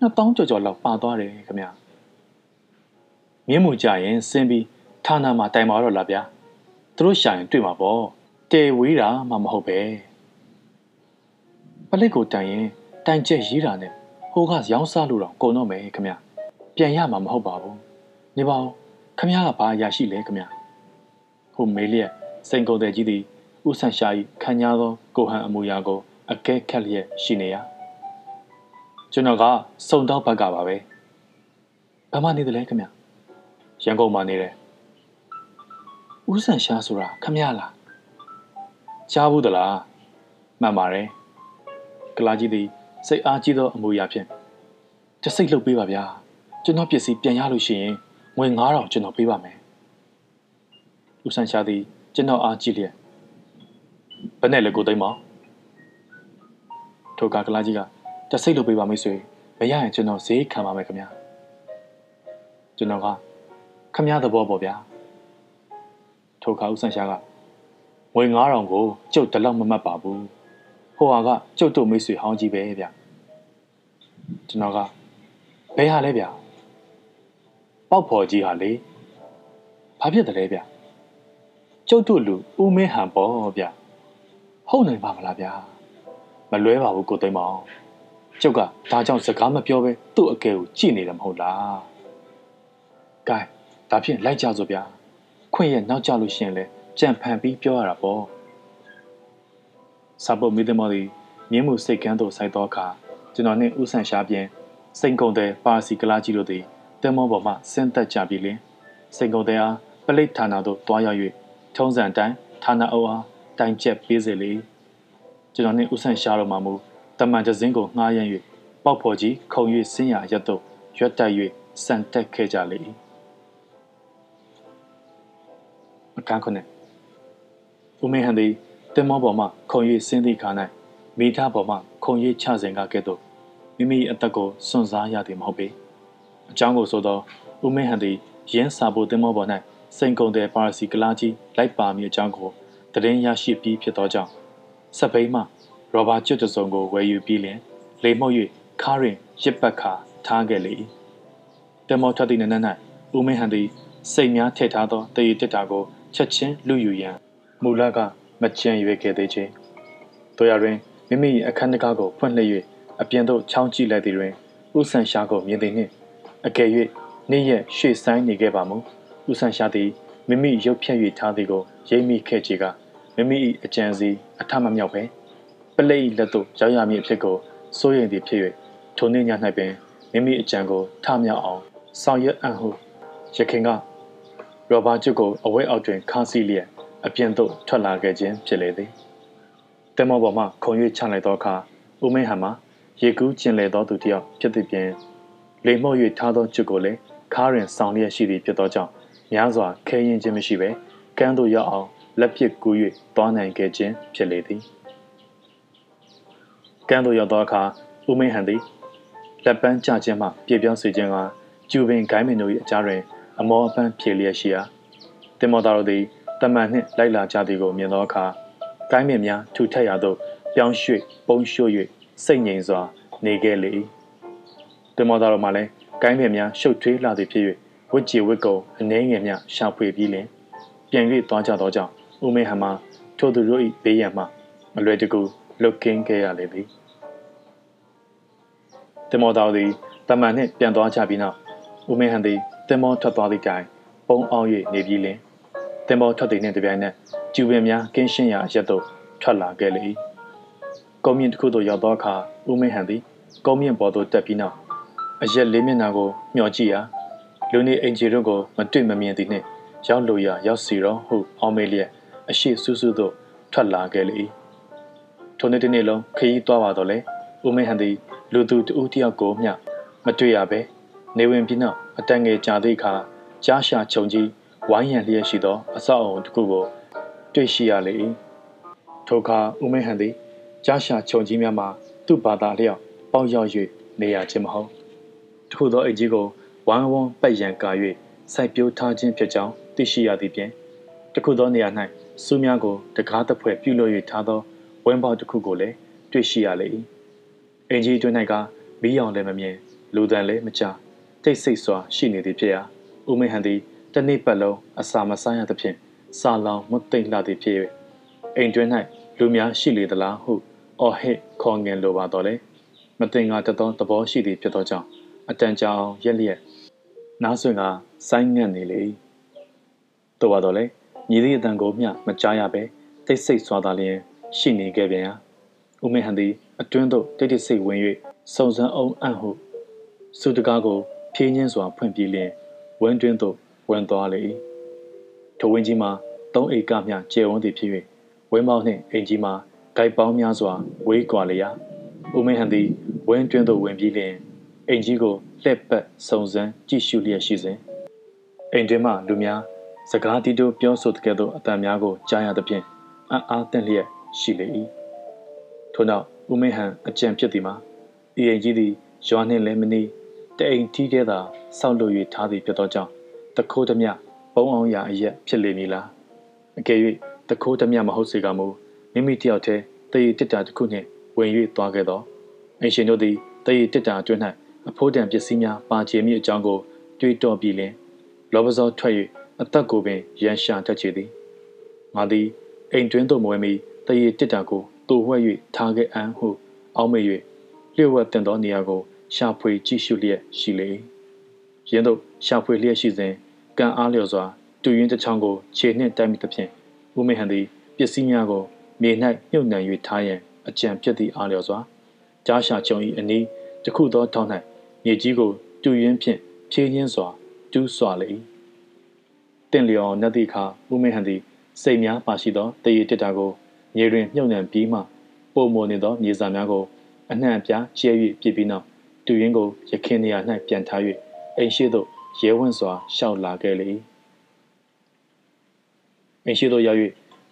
နှစ်တောင်းကြော်ကြော်လောက်ပါသွားတယ်ခင်ဗျာမြင်းမူကြရင်ဆင်းပြီးဌာနမှာတိုင်ပါတော့လားဗျာသူတို့ရှာရင်တွေ့မှာပေါ့တဲဝေးတာမှမဟုတ်ပဲပလိတ်ကိုတိုင်ရင်တိုင်ချက်ရေးတာနဲ့ဟိုကရောင်းစားလို့တော့ကုန်တော့မယ်ခင်ဗျပြန်ရမှာမဟုတ်ပါဘူးနေပါဦးခမရကဘာအရာရှိလဲခမရဟိုမေးလျက်စိန်ကုန်တဲ့ကြီးသည်ဥဆန်ရှာ၏ခံညာသောကိုဟန်အမူအရာကို အကဲခတ်လျက်ရှိနေရကျွန်တော်ကစုံတော့ဘက်ကပါပဲဘာမှနေတယ်လဲခမရရန်ကုန်မှာနေတယ်ဥဆန်ရှာဆိုတာခမရလားကြားဘူးသလားမှန်ပါတယ်ကလာကြီးသည်စိတ်အားကြီးသောအမူအရာဖြင့်တစိတ်လှုပ်ပေးပါဗျာကျွန်တော်ပစ္စည်းပြန်ရလို့ရှိရင်ငွေ9000ကျွန်တော်ပေးပါမယ်ဦးဆန်ရှာသည်ကျွန်တော်အားကြည့်လျက်ဘယ်နဲ့လဲကိုသိမ်းမောင် ထိုကကလာကြီးကတစိတ်လှုပ်ပေးပါမိတ်ဆွေမရရင်ကျွန်တော်ဈေးခံပါမယ်ခင်ဗျာကျွန်တော်ကခမရသဘောပေါ့ဗျာထိုကဦးဆန်ရှာကငွေ9000ကိုကျုပ်တလောက်မမှတ်ပါဘူးဟိုဟာကကျုပ်တို့မိတ်ဆွေဟောင်းကြီးပဲဗျကျွန်တော်ကဘယ်ဟာလဲဗျပေါက်ဖော်ကြီးဟာလေဘာဖြစ်တယ်လဲဗျကျုပ်တို့လူဦးမင်းဟန်ပေါ့ဗျဟုတ်နိုင်ပါမလားဗျာ မလွဲပါဘူးကိုသိမ်းမောင်ကျုပ်ကဒါကြောင့်စကားမပြောဘဲသူ့အကဲကိုကြည့်နေတယ်မဟုတ်လားကဲဒါဖြင့်လိုက်ကြစို့ဗျာခွင့်ရနောက်ကြလို့ရှင်လဲကြံဖန်ပြီးပြောရတာပေါ့စာပုတ်မိသမော်သည်မြင်းမှုစိတ်ကန်းသို့စိုက်သောအခါကျွန်တော်နှင့်ဥဆန်ရှားပြင်စိန်ကုန်တဲ့ပါစီကလာကြီးတို့သည်တဲမောပေါ်မှဆင်းသက်ကြပြီလင်စိန်ကုန်တဲ့အားပလိတ်ဌာနသို့တွားရောက်၍ထုံးစံတိုင်းဌာနအုပ်အားတိုင်ချက်ပေးစေလေ ကျွန်တော်နှင့်ဥဆန်ရှားတော်မှာမူတမန်တစင်းကိုငှားရမ်း၍ပေါက်ဖော်ကြီးခုံ၍ဆင်းရရက်သို့ရွက်တက်၍စံတက်ခဲ့ကြလေအကန်းခွနဲ့ဦးမင်းဟန်သည်တင်မောပေါ်မှခုံ၍ဆင်းသည့်ခါ၌မိသားပေါ်မှခုံ၍ချစဉ်ကကဲ့သို့မိမိအသက်ကိုစွန့်စားရသည်မဟုတ်ပေအကြောင်းကိုဆိုသောဦးမင်းဟန်သည်ရင်းစာဖို့တင်မောပေါ်၌စိန်ကုန်တဲ့ပါရစီကလာကြီးလိုက်ပါမည်အကြောင်းကိုတရင်ရရှိပြီးဖြစ်သောကြောင့် စပိန်မှရောဘာကျွတ်တစုံကိုဝယ်ယူပြီးလျင်လေမှုတ်၍ခါရင်ရစ်ပတ်ခါထားခဲ့လေတင်မောထွက်သည့်နန၌ဦးမင်းဟန်သည်စိတ်များထည့်ထားသောတည်တက်တာကိုချက်ချင်းလူယူရန်မူလကမကြံရွေခဲ့သေးခြင်းတို့ရတွင်မိမိအခန်းတကားကိုဖွင့်လှစ်၍အပြင်သို့ချောင်းကြည့်လိုက်သည်တွင်ဥဆန်ရှားကိုမြင်သည်နှင့်အကယ်၍နေ့ရက်ရှေ့ဆိုင်နေခဲ့ပါမူဥဆန်ရှားသည်မိမိရုပ်ဖြတ်၍ထားသည်ကိုရိပ်မိခဲ့ချေက မိမိ၏အကြံစီအထမမြောက်ပဲပလိတ်လက်သို့ရောက်ရမည်အဖြစ်ကိုစိုးရိမ်သည်ဖြစ်၍ထိုနေ့ည၌ပင်မိမိအကြံကိုထမြောက်အောင်ဆောင်ရွက်အံ့ဟုရခင်ကရောဘာကျွတ်ကိုအဝဲအောက်တွင်ခါးစီးလျက်အပြင်သို့ထွက်လာခဲ့ခြင်းဖြစ်လေသည်။တဲမောပေါ်မှခုံ၍ချလိုက်သောအခါဦးမင်းဟံမှာရေကူးကျင်လေသောသူတစ်ယောက်ဖြစ်သည်ပြင်လေမှုတ်၍ထားသောကျွတ်ကိုလည်းခါးရင်ဆောင်လျက်ရှိသည်ဖြစ်သောကြောင့်များစွာခဲရင်ခြင်းမရှိဘဲကမ်းသို့ရောက်အောင် လက်ပစ်ကူး၍သွားနိုင်ခဲ့ခြင်းဖြစ်လေသည်။ကမ်းသို့ရောက်သောအခါဦးမင်းဟန်သည်လက်ပန်းကျခြင်းမှပြေပြောင်းစေခြင်းကကျူပင်ဂိုင်းမင်တို့၏အကြားတွင် အမောအပန်းဖြေလျက်ရှိရာတင်မောသားတို့သည်တမန်နှင့်လိုက်လာကြသည်ကိုမြင်သောအခါကိုင်းမြင့်များထူထပ်ရာသို့ပြောင်းရွှေ့ပုံရွှို့၍စိတ်ငြိမ်စွာ နေခဲ့လေ၏တင်မောသားတို့မှလည်းကိုင်းမြင့်များရှုပ်ထွေးလာသည်ဖြစ်၍ဝစ်ကြည်ဝစ်ကုံအနှဲငယ်များရှာဖွေပြီးလင်ပြန်၍သွားကြသောကြောင့် ဦးမေဟမထိုသူတို့၏ဘေးရန်မှမလွယ်တကူလွတ်ကင်းခဲ့ရလေသည်တင်မောသားသည်တမန်နှင့်ပြန်သွားကြပြီးနောက်ဦးမေဟန်သည်တင်မောထွက်သွားသည့်တိုင်ပုံအောင်၍နေပြီးလင်တင်မောထွက်သည်နှင့်တပြိုင်နက်ကျူပင်များကင်းရှင်းရာအရက်သို့ထွက်လာခဲ့လေ၏ကုန်းမြင့်တစ်ခုသို့ရောက်သောအခါဦးမင်းဟန်သည်ကုန်းမြင့်ပေါ်သို့တက်ပြီးနောက်အရက်လေးမျက်နှာကိုမျှော်ကြည့်ရာလူနေအင်ဂျီတို့ကိုမတွေ့မမြင်သည်နှင့်ရောက်လိုရာရောက်စီတော့ဟုအောင်းမေးလျက် အရှိဆူးဆူးသို့ထွက်လာခဲ့လေ၏ထိုနေ့တစ်နေ့လုံးခရီးသွားပါတော့လေဦးမင်းဟန်သည်လူသူတဦးတယောက်ကိုမျှမတွေ့ရဘဲနေဝင်ပြီးနောက်အတန်ငယ်ကြာသည့်အခါကြားရှာခြုံကြီးဝိုင်းရံလျက်ရှိသောအဆောက်အုံတစ်ခုကိုတွေ့ရှိရလေ၏ထိုအခါဦးမင်းဟန်သည်ကြားရှာခြုံကြီးများမှာသူ့ဘာသာလျောက်ပေါက်ရောက်၍နေရခြင်းမဟုတ်တခုသောအိတ်ကြီးကိုဝမ်းဝန်းပတ်ရန်ကာ၍စိုက်ပျိုးထားခြင်းဖြစ်ကြောင်းသိရှိရသည်ဖြင့်တခုသောနေရာ၌ စူးများကိုတကားတစ်ဖွဲ့ပြုလုပ်၍ထားသောဝင်းပေါက်တစ်ခုကိုလည်းတွေ့ရှိရလေ၏အင်ကြီးတွင်၌ကမီးရောင်လည်းမမြင်လူတန်လည်းမကြတိတ်ဆိတ်စွာရှိနေသည်ဖြစ်ရာဦးမင်းဟန်သည်တနေ့ပတ်လုံးအစာမစားရသဖြင့်စာလောင်မွတ်သိမ့်လာသည်ဖြစ်၍အိမ်တွင်၌လူများရှိလေသလားဟုအော်ဟစ်ခေါ်ငင်လိုပါတော့လေမတင်ငါတသောသဘောရှိသည်ဖြစ်သောကြောင့်အတန်ကြာအောင်ရက်လျက်နားဆွင်ကဆိုင်းငံ့နေလေတော်ပါတော့လေ ညီသည့်အတန်ကိုမျှမကြားရပဲတိတ်ဆိတ်စွာသာလျင်ရှိနေခဲ့ပြန်ရာဦးမင်းဟန်သည်အတွင်းသို့တိတ်တိတ်ဆိတ်ဝင်၍စုံစမ်းအောင်အံ့ဟုစုတကားကိုဖြင်းချင်းစွာဖွင့်ပြီးလျင်ဝင်းတွင်းသို့ဝင်သွားလေ၏ထိုဝင်းကြီးမှာသုံးဧကမျှကျယ်ဝန်းသည်ဖြစ်၍ဝင်းပေါင်းနှင့်အိမ်ကြီးမှာဂိုက်ပေါင်းများစွာဝေးကွာလျာဦးမင်းဟန်သည်ဝင်းတွင်းသို့ဝင်ပြီးလျင်အိမ်ကြီးကိုလှည့်ပတ်စုံစမ်းကြည့်ရှုလျက်ရှိစဉ်အိမ်တွင်မှလူများ စကားတီတိုပြောဆိုတဲ့ကဲ့သို့အတန်များကိုကြားရသဖြင့်အံ့အားသင့်လျက်ရှိလေ၏ထို့နောက်ဦးမင်းဟန်အကြံဖြစ်သည်မှာဤအိမ်ကြီးသည်ရွာနှင့်လည်းမနီးတအိမ်ထီးကဲသာဆောက်လုပ်၍ထားသည်ဖြစ်သောကြောင့်တခိုးသမျှပုံအောင်ရာအရက်ဖြစ်လေမည်လားအကယ်၍တခိုးသမျှမဟုတ်စေကမူမိမိတယောက်တည်းတည်တစ်တာတစ်ခုနှင့်ဝင်၍သွားခဲ့သောအရှင်တို့သည်တည်တစ်တာအတွင်း၌အဖိုးတန်ပစ္စည်းများပါချေမိအကြောင်းကိုတွေးတောပြီးလင်လောဘဇောထွက်၍ အသက်ကိုပင်ရန်ရှာတတ်ချေသည်ငါသည်အိမ်တွင်းသို့မဝင်မီတည်တစ်တာကိုတူဝှက်၍ထားခဲ့အံ့ဟုအောက်မေ့၍လျှို့ဝှက်တင်သောနေရာကိုရှာဖွေကြည့်ရှုလျက်ရှိလေရင်းတို့ရှာဖွေလျက်ရှိစဉ်ကံအားလျော်စွာတူရင်းတစ်ချောင်းကိုခြေနှင့်တိုက်မိသဖြင့်ဦးမေဟန်သည်ပစ္စည်းများကိုမြေ၌မြုပ်နှံ၍ထားရန်အကြံပြတ်သည့်အားလျော်စွာကြားရှာချုံ၏အနီးတခုသောထောင်း၌မြေကြီးကိုတူရင်းဖြင့်ဖြည့်ရင်းစွာတူးစွာလေ၏ တင့်လျော်နတ်သည့်အခါဦးမေဟန်သည်စိတ်များပါရှိသောတရေတစ်တာကိုမြေတွင်မြုပ်နှံပြီးမှပုံမနေသောမြေစာများကိုအနှံ့အပြားကျဲ၍ပြစ်ပြီးနောက်တူရင်းကိုရခင်နေရာ၌ပြန်ထား၍အိမ်ရှိသို့ရဲဝံ့စွာရှောက်လာခဲ့လေ၏အိမ်ရှိသို့ရောက်၍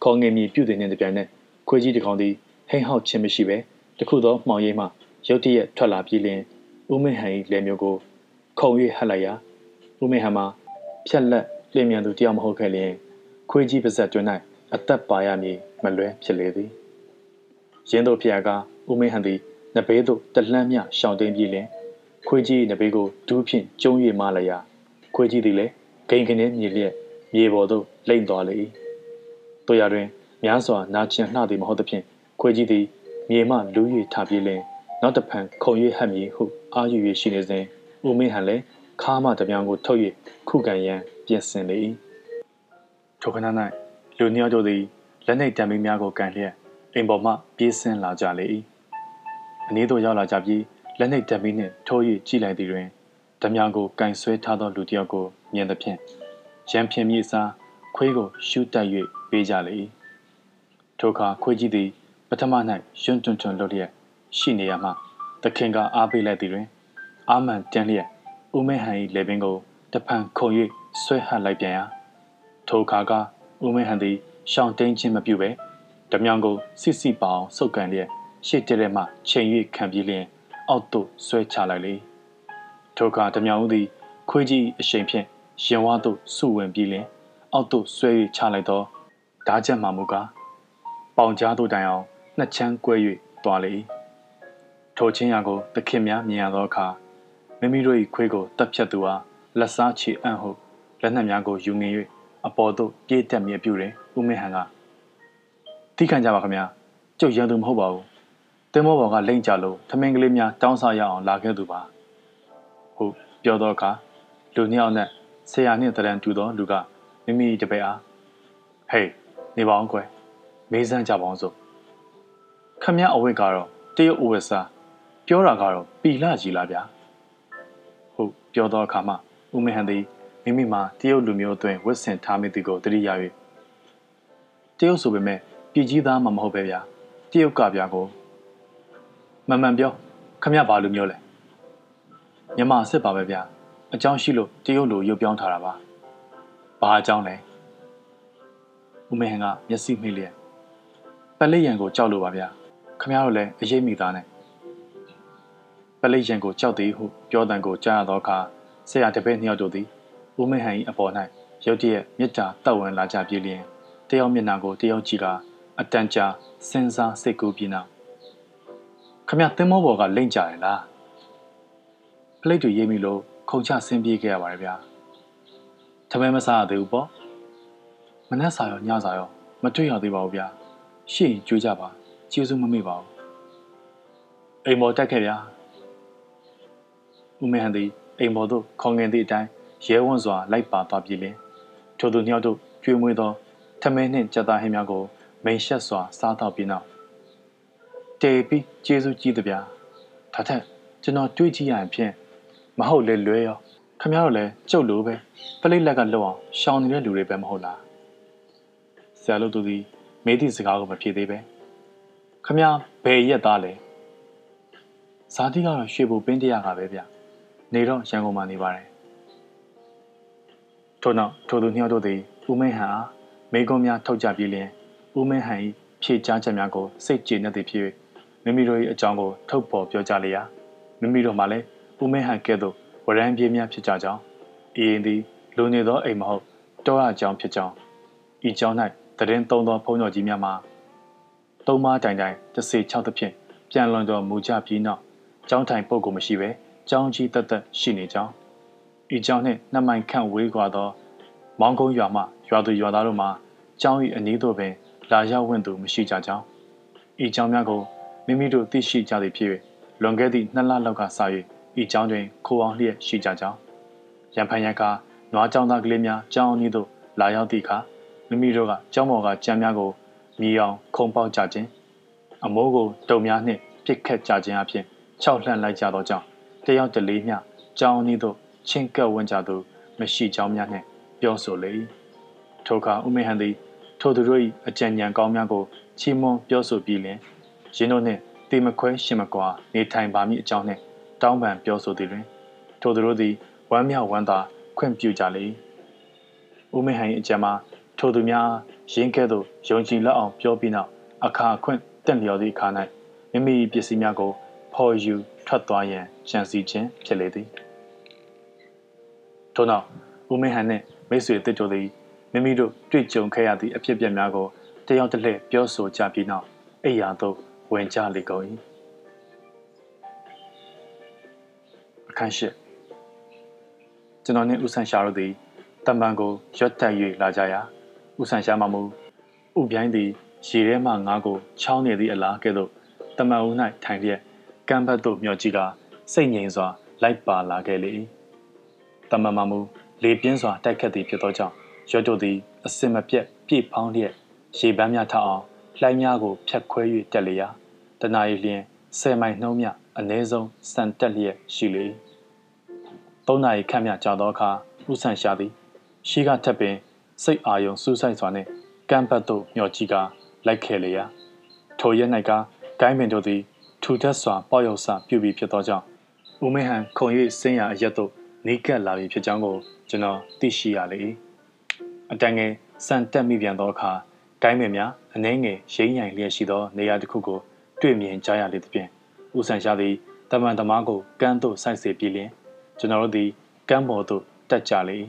ခေါငယ်မြည်ပြုတ်တဲ့နှင့်တပြိုင်နက်ခွေးကြီးတစ်ကောင်သည်ဟိန်ဟောက်ခြင်းမရှိဘဲတခုသောမှောင်ရိပ်မှရုတ်တရက်ထွက်လာပြီးလျှင်ဦးမင်းဟန်၏လက်မျိုးကိုခုံ၍ဟပ်လိုက်ရာဦးမင်းဟန်မှာဖြက်လက် လျင်မြန်သူတယောက်မဟုတ်ခဲ့လျင်ခွေးကြီးပါဇက်တွင်၌အသက်ပါရမည်မလွဲဖြစ်လေသည်ရင်းတို့ဖျားကဦးမင်းဟန်သည်နဘေးသို့တလှမ်းမြရှောင်တိန်ပြီးလျင်ခွေးကြီးနဘေးကိုဒူးဖြင့်ကျုံ၍မလာရာခွေးကြီးသည်လည်းဂိန်ခင်းမြေလျက်မြေပေါ်သို့လိမ့်သွားလေ၏တို့ရတွင်များစွာနာကျင်လှသည်မဟုတ်သဖြင့်ခွေးကြီးသည်မြေမှလူး၍ထပြေးလျင်နောက်တဖန်ခုံ၍ဟပ်မည်ဟုအာယူ၍ရှိနေစဉ်ဦးမင်းဟန်လည်းခါမှတပြောင်ကိုထုတ်၍ခုခံရန် ပြင်ဆင်လေ၏ထိုခဏ၌လူနှစ်ယောက်တို့သည်လက်နှိပ်တံမီးများကိုကန်လျက်အိမ်ပေါ်မှပြေးဆင်းလာကြလေ၏အနည်းသို့ရောက်လာကြပြီးလက်နှိပ်တံမီးနှင့်ထိုး၍ကြည့်လိုက်သည်တွင်ဓမြကိုကင်ဆွဲထားသောလူတစ်ယောက်ကိုမြင်သဖြင့်ရန်ဖြင်မြေစားခွေးကိုရှူတက်၍ပေးကြလေ၏ထိုအခါခွေးကြီးသည်ပထမ၌ယွန်းတွန်တွန်လုပ်လျက်ရှိနေရမှသခင်ကအားပေးလိုက်သည်တွင် အာမန်တန်လျက်ဦးမဲဟန်၏လေပင်ကိုတဖန်ခုံ၍ ဆွဲဟပ်လိုက်ပြန်ရာထိုအခါကဦးမဲဟန်သည်ရှောင်းတိန်ချင်းမပြုဘဲဓမြောင်ကိုစစ်စစ်ပအောင်စုပ်ကန်လျက်ရှေ့တဲထဲမှချိန်၍ခံပြီးလျင်အောက်သို့ဆွဲချလိုက်လေထိုအခါဓမြောင်ဦးသည်ခွေးကြီးအရှိန်ဖြင့်ရင်ဝါသို့စုဝင်ပြီးလျင်အောက်သို့ဆွဲ၍ချလိုက်သောဓာချက်မှမူကားပေါင်ကြားသို့တိုင်အောင်နှစ်ချမ်းကွဲ၍သွားလေထိုချင်းရာကိုသခင်များမြင်ရသောအခါမိမိတို့၏ခွေးကိုတပ်ဖြတ်သူအားလက်စားချီအံ့ဟု လက်နက်များကိုယူငင်၍အပေါ်သို့ပြေးတက်မြေပြူတယ်ဦးမင်းဟန်ကထိခံကြပါခင်ဗျာကျုပ်ရန်သူမဟုတ်ပါဘူးတင်မောဘော်ကလိမ့်ကြလို့ထမင်းကလေးများတောင်းစားရအောင်လာခဲ့သူပါဟုတ်ပြောတော့အခါလူနှစ်ယောက်နဲ့ဆရာနှင့်တရံတူသောလူကမိမိတပည့်အားဟေးနေပါအောင်ကွယ်မေးစမ်းကြပါအောင်စို့ခမရအဝိတ်ကတော့တရုတ်အိုဝက်စာပြောတာကတော့ပီလာကြီးလားဗျာဟုတ်ပြောတော့အခါမှာဦးမဟန်သည် မိမိမှာတရုတ်လူမျိုးအတွင်းဝတ်ဆင်ထားမိသူကိုတတိယ၍တရုတ်ဆိုပေမဲ့ပြည်ကြီးသားမှမဟုတ်ပဲဗျာတရုတ်ကဗျာကိုမှန်မှန်ပြောခမရဘာလူမျိုးလဲမြမစစ်ပါပဲဗျာအကြောင်းရှိလို့တရုတ်လူရုပ်ပြောင်းထားတာပါဘာအကြောင်းလဲဦးမဟန်ကမျက်စိမှိတ်လျက်ပလိရန်ကိုကြောက်လို့ပါဗျာခမရတို့လည်းအရေးမိသားနဲ့ပလိရန်ကိုကြောက်သည်ဟုပြောတန်ကိုကြားရသောအခါဆရာတပည့်နှစ်ယောက်တို့သည် ဦးမဟန်၏အပေါ်၌ရုတ်တရက်မြစ်တာတောက်ဝင်လာကြပြီလျင်တယောက်မျက်နှာကိုတယောက်ကြည့်ကအတန်ကြာစဉ်းစားစိတ်ကူးပြီးနောက်ခမရသင်္ဘောပေါ်ကလိမ့်ကြရလားပလိတ်တွေရေးမိလို့ခုံချဆင်းပြေးခဲ့ရပါတယ်ဗျာထမဲမစားရသေးဘူးပေါ့မနှက်စာရောညစာရောမတွေ့ရသေးပါဘူးဗျာရှေ့ရင်ကြွေးကြပါကျေးဇူးမမေ့ပါဘူးအိမ်မော်တက်ခဲ့ဗျာဦးမေဟန်သည်အိမ်မော်သို့ခေါငင်သည့်အတိုင်း ရဲဝံ့စွာလိုက်ပါသွားပြီလင်ထိုသူနှစ်ယောက်တို့ကျွေးမွေးသောထမင်းနှင့်ကြက်သားဟင်းများကိုမိန်ရှက်စွာစားတော့ပြီးနောက်တေပြီးကျေးဇူးကြီးသဗျာဒါထက်ကျွန်တော်တွေးကြည့်ရရင်ဖြင့်မဟုတ်လေလွဲရောခမရတော့လဲကြုတ်လို့ပဲပလိတ်လက်ကလွတ်အောင်ရှောင်နေတဲ့လူတွေပဲမဟုတ်လားဆရာလို့သူဒီမေးသည့်စကားကိုမဖြေသေးပဲခမရဘယ်ရက်သားလဲဇာတိကတော့ရွှေဘူပင်းတရားကပဲဗျနေတော့ရန်ကုန်မှာနေပါတယ် ထို့နောက်ထိုသူနှစ်ယောက်တို့သည်ဦးမင်းဟန်အားမိကုံးများထုတ်ကြပြီးလျင်ဦးမင်းဟန်၏ဖြေကြားချက်များကိုစိတ်ကြည်နေသည်ဖြစ်၍မိမိတို့၏အကြောင်းကိုထုတ်ဖော်ပြောကြလျာမိမိတို့မှလည်းဦးမင်းဟန်ကဲ့သို့ဝရမ်းပြေးများဖြစ်ကြကြောင်းဤရင်သည်လူနေသောအိမ်မဟုတ်တောရကြောင်းဖြစ်ကြောင်းဤကြောင်း၌တရင်သုံးသောဖုံးတော်ကြီးများမှာသုံးမတိုင်တိုင်တစ်စေ6သဖြင့်ပြန်လွန်တော်မူကြပြီးနောက်ကျောင်းထိုင်ပုတ်ကိုမရှိဘဲကျောင်းကြီးတက်တက်ရှိနေကြောင်း ဤကြောင်းနှင့်နှစ်မိုင်ခန့်ဝေးကွာသော မောင်းကုန်းရွာမှရွာသူရွာသားတို့မှာကျောင်း၏အနီးသို့ပင်လာရောက်ဝင်သူမရှိကြကြောင်းဤကြောင်းများကိုမိမိတို့သိရှိကြသည်ဖြစ်၍လွန်ခဲ့သည့်နှစ်လလောက်ကစ၍ဤကျောင်းတွင်ခိုးအောင်လျက်ရှိကြကြောင်းရန်ဖန်ရန်ကနွားကျောင်းသားကလေးများကျောင်းအနီးသို့လာရောက်သည့်အခါမိမိတို့ကကျောင်းပေါ်ကကြမ်းများကိုမြည်အောင်ခုံပေါက်ကြခြင်းအမိုးကိုတုံများနှင့်ပြစ်ခတ်ကြခြင်းအပြင်ခြောက်လှန့်လိုက်ကြသောကြောင့်တယောက်တလေးမျှကြောင်းအနီးသို့ ချင်းကပ်ဝင်ကြသူမရှိကြောင်းများနှင့်ပြောဆိုလေ၏ထိုအခါဦးမေဟန်သည်ထိုသူတို့၏အကြံဉာဏ်ကောင်းများကိုချီးမွမ်းပြောဆိုပြီးလင်ရင်းတို့နှင့်တေမခွဲရှင်မကွာနေထိုင်ပါမည်အကြောင်းနှင့်တောင်းပန်ပြောဆိုသည်တွင်ထိုသူတို့သည်ဝမ်းမြောက်ဝမ်းသာခွင့်ပြုကြလေ၏ဦးမေဟန်၏အကြံမှာထိုသူများရင်းကဲ့သို့ယုံကြည်လက်အောင်ပြောပြီးနောက်အခါခွင့်တင့်လျော်သည့်အခါ၌မိမိပစ္စည်းများကိုဖော်ယူထွက်သွားရန်ကြံစည်ခြင်းဖြစ်လေသည် ထို့နောက်ဦးမင်းဟန်နှင့်မိတ်ဆွေတစ်တို့သည်မိမိတို့တွေ့ကြုံခဲ့ရသည့်အဖြစ်အပျက်များကိုတယောက်တစ်လှည့်ပြောဆိုကြပြီးနောက်အိယာသို့ဝင်ကြလေကုန်၏အခန်းရှိကျွန်တော်နှင့်ဦးဆန်ရှာတို့သည်တမန်ကိုရွတ်တက်၍လာကြရာဦးဆန်ရှာမှမူဥပြိုင်းသည်ရေထဲမှငါးကိုချောင်းနေသည့်အလားကဲ့သို့တမန်ဦး၌ထိုင်လျက်ကမ်းဘတ်သို့မျှော်ကြည့်ကာစိတ်ငြိမ်စွာလိုက်ပါလာခဲ့လေ၏ တမန်မမူလေပြင်းစွာတိုက်ခတ်သည်ဖြစ်သောကြောင့်ရွတ်တို့သည်အစင်မပြတ်ပြည့်ဖောင်းလျက်ရေပန်းများထအောင်လှိုင်းများကိုဖြတ်ခွဲ၍တက်လျာတနာရီလျင်ဆယ်မိုင်နှုံးမြအနည်းဆုံးစံတက်လျက်ရှိလေ၏သုံးနာရီခန့်မြကြာသောအခါဥဆန်ရှာသည်ရှိကထပ်ပင်စိတ်အာယုံစူးစိုက်စွာနှင့်ကမ်းဘတ်သို့မျှော်ကြည့်ကာလိုက်ခဲ့လေရာထိုရက်၌ကဂိုင်းပင်တို့သည်ထူထပ်စွာပေါ့ရောက်စွာပြုပြီးဖြစ်သောကြောင့်ဦးမင်းဟန်ခုံ၍ဆင်းရအရက်သို့ နေကပ်လာပြီဖြစ်ကြောင်းကိုကျွန်တော်သိရှိရလေ၏အတန်ငယ်စံတက်မိပြန်သောအခါဂိုင်းပင်များအနှဲငယ်ရိမ့်ညိုင်လျက်ရှိသောနေရာတစ်ခုကိုတွေ့မြင်ကြရလေသဖြင့်ဦးဆန်ရှာသည်တမန်သမားကိုကမ်းသို့ဆိုက်စေပြီးလျင်ကျွန်တော်တို့သည်ကမ်းပေါ်သို့တက်ကြလေ၏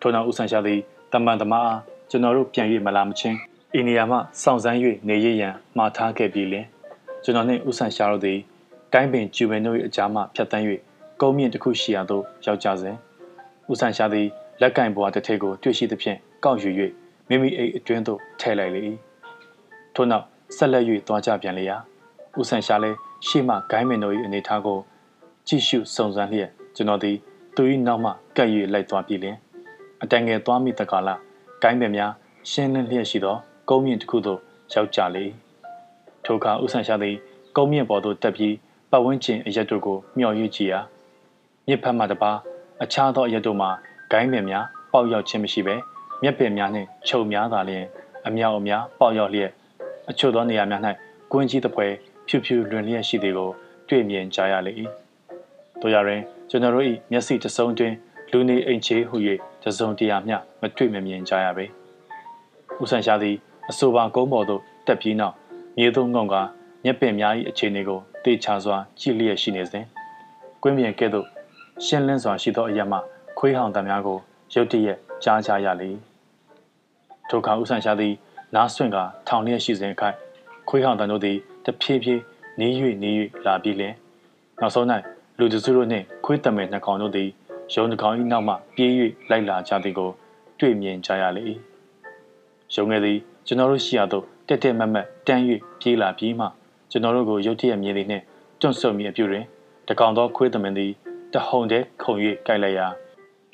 ထို့နောက်ဦးဆန်ရှာသည်တမန်သမားအားကျွန်တော်တို့ပြန်၍မလာမချင်းအိန္ဒိယမှစောင့်ဆိုင်း၍နေရရန်မှာထားခဲ့ပြီးလင်ကျွန်တော်နှင့်ဦးဆန်ရှာတို့သည်ကိုင်းပင်ကျူပင်တို့၏အကြားမှဖြတ်တန်း၍ ကုန်းမြင့်တစ်ခုရှိရာသို့ရောက်ကြစဉ်ဦးဆန်ရှာသည်လက်ကင်ဘွားတစ်ထည်ကိုတွေ့ရှိသဖြင့်ကောက်ယူ၍မိမိအိတ်အတွင်းသို့ထည့်လိုက်လေ၏ထို့နောက်ဆက်လက်၍သွားကြပြန်လေရာဦးဆန်ရှာလည်းရှေ့မှဂိုင်းမင်တို့၏အနေထားကိုကြည့်ရှုစုံစမ်းလျက်ကျွန်တော်သည်သူ၏နောက်မှကပ်၍လိုက်သွားပြီလင်အတန်ငယ်သွားမိတကာလဂိုင်းပင်များရှင်းလင်းလျက်ရှိသောကုန်းမြင့်တစ်ခုသို့ရောက်ကြလေထိုအခါဦးဆန်ရှာသည်ကုန်းမြင့်ပေါ်သို့တက်ပြီးပတ်ဝန်းကျင်အရက်တို့ကိုမျှော်ရွကြည့်ရာ မြစ်ဖက်မှတပါအခြားသောအရက်တို့မှာဂိုင်းပင်များပေါက်ရောက်ခြင်းမရှိဘဲမြက်ပင်များနှင့်ခြုံများသာလျှင်အမြောက်အများပေါက်ရောက်လျက်အချို့သောနေရာများ၌ကွင်းကြီးတစ်ဖွဲဖြူဖြူလွင်လျက်ရှိသည်ကိုတွေ့မြင်ကြရလေ၏တို့ရရင်ကျွန်တော်တို့၏မျက်စိတစုံတွင်လူနေအိမ်ချေဟု၍တစုံတရာမျှမတွေ့မမြင်ကြရပေဦးဆန်ရှာသည်အဆိုပါကုန်းပေါ်သို့တက်ပြီးနောက်မြေသုံးငုံကမျက်ပင်များ၏အခြေအနေကိုတေချာစွာကြည့်လျက်ရှိနေစဉ်ကွင်းပြင်ကဲ့သို့ ရှင်းလင်းစွာရှိသောအရက်မှခွေးဟောင်တံများကိုရုတ်တရက်ကြားကြရလေထိုအခါဦးဆန်ရှာသည် နားဆွင့်ကထောင်လျက်ရှိစဉ်ခိုက်ခွေးဟောင်တံတို့သည်တဖြည်းဖြည်းနေ၍နေ၍လာပြီးလင်နောက်ဆုံး၌လူတစုတို့နှင့်ခွေးတမဲနှကောင်တို့သည်ရုံတကောင်၏နောက်မှပြေး၍လိုက်လာကြသည်ကို တွေ့မြင်ကြရလေ၏ရုံငယ်သည်ကျွန်တော်တို့ရှိရသို့တက်တက်မတ်မတ်တန်း၍ပြေးလာပြီးမှကျွန်တော်တို့ကိုရုတ်တရက်မြင်သည်နှင့်တွန့်ဆုတ်မိအပြုတွင်တကောင်သောခွေးသမင်သည် တဟုန်တည်းခုန်၍ကြိုက်လိုက်ရာ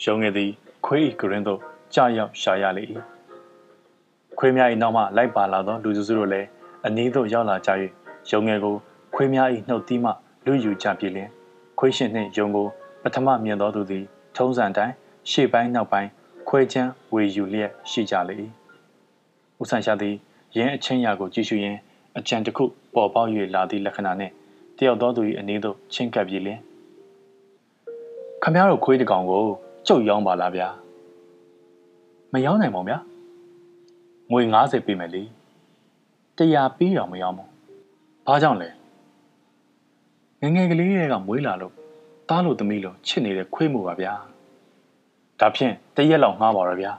ရုံငယ်သည် ခွေး၏ဂရင်းသို့ကြာရောက်ရှာရလေ၏ခွေးများ၏နောက်မှလိုက်ပါလာသောလူစုစုတို့လည်းအနည်းသို့ရောက်လာကြ၍ရုံငယ်ကိုခွေးများ၏နှုတ်သီးမှလူယူကြပြီလျင်ခွေးရှင်နှင့်ယုံကိုပထမမြင်သောသူသည် ထုံးစံတိုင်းရှေ့ပိုင်းနောက်ပိုင်းခွဲချမ်းဝေယူလျက်ရှိကြလေ၏ဦးဆန်ရှာသည်ရင်းအချင်းရာကိုကြည့်ရှုရင်းအကြံတစ်ခုပေါ်ပေါက်၍လာသည့်လက္ခဏာနှင့်တယောက်သောသူ၏အနည်းသို့ချင်းကပ်ပြီးလျင် ခမရတို့ခွေးတကောင်ကိုကျုပ်ရောင်းပါလားဗျာမရောင်းနိုင်ပါဘူးဗျာငွေ90ပေးမယ်လေတရားပေးတော့မရောင်းဘူးဘာကြောင့်လဲငငယ်ကလေးတွေကမွေးလာလို့တားလို့သမီးလို့ချစ်နေတဲ့ခွေးမှုပါဗျာဒါဖြင့်တရက်လောက်ငှားပါတော့ဗျာ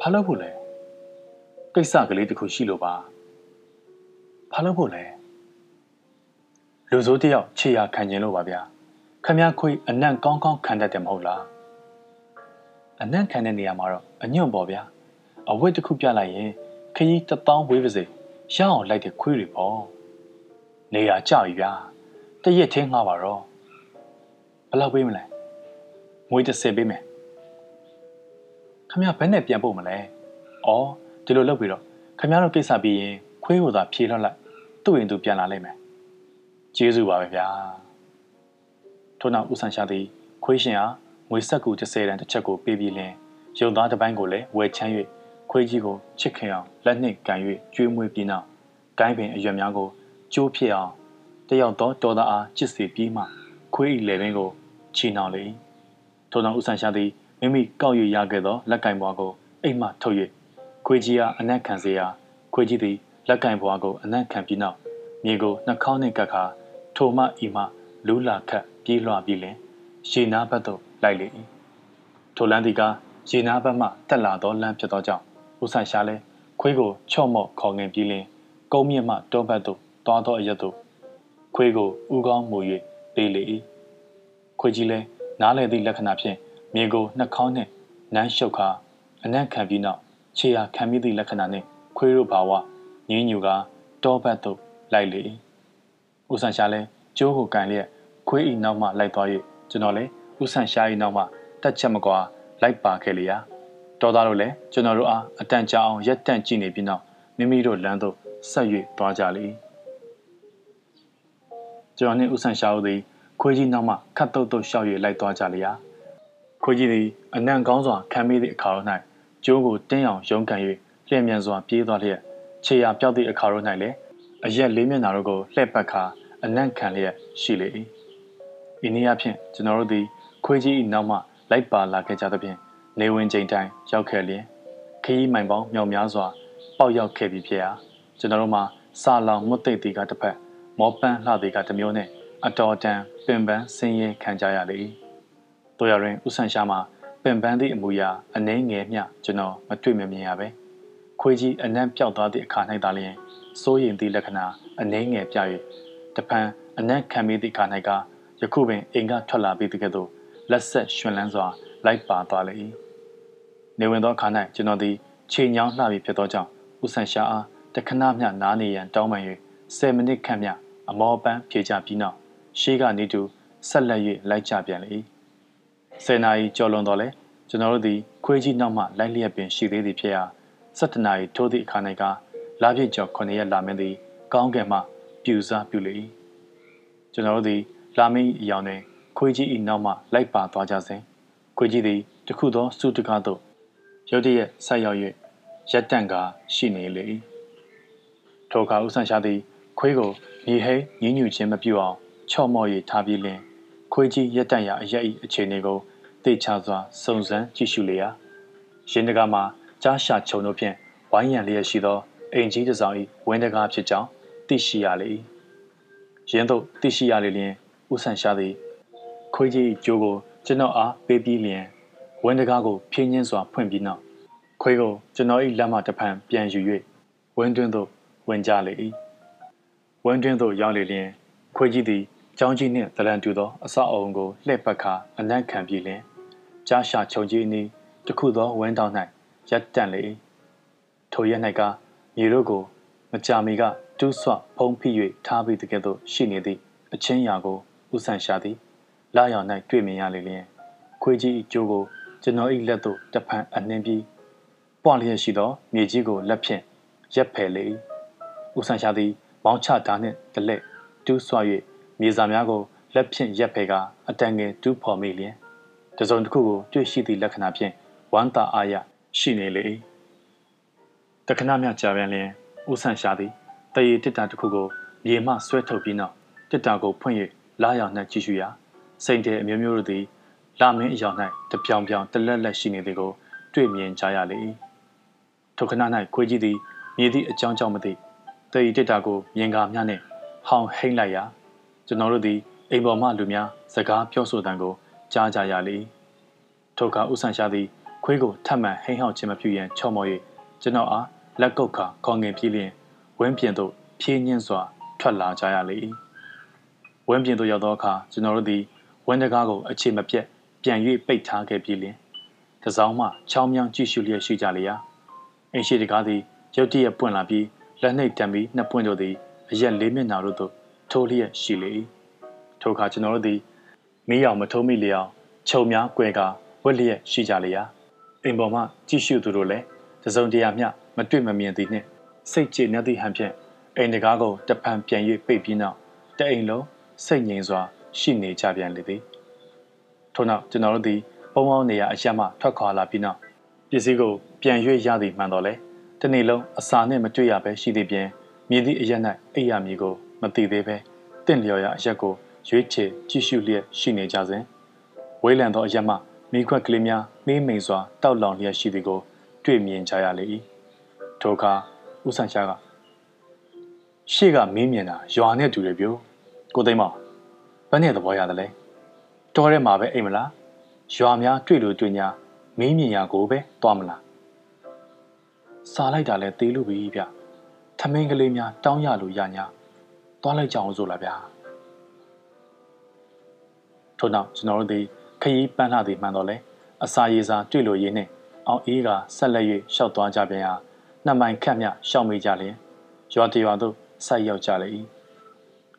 ဘာလို့ဖို့လဲကိစ္စကလေးတစ်ခုရှိလို့ပါဘာလို့ဖို့လဲလူစိုးတယောက်ခြေရခံကျင်လို့ပါဗျာ ခမည်းခွေးအနံ့ကောင်းကောင်းခံတတ်တယ်မဟုတ်လားအနံ့ခံတဲ့နေရာမှာတော့အညွန့်ပေါ့ဗျာအဝတ်တစ်ခုပြလိုက်ရင်ခကြီးတပေါင်းဝေးပါစေရအောင်လိုက်တဲ့ခွေးတွေပေါ့နေရာကြပြီဗျာတရက်ချင်းငှားပါတော့ဘယ်လောက်ပေးမလဲငွေ30ပေးမယ်ခမရဘယ်နဲ့ပြန်ပို့မလဲဩဒီလိုလုပ်ပြီးတော့ခမရတို့ကိစ္စပြီးရင်ခွေးကိုသာဖြေထွက်လိုက်သူ့ရင်သူပြန်လာလိမ့်မယ်ကျေးဇူးပါပဲဗျာ ထို့နောက်ဦးဆန်ရှာသည်ခွေးရှင်အားငွေဆက်ကူ30တန်တစ်ချက်ကိုပေးပြီးလင်ရုံသားတစ်ပိုင်းကိုလည်းဝယ်ချမ်း၍ခွေးကြီးကိုချစ်ခင်အောင်လက်နှင့်ကန်၍ကျွေးမွေးပြီးနောက်ဂိုင်းပင်အရွက်များကိုကျိုးဖြစ်အောင်တယောက်သောတော်သားအားချစ်စီပြီးမှခွေး၏လေပင်ကိုချီနှောင်လေ၏ထို့နောက်ဦးဆန်ရှာသည်မိမိကောက်၍ရခဲ့သောလက်ကင်ဘွားကိုအိမ်မှထုတ်၍ခွေးကြီးအားအနက်ခံစေရာခွေးကြီးသည်လက်ကင်ဘွားကိုအနက်ခံပြီးနောက်မြေကိုနှာခေါင်းနှင့်ကပ်ခါထိုမှဤမှလူးလာခတ် ပြေးလွှာပြီးလင်ရေနာဘက်သို့လိုက်လေ၏ထိုလမ်းသည်ကရေနာဘက်မှတက်လာသောလမ်းဖြစ်သောကြောင့်ဦးဆန်ရှာလဲခွေးကိုချော့မော့ခေါ်ငင်ပြီးလင်ကုန်းမြင့်မှတောဘက်သို့တွားသောအရက်သို့ခွေးကိုဥကောင်းမူ၍ပေးလေ၏ခွေးကြီးလဲနားလေသည့်လက္ခဏာဖြင့်မြေကိုနှာခေါင်းနှင့်နမ်းရှုပ်ခါအနံ့ခံပြီးနောက်ခြေရာခံမိသည့်လက္ခဏာနှင့်ခွေးတို့ဘာဝငင်းညူကတောဘက်သို့လိုက်လေ၏ဦးဆန်ရှာလဲကျိုးကိုကန်လျက် ခွေးဤနောက်မှလိုက်သွား၍ကျွန်တော်လည်းဦးဆန်ရှာဤနောက်မှတက်ချက်မကွာလိုက်ပါခဲ့လျာတော်သားတို့လည်းကျွန်တော်တို့အားအတန်ကြာအောင်ရက်တန့်ကြည့်နေပြီးနောက်မိမိတို့လမ်းသို့ဆက်၍သွားကြလေကျွန်တော်နှင့်ဦးဆန်ရှာဦးသည်ခွေးကြီးနောက်မှခတ်တုတ်တုတ်ရှောက်၍လိုက်သွားကြလျာခွေးကြီးသည်အနံ့ကောင်းစွာခံမိသည့်အခါ၌ကျိုးကိုတင်းအောင်ရုန်းကန်၍လျင်မြန်စွာပြေးသွားလျက်ခြေရာပြောက်သည့်အခါတို့၌လည်းအရက်လေးမျက်နှာတို့ကိုလှည့်ပတ်ခါအနံ့ခံလျက်ရှိလေ၏ ဤနည်းအားဖြင့်ကျွန်တော်တို့သည်ခွေးကြီး၏နောက်မှလိုက်ပါလာခဲ့ကြသဖြင့်နေဝင်ချိန်တိုင်းရောက်ခဲ့လျင်ခရီးမိုင်ပေါင်းမြောက်များစွာပေါက်ရောက်ခဲ့ပြီဖြစ်ရာကျွန်တော်တို့မှာစာလောင်မွတ်သိပ်တီကတစ်ဖက်မောပန်းလှသည်ကတစ်မျိုးနဲ့အတော်တန်ပင်ပန်းဆင်းရဲခံကြရလေ၏တို့ရရင်ဥဆန်ရှာမှာပင်ပန်းသည့်အမူအရာအနှဲငယ်မျှကျွန်တော်မတွေ့မမြင်ရပဲခွေးကြီးအနံ့ပြောက်သွားသည့်အခါ၌သာလျှင်စိုးရင်သည့်လက္ခဏာအနှဲငယ်ပြ၍တဖန်အနံ့ခံမိသည့်အခါ၌က ယခုပင်အိမ်ကထွက်လာပြီးတကယ်တော့လက်ဆက်ရှင်လန်းစွာလိုက်ပါသွားလေ၏နေဝင်သောအခါ၌ကျွန်တော်သည်ခြေညောင်းလှပြီးဖြစ်သောကြောင့်ဦးဆန်ရှာအားတခဏမျှနားနေရန်တောင်းပန်၍10မိနစ်ခန့်မျှအမောပန်းဖြေချပြီးနောက်ရှေးကနေတူဆက်လက်၍လိုက်ကြပြန်လေ၏10နာရီကျော်လွန်တော့လဲကျွန်တော်တို့သည်ခွေးကြီးနောက်မှလိုက်လျက်ပင်ရှိသေးသည်ဖြစ်ရာ7နာရီထိုးသည့်အခါ၌ကလာပြည့်ကျော်9ရက်လာမင်းသည်ကောင်းကင်မှပြူစားပြူလေ၏ကျွန်တော်တို့သည် လာမင်းအယောင်တွင်ခွေးကြီး၏နောက်မှလိုက်ပါသွားကြစဉ်ခွေးကြီးသည်တခုသောစုတကားသို့ရုတ်တရက်ဆက်ရောက်၍ရက်တန့်ကာရှိနေလေ၏ထိုအခါဦးဆန်ရှာသည်ခွေးကိုညီဟိညင်းညူခြင်းမပြုအောင်ချော့မော့၍ထားပြီးလင်ခွေးကြီးရက်တန့်ရာအရက်၏အခြေအနေကိုသိချစွာစုံစမ်းကြည့်ရှုလျာရင်းတကားမှာကြားရှာချုံတို့ဖြင့်ဝိုင်းရန်လျက်ရှိသောအိမ်ကြီးတစ်ဆောင်၏ဝင်းတကားဖြစ်ကြောင်းသိရှိရလေ၏ရင်းတို့သိရှိရလေလျင် ဦးဆန်ရှာသည် ခွေးကြီးကျိုးကိုကျွန်တော်အားပေးပြီးလျင်ဝင်းတကားကိုဖြင်းညင်းစွာဖွင့်ပြီးနောက်ခွေးကိုကျွန်တော်၏လက်မှတဖန်ပြန်ယူ၍ဝင်းတွင်းသို့ဝင်ကြလေ၏ဝင်းတွင်းသို့ရောက်လေလျင်ခွေးကြီးသည်ကျောင်းကြီးနှင့်တလန်တူသောအဆောက်အအုံကိုလှည့်ပတ်ခါအနက်ခံပြီးလျင်ကြားရှာချုံကြီးအနီးတခုသောဝင်းတောင်၌ရပ်တန့်လေ၏ထိုရက်၌ကမြေတို့ကိုမကြာမီကတူးဆွဖုံးဖိ၍ထားပြီးတကယ်သို့ရှိနေသည့်အချင်းရာကို ဥဆန်ရှာသည်လာရောင်၌တွေ့မြင်ရလေလျင်ခွေခွေးကြီးအကျိုးကိုကျွန်တော်၏လက်သို့တဖန်အနှင်းပြီးပွားလျက်ရှိသောမြေကြီးကိုလက်ဖြင့်ရက်ဖယ်လေ၏ဦးဆန်းရှာသည်မောင်းချဓာနှင့်တလက်တူးဆွ၍မြေစာများကိုလက်ဖြင့်ရက်ဖယ်ကအတန်ငယ်တူးဖော်မိလျင်တစုံတစ်ခုကိုတွေ့ရှိသည့်လက္ခဏာဖြင့်ဝမ်းသာအားရရှိနေလေ၏တခဏမျှကြာပြန်လျင်ဦးဆန်းရှာသည်တရေတစ်တာတစ်ခုကိုမြေမှဆွဲထုတ်ပြီးနောက်တစ်တာကိုဖွင့်၍ လာရောက်နှံ့ကြည့်ရှုရာစိန်တဲ့အမျိုးမျိုးတို့သည်လာမင်းအယောင်၌တပြောင်ပြောင်တလက်လက်ရှိနေသည်ကိုတွေ့မြင်ကြရလေ၏ထိုခဏ၌ခွေးကြီးသည်မြေသည့်အကြောင်းကြောင့်မသိတရေတစ်တာကိုမြင်ကာများနှင့်ဟောင်ဟိမ့်လိုက်ရာကျွန်တော်တို့သည်အိမ်ပေါ်မှလူများစကားပြောဆိုတံကိုကြားကြရလေ၏ထိုအခါဥဆန်ရှာသည်ခွေးကိုထပ်မံဟိမ့်ဟောက်ခြင်းမပြုရန်ချော့မော်၍ကျွန်တော်အားလက်ကုပ်ခါခေါငင်ပြေးလျင်ဝင်းပြင်သို့ဖြင်းညင်းစွာထွက်လာကြရလေ၏ ဝင်းပြင်သို့ရောက်သောအခါကျွန်တော်တို့သည်ဝင်းတကားကိုအခြေမပြတ်ပြန်၍ပိတ်ထားခဲ့ပြီးလျင်တစောင်းမှချောင်းမြောင်းကြည့်ရှုလျက်ရှိကြလေရာအင်းရှိတကားသည်ရုတ်တရက်ပွင့်လာပြီးလက်နှိပ်တံပြီးနှစ်ပွင့်တို့သည်အရက်လေးမျက်နှာတို့သို့ထိုးလျက်ရှိလေ၏ထိုအခါကျွန်တော်တို့သည်မီးရောင်မထုံးမိလျောင်ခြုံများ꿰ကဝက်လျက်ရှိကြလေရာအိမ်ပေါ်မှကြည့်ရှုသူတို့လည်းတစုံတရာမျှမတွေ့မမြင်သည်နှင့်စိတ်ကြည်နေသည့်ဟန်ဖြင့်အိမ်တကားကိုတပံပြန်၍ပိတ်ပြီးနောက်တအိမ်လုံး စိတ်ငြိမ်စွာ ရှိနေကြပြန်လေသည်ထို့နောက်ကျွန်တော်တို့သည်ပုံအောင်နေရာအရက်မှထွက်ခွာလာပြီးနောက်ပစ္စည်းကိုပြန်ရွေ့ရသည်မှန်တော်လဲတနေ့လုံးအစာနှင့်မတွေ့ရဘဲရှိသည့်ပြင်မြည်သည့်အရက်၌အိပ်ရမည်ကိုမသိသေးဘဲတင့်လျော်ရာအရက်ကိုရွေးချယ်ကြည့်ရှုလျက်ရှိနေကြစဉ်ဝေးလံသောအရက်မှမိခွက်ကလေးများနှေးမိန်စွာတောက်လောင်လျက်ရှိသည်ကိုတွေ့မြင်ကြရလေ၏ထိုအခါဦးဆန်ရှားကရှေ့ကမင်းမြင်တာရွာနဲ့တူတယ်ပြို ကိုသိမ်းမောင်ဘယ်နဲ့သဘောရတယ်လဲတော်ရဲမှာပဲအိမ်မလားရွာများတွေ့လို့တွေ့ညာမင်းမြင်ရကိုပဲသွားမလားစားလိုက်တာလဲသေးလို့ပြီဗျထမင်းကလေးများတောင်းရလို့ရညာသွားလိုက်ကြအောင်ဆိုလားဗျာထို့နောက်ကျွန်တော်တို့ဒီခရီးပန်းလာသည်မှန်တော့လဲအစာရေစာတွေ့လို့ရင်းနဲ့အောင်အေးကဆက်လက်၍ရှောက်သွားကြပြန်ရာနှစ်မိုင်ခန့်မြရှောက်မိကြလျင်ရွာတရွာသို့ဆိုက်ရောက်ကြလေ၏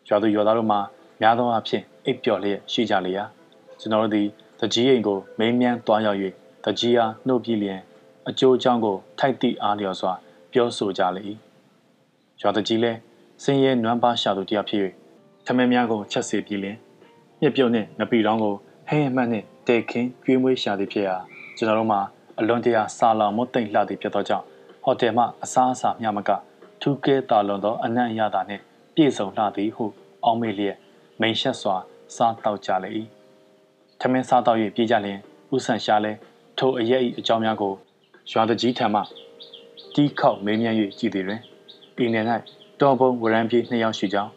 ရွာသူရွာသားတို့မှာများသောအားဖြင့်အိပ်ပျော်လျက်ရှိကြလေရာကျွန်တော်တို့သည်တကြီးအိမ်ကိုမင်းမြန်းသွားရောက်၍တကြီးအားနှုတ်ပြလျင်အကျိုးအကြောင်းကိုထိုက်သည့်အားလျော်စွာ ပြောဆိုကြလေ၏ရွာတကြီးလည်းစင်ရဲနွမ်းပါရှာသူတယောက်ဖြစ်၍ထမင်းများကိုချက်စေပြီးလျင်မြစ်ပြုတ်နှင့်ငပီတောင်းကိုဟင်းအမှတ်နှင့်တေခင်းကျွေးမွေးရှာသည်ဖြစ်ရာကျွန်တော်တို့မှာအလွန်တရာစာလောင်မသိမ့်လှသည်ဖြစ်သောကြောင့်ဟိုတယ်မှအစားအစာမျှမကထူးကဲတာလွန်သောအနံ့ရတာနှင့်ပြည့်စုံလှသည်ဟု အောင်းမေလျက်မိန်ရှက်စွာစားတောက်ကြလေ၏ထမင်းစားတောက်၍ပြေးကြလျင်ဥဆန်ရှားလဲထိုအရဲ့၏အကြောင်းများကိုရွာတကြီးထံမှတီးခေါက်မေးမြန်း၍ကြည်သည်တွင်ဤနယ်၌တော်ပုံဝရံပြေးနှစ်ယောက်ရှိကြောင်း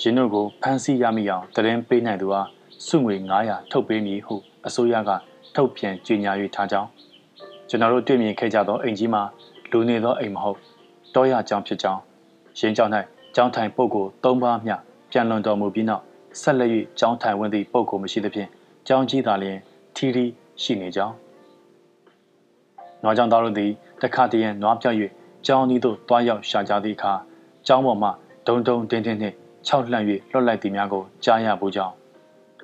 ရင်းတို့ကိုဖမ်းဆီးရမိအောင်တရင်ပေးနိုင်သူအားစုငွေ900ထုတ်ပေးမည်ဟုအစိုးရကထုတ်ပြန်ကြေညာ၍ထားကြောင်းကျွန်တော်တို့တွေ့မြင်ခဲ့ကြသောအိမ်ကြီးမှာလူနေသောအိမ်မဟုတ်တောရကြောင်ဖြစ်ကြောင်းရင်းကြောင်၌ကြောင်ထိုင်ပုဂ္ဂိုလ်၃ပါးမျှ ပြန်လွန်တော်မူပြီးနောက်ဆက်လက်၍ကြောင်ထိုင်ဝင်သည့်ပုဂ္ဂိုလ်မရှိသဖြင့်ကြောင်ကြီးသာလျှင်ထီထီရှိနေကြောင်းနွားကြောင်သားတို့သည်တခါတည်းရန်နွားပြောက်၍ကြောင်ဤသို့တွားရောက်ရှာကြသည့်အခါကြောင်ပေါ်မှဒုံဒုံတင်းတင်းနှင့်ခြောက်လှန့်၍လွတ်လိုက်သည်များကိုကြားရဖို့ကြောင်း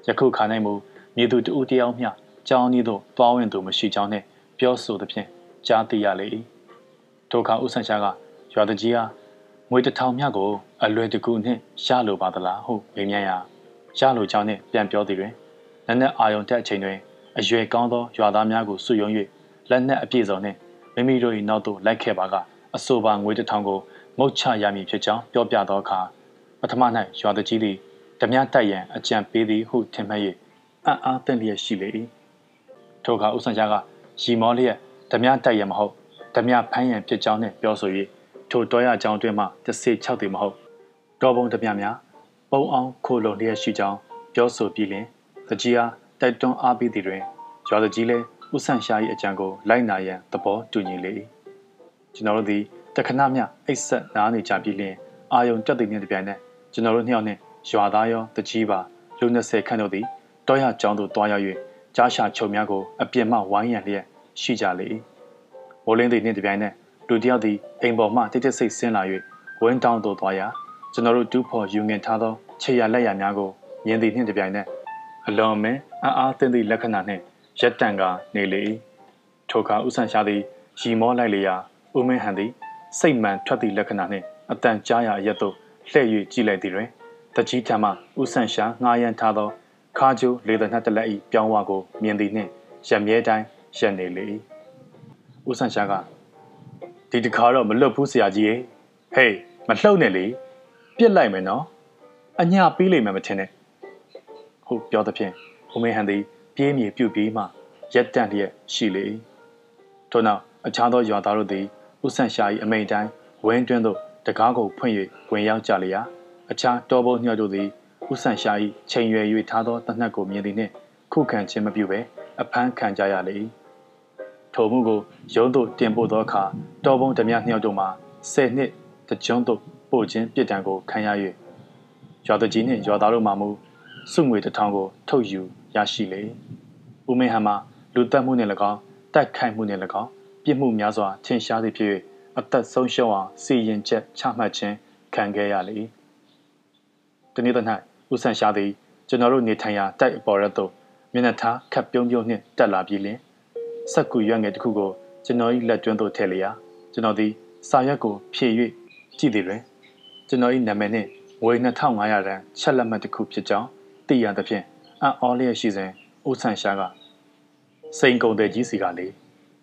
ယခုခါ၌မူမြေသူတဦးတယောက်မျှကြောင်းဤသို့တွားဝင်သူမရှိကြောင်းနှင့်ပြောဆိုသဖြင့်ကြားသိရလေ၏ထိုအခါဦးဆန်ရှာကရွာတကြီးအားငွေတထောင်မြကို အလွယ်တကူနှင့်ရလိုပါသလားဟုမေးမြန်းရာရလိုကြောင်းနှင့်ပြန်ပြောသည်တွင်နက်နက်အာယုံတက်အချိန်တွင်အရွယ်ကောင်းသောရွာသားများကိုစုယုံ၍လက်နက်အပြည့်စုံနှင့်မိမိတို့၏နောက်သို့လိုက်ခဲ့ပါကအဆိုပါငွေတထောင်ကိုငုတ်ချရမည်ဖြစ်ကြောင်းပြောပြသောအခါပထမ၌ရွာတကြီးသည်ဓမြတိုက်ရန်အကြံပေးသည်ဟုထင်မှတ်၍အံ့အားသင့်လျက်ရှိလေ၏ထိုအခါဦးဆန်ရှားကရီမောလျက်ဓမြတိုက်ရန်မဟုတ်ဓမြဖမ်းရန်ဖြစ်ကြောင်းနှင့်ပြောဆို၍ထိုတောရကြောင်းတွင်မှတစေ၆သည်မဟုတ် တော်ပုံဓမြများပုံအောင်ခိုလုံလျက်ရှိကြောင်းပြောဆိုပြီးလင်တကြီးအားတိုက်တွန်းအားပေးသည်တွင်ရွာတကြီးလည်းဦးဆန်ရှား၏အကြံကိုလိုက်နာရန်သဘောတူညီလေ၏ကျွန်တော်တို့သည်တခဏမျှအိတ်ဆက်နားနေကြပြီးလျင်အာယုံတက်သည်နှင့်တပြိုင်နက်ကျွန်တော်တို့နှစ်ယောက်နှင့်ရွာသားရောတကြီးပါလူ20ခန့်တို့သည်တောရကျောင်းသို့တွားရောက်၍ကြားရှာချုံများကိုအပြင်မှဝိုင်းရန်လျက်ရှိကြလေ၏မိုးလင်းသည်နှင့်တပြိုင်နက်လူတယောက်သည်အိမ်ပေါ်မှတိတ်တိတ်ဆိတ်ဆင်းလာ၍ဝင်းတောင်းသို့သွားရာ ကျွန်တော်တို့တူးဖော်ယူငင်ထားသောခြေရလက်ရများကိုမြင်သည်နှင့်တပြိုင်နက်အလွန်မင်းအအားသင့်သည့်လက္ခဏာနှင့်ရက်တန်ကနေလေ၏ထိုအခါဥဆန်ရှာသည်ရီမောလိုက်လေရာဦးမင်းဟန်သည်စိတ်မှန်ထွက်သည့်လက္ခဏာနှင့်အတန်ကြားရာအရက်သို့လှည့်၍ကြည့်လိုက်သည်တွင်တကြီးထံမှဥဆန်ရှာငှားရန်ထားသောခါကျိုးလေသနှက်တလက်၏ပြောင်းဝကိုမြင်သည်နှင့်ရမြဲတိုင်းရက်နေလေ၏ဥဆန်ရှာကဒီတခါတော့မလွတ်ဘူးဆရာကြီးရေဟေးမလှုပ်နဲ့လေ ပြစ်လိုက်မယ်နော်အညာပေးလိမ့်မယ်မထင်နဲ့ဟုတ်ပြောသဖြင့်ဦးမင်းဟန်သည်ပြေးမြေပြုတ်ပြီးမှရက်တန့်လျက်ရှိလေ၏ထို့နောက်အခြားသောရွာသားတို့သည်ဥဆန်ရှာ၏အမိန်တိုင်းဝင်းတွင်းသို့တကားကိုဖွင့်၍ဝင်ရောက်ကြလျာအခြားတော်ဘုံညှော့တို့သည်ဥဆန်ရှာ၏ချိန်ရွယ်၍ထားသောတနက်ကိုမြင်သည်နှင့်ခုခံခြင်းမပြုဘဲအဖမ်းခံကြရလေ၏ထိုမှုကိုရုံးသို့တင်ပို့သောအခါတော်ဘုံဓမြညှော့တို့မှာ၁၀နှစ်တကြုံသို့ ပို့ခြင်းပြစ်ဒဏ်ကိုခံရ၍ရွာတကြီးနှင့်ရွာသားတို့မှမူစုငွေတစ်ထောင်ကိုထုတ်ယူရရှိလေဦးမင်းဟံမှာလူတက်မှုနှင့်၎င်းတိုက်ခိုက်မှုနှင့်၎င်းပြစ်မှုများစွာထင်ရှားသည်ဖြစ်၍အသက်ဆုံးရှုံးအောင်စီရင်ချက်ချမှတ်ခြင်းခံခဲ့ရလေ။ဒီနေ့တ၌ဦးဆန်ရှာသည်ကျွန်တော်တို့နေထိုင်ရာတိုက်အပေါ်ရက်သို့မျက်နှာထားခပ်ပြုံးပြုံးနှင့်တက်လာပြီးလင်စက်ကူရွက်ငယ်တစ်ခုကိုကျွန်တော်၏လက်တွင်းသို့ထည့်လျာကျွန်တော်သည်စာရွက်ကိုဖြည့်၍ကြည့်သည်တွင် ကျွန်တော်၏နာမည်နှင့်ငွေ2500ရန်ချက်လက်မှတ်တစ်ခုဖြစ်ကြောင်းသိရသဖြင့်အံ့ဩလျက်ရှိစဉ်ဦးဆန်ရှာကစိန်ကုန်တဲ့ကြီးစီကလေ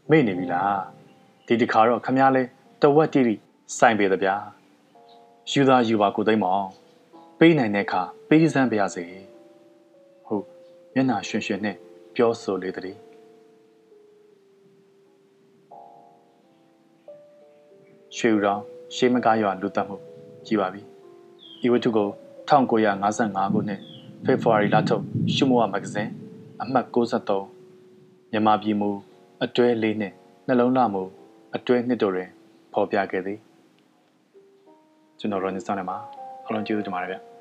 မေ့နေပြီလားဒီတခါတော့ခမားလဲတဝက်တိတိစိုင်ပေတဗျာယူသားယူပါကိုသိမ့်မောင်ပေးနိုင်တဲ့အခါပေးစမ်းပါရစေဟုတ်မျက်နှာရွှင်ရွှင်နဲ့ပြောဆိုလေတည်းရွှေဦးတော်ရှေးမကားရွာလူသက်မှု ကြည်ပါပြီဤဝတ္ထုကို1955ခုနှစ်ဖေဖော်ဝါရီလထုတ်ရှုမောမဂ္ဂဇင်းအမှတ်63မြန်မာပြည်မူအတွဲလေးနှင့်နှလုံးလှမူအတွဲနှစ်တို့တွင်ဖော်ပြခဲ့သည်ကျွန်တော်ရောနေစနေမှာအလုံးကျေးဇူးတင်ပါတယ်ဗျ